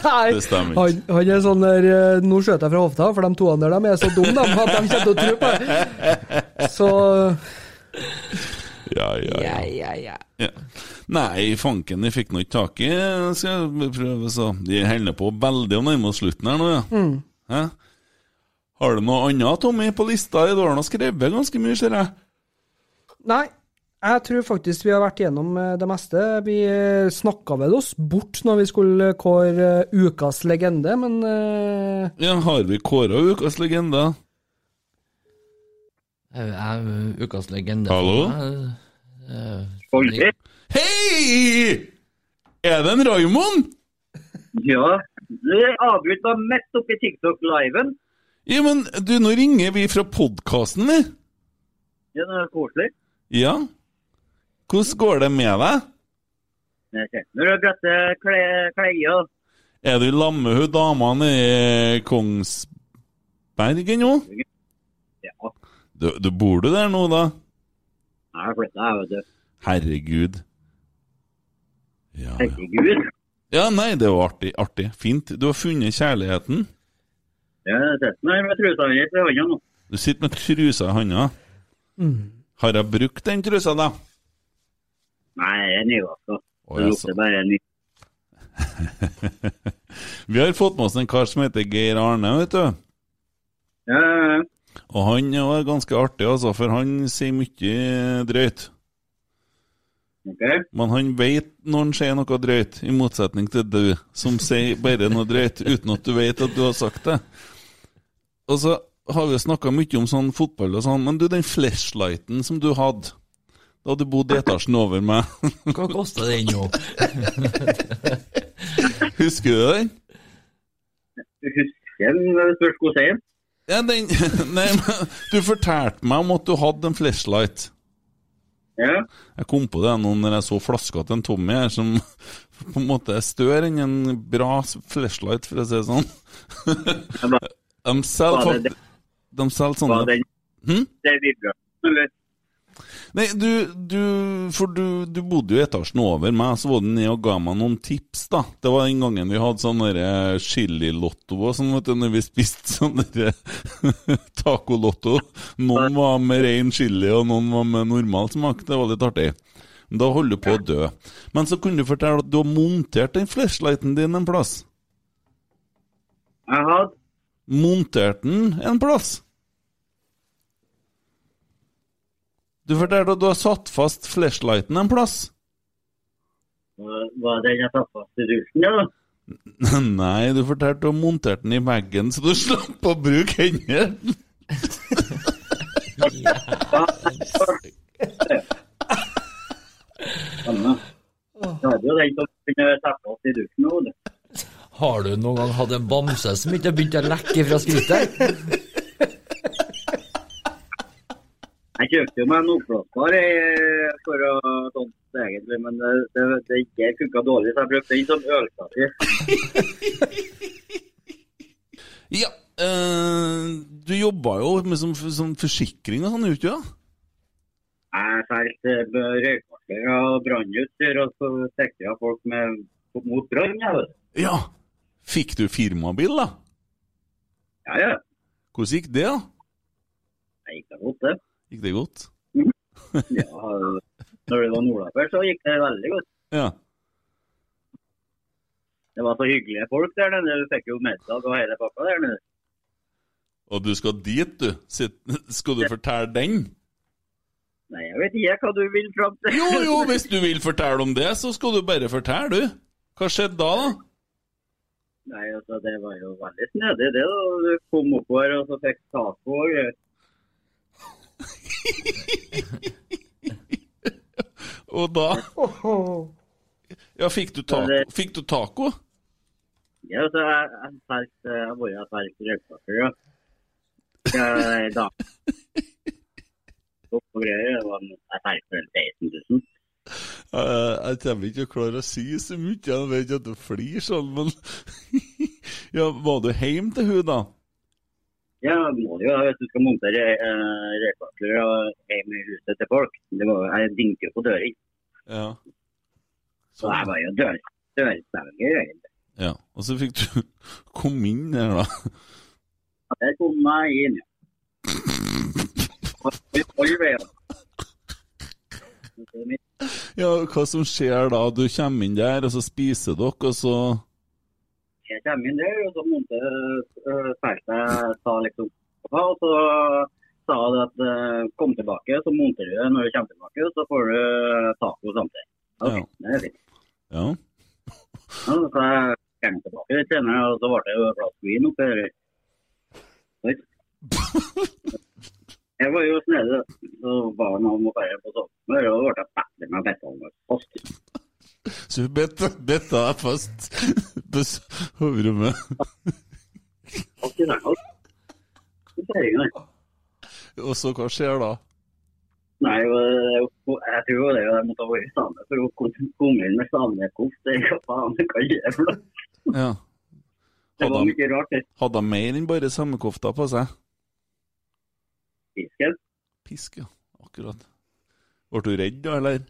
Nei, Det stemmer ikke. han, han er sånn der eh, Nå skjøt jeg fra hofta, for de to andre de er så dumme de, at de kommer til å tro på det. Så Ja, ja, ja. ja, ja. Ja. Nei, fanken, jeg fikk nå ikke tak i Skal jeg prøve, så De holder på veldig å nærme oss slutten her nå, ja. mm. Hæ? Har du noe annet, Tommy, på lista? Du har nå skrevet ganske mye, ser jeg. Nei. Jeg tror faktisk vi har vært gjennom eh, det meste. Vi snakka vel oss bort når vi skulle kåre eh, ukas legende, men eh, Ja, Har vi kåra ukas legende? Jeg er ukas legende. Hallo? meg. Eh, Hei! Er det en Raymond? Ja, du meg midt oppi TikTok-liven. Ja, men du, nå ringer vi fra podkasten, vi. Ja, det er koselig. Ja. Hvordan går det med deg? Kjenner du bretter klær. Er du med hun dama nede i Kongsbergen nå? Ja. Du, du Bor du der nå, da? Nei, jeg flytta, jeg, vet du. Herregud. Ja, ja. Herregud. ja, nei, det var artig. artig. Fint. Du har funnet kjærligheten. Ja, sitter her med trusa mi i hånda nå. Du sitter med trusa i hånda? mm. Har jeg brukt den trusa, da? Nei, jeg er nyvaska. Det lukter bare ny. Vi har fått med oss en kar som heter Geir Arne, vet du. Ja, ja, ja. Og han er jo ganske artig, altså, for han sier mye drøyt. Okay. Men han vet når han sier noe drøyt, i motsetning til du, som sier bare noe drøyt uten at du vet at du har sagt det. Og så har vi snakka mye om sånn fotball og sånn, men du, den flashlighten som du hadde da du bodde etasjen over meg Hva koster den nå? Husker du den? Husker den, spørs hvordan jeg? Ja, den Nei, du fortalte meg om at du hadde en flashlight. Ja. Jeg kom på det nå når jeg så flaska til en Tommy her, som på en måte er større enn en bra flashlight, for å si det sånn. De selger Var det sånne Var den Hm? det vibrer, eller? Nei, du, du For du, du bodde jo etasjen over meg, så var du nede og ga meg noen tips, da. Det var den gangen vi hadde sånn chili-lotto og sånn, vet du, når vi spiste sånn taco-lotto. Noen var med ren chili, og noen var med normal smak. Det var litt artig. Da holder du på å dø. Men så kunne du fortelle at du har montert den flashlighten din en plass. Jeg hadde Montert den en plass. Du fortalte at du har satt fast flashlighten en plass. Var den jeg satt fast i dusjen, ja? Nei, du fortalte du har montert den i veggen, så du slapp å bruke hendene. Har du noen gang hatt en bamse som ikke har begynt å lekke fra skrittet? Jeg kjøpte jo meg en oppblåsbar eh, for å danse, egentlig, men det, det, det ikke funka dårlig, så jeg brukte den som ølstativ. Ja, øh, du jobba jo med som, som forsikring og sånn, gjorde du ikke det? Jeg solgte røykvarsler og brannutstyr, og så sikra folk med, mot brann. Ja. Fikk du firmabil, da? Ja, ja. Hvordan gikk det, da? Det gikk da godt, det. Gikk det godt? Ja, når det var nordafor, så gikk det veldig godt. Ja. Det var så hyggelige folk der nede. Du fikk jo middag og hele pakka der nede. Og du skal dit, du? Skal du fortelle den? Nei, jeg vet ikke hva du vil fram til. Jo, jo, hvis du vil fortelle om det, så skal du bare fortelle, du. Hva skjedde da, da? Nei, altså, det var jo veldig snedig, det. da. Du kom oppover og så fikk taco og greier. Og da Ja, fikk du taco? Fikk du taco? Ja, altså, jeg har vært var jo solgt ja. Jeg, da. Og greier. Det var en- Jeg 16 000. Eh, jeg kommer ikke til å klare å si så mye, jeg vet at du flirer sånn, men Ja, var du hjemme til hun da? Ja, det må det jo hvis du skal montere uh, røykvarsler og hjemme i huset til folk. Det var, jeg dingte jo på døren. Ja. Så jeg var jo dør, dørselger, egentlig. ja. Og så fikk du komme inn der, da. Ja, Der kom jeg inn, ja. Det. Ja, hva som skjer da? Du kommer inn der, og så spiser dere, og så Jeg kommer inn der, og så måtte uh, feltet ta liksom og så sa det at uh, kom tilbake, så monterer du det når du kommer tilbake, og så får du eh, taco samtidig. Ok, Ja. det er fint. Ja. Ja, så jeg kom tilbake litt senere, og så ble det jo et glass vin oppi der. Jeg var jo snedig, så var han om å fære på sånn. og da ble jeg bedre med betongen fast. Så hun bet bet deg fast på soverommet. hovedrommet. Fast i senga. Så ser jeg det. Og så hva skjer da? Nei, er jeg tror jo det jeg måtte ha vært i for å komme inn med samekost. Er hva kan gjøre for noe. Ja. Det var Hadde mye rart. Hadde han mer enn bare samekofta på seg? Pisken. Pisk, ja. Akkurat. Ble du redd da, eller?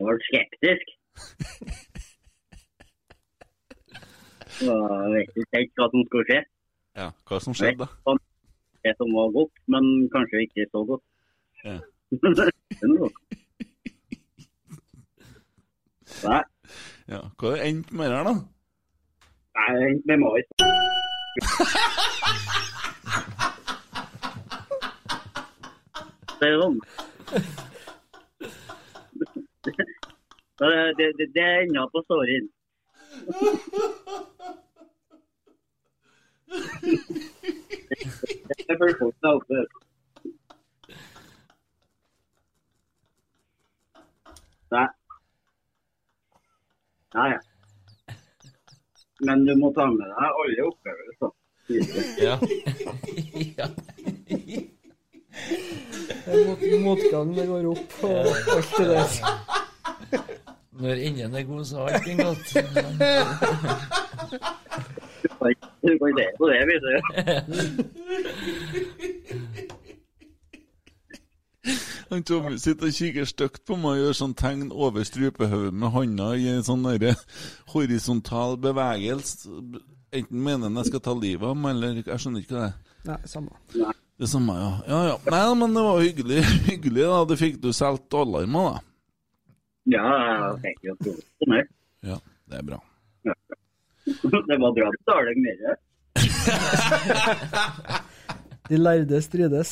Var skeptisk. Jeg vet ikke helt hva som skulle skje. Ja, hva som skjedde da? Det som var godt, men kanskje ikke så godt. Ja. Nei, Ja, hva det endte med her, da? nei, med mais. Det er sånn. Det, det, det, det er enda på storyen. Det er folk der oppe. Nei. Nei, ja. Men du må ta med deg alle opplevelser. Ja. ja. Det er mot, motgang det går opp, og alt det der. Når enden er god, så er allting godt. Du kan se på det, vet du. Han Tommy sitter og kikker stygt på meg og gjør sånn tegn over strupehodet med hånda i en sånn horisontal bevegelse. Enten mener han jeg skal ta livet av ham, eller Jeg skjønner ikke hva det er. Nei, samme. Det samme, ja. ja, ja. Nei, men det var hyggelig, hyggelig da. Det fikk du solgt alarmer, da. Ja, jeg tenker jo kroner. Ja, det er bra. Det var bra betaling mer. De lærde strides.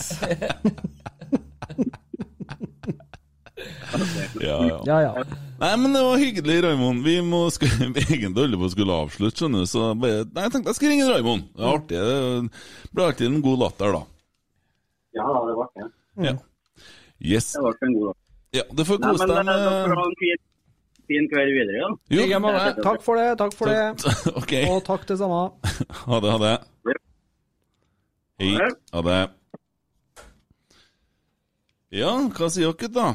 Ja, ja. Ja, ja. Nei, men det var hyggelig, Raymond. Vi må egentlig holde på å skulle avslutte, skjønner du. Så bare, nei, jeg tenkte jeg skulle ringe Raymond. Det er artig. Det blir alltid en god latter, da. Ja, det ble det. Ja. Yes. Det ble en god dag. Ja, det får kose men deg eh, dere med ha en fin, fin kveld videre, da. Jo. Like måte. Takk for det, takk for det. okay. Og takk det samme. Ha det, ha det. Hei. Ha det. Ja, hva sier dere, da?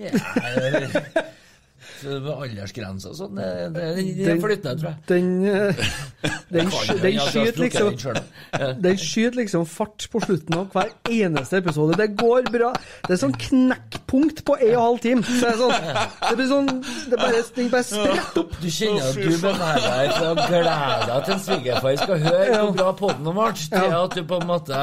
Ja, med aldersgrense og sånn, Den- flyttende, tror jeg. Den, eh, den, den skyter liksom den skyter liksom fart på slutten av hver eneste episode. Det går bra. Det er sånn knekkpunkt på en og en halv time. Så det er sånn Det blir sånn Det bare, den bare spretter opp. Du kjenner at du beveger deg fra å glede deg til en svigerfar skal høre hvor bra podden har vært, til at du på en måte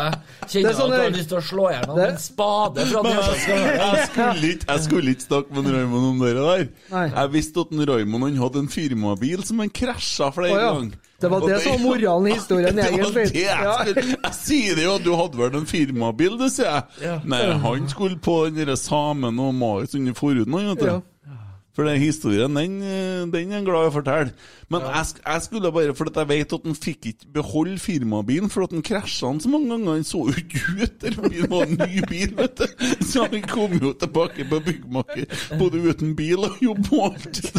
kjenner er sånn at du har lyst til å slå gjennom med en spade fra Men jeg, skulle ikke, jeg skulle ikke snakke med Raymond om det der. Nei. Jeg visste at Raymond hadde en firmabil som han krasja flere oh, ja. ganger. Det var det som var moralen i historien, Det egentlig. det jeg, Ja. jeg sier det jo, du hadde vel en firmabil, det sier jeg. Ja. Nei, han skulle på den der samen og Marius under forhuden, han, vet du. Ja. For den historien, den, eh, den er han glad i å fortelle. Men jeg, jeg skulle bare, for at jeg vet at han fikk ikke beholde firmabilen, for at han krasja så mange ganger. Han så jo ikke ut der, bilen var en ny bil, vet du. Så han kom jo tilbake på byggmaker, både uten bil og jobb og alt.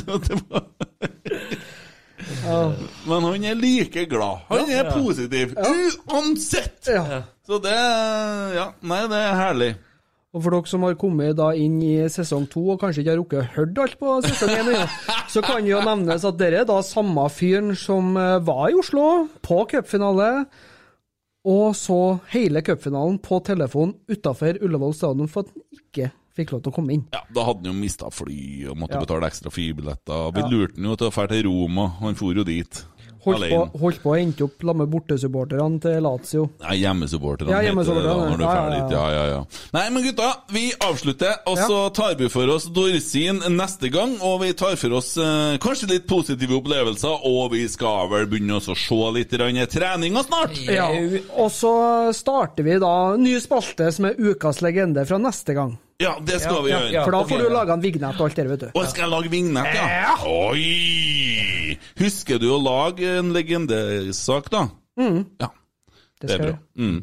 Men han er like glad. Han er positiv. Uansett! Så det Ja, nei, det er herlig. Og for dere som har kommet da inn i sesong to og kanskje ikke har rukket å høre alt på sesong én ennå, så kan jo nevnes at dere er da samme fyren som eh, var i Oslo på cupfinale, og så hele cupfinalen på telefon utafor Ullevål stadion for at han ikke fikk lov til å komme inn. Ja, Da hadde han jo mista fly og måtte Ja. betale ekstra flybilletter. Vi Ja. lurte han jo til å dra til Roma, han for jo dit. Holdt på, holdt på å endte opp sammen med bortesupporterne til Lazio. Nei, hjemmesupporterne Ja, hjemmesupporterne, er ja, ja, ja. Ja, ja. Nei, men gutta, vi avslutter, og så tar vi for oss Dorsin neste gang. Og vi tar for oss eh, kanskje litt positive opplevelser, og vi skal vel begynne å se litt treninga snart. Ja, og så starter vi da ny spalte som er ukas legende fra neste gang. Ja, det skal vi gjøre. For da får du laga en vignett og alt det, vet du. Og skal jeg lage vignett, ja? Oi! Husker du å lage en legendesak, da? Mm. Ja. Det Det er bra. Mm.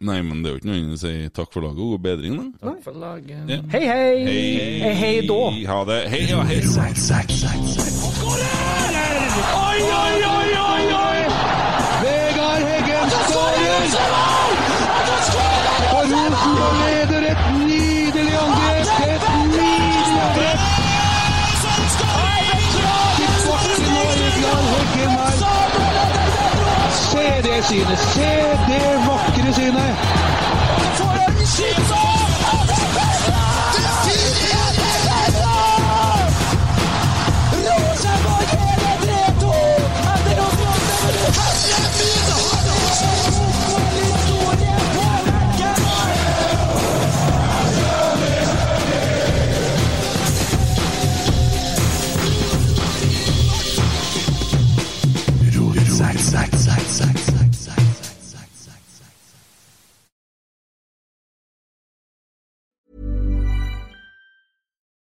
Nei, men det er jo ikke noe annet å si takk for laget og god bedring, da. Takk for laget. Ja. Hei, hei! Hei, Hei, hei da. Ha det. Hei, ja, hei. Sack, sack, sack, sack. Oi, oi, oi, oi, oi! Vegard Heggen skårer! Og leder et nydelig angrep! Et nydelig angrep! Se det synet! Se det vakre synet!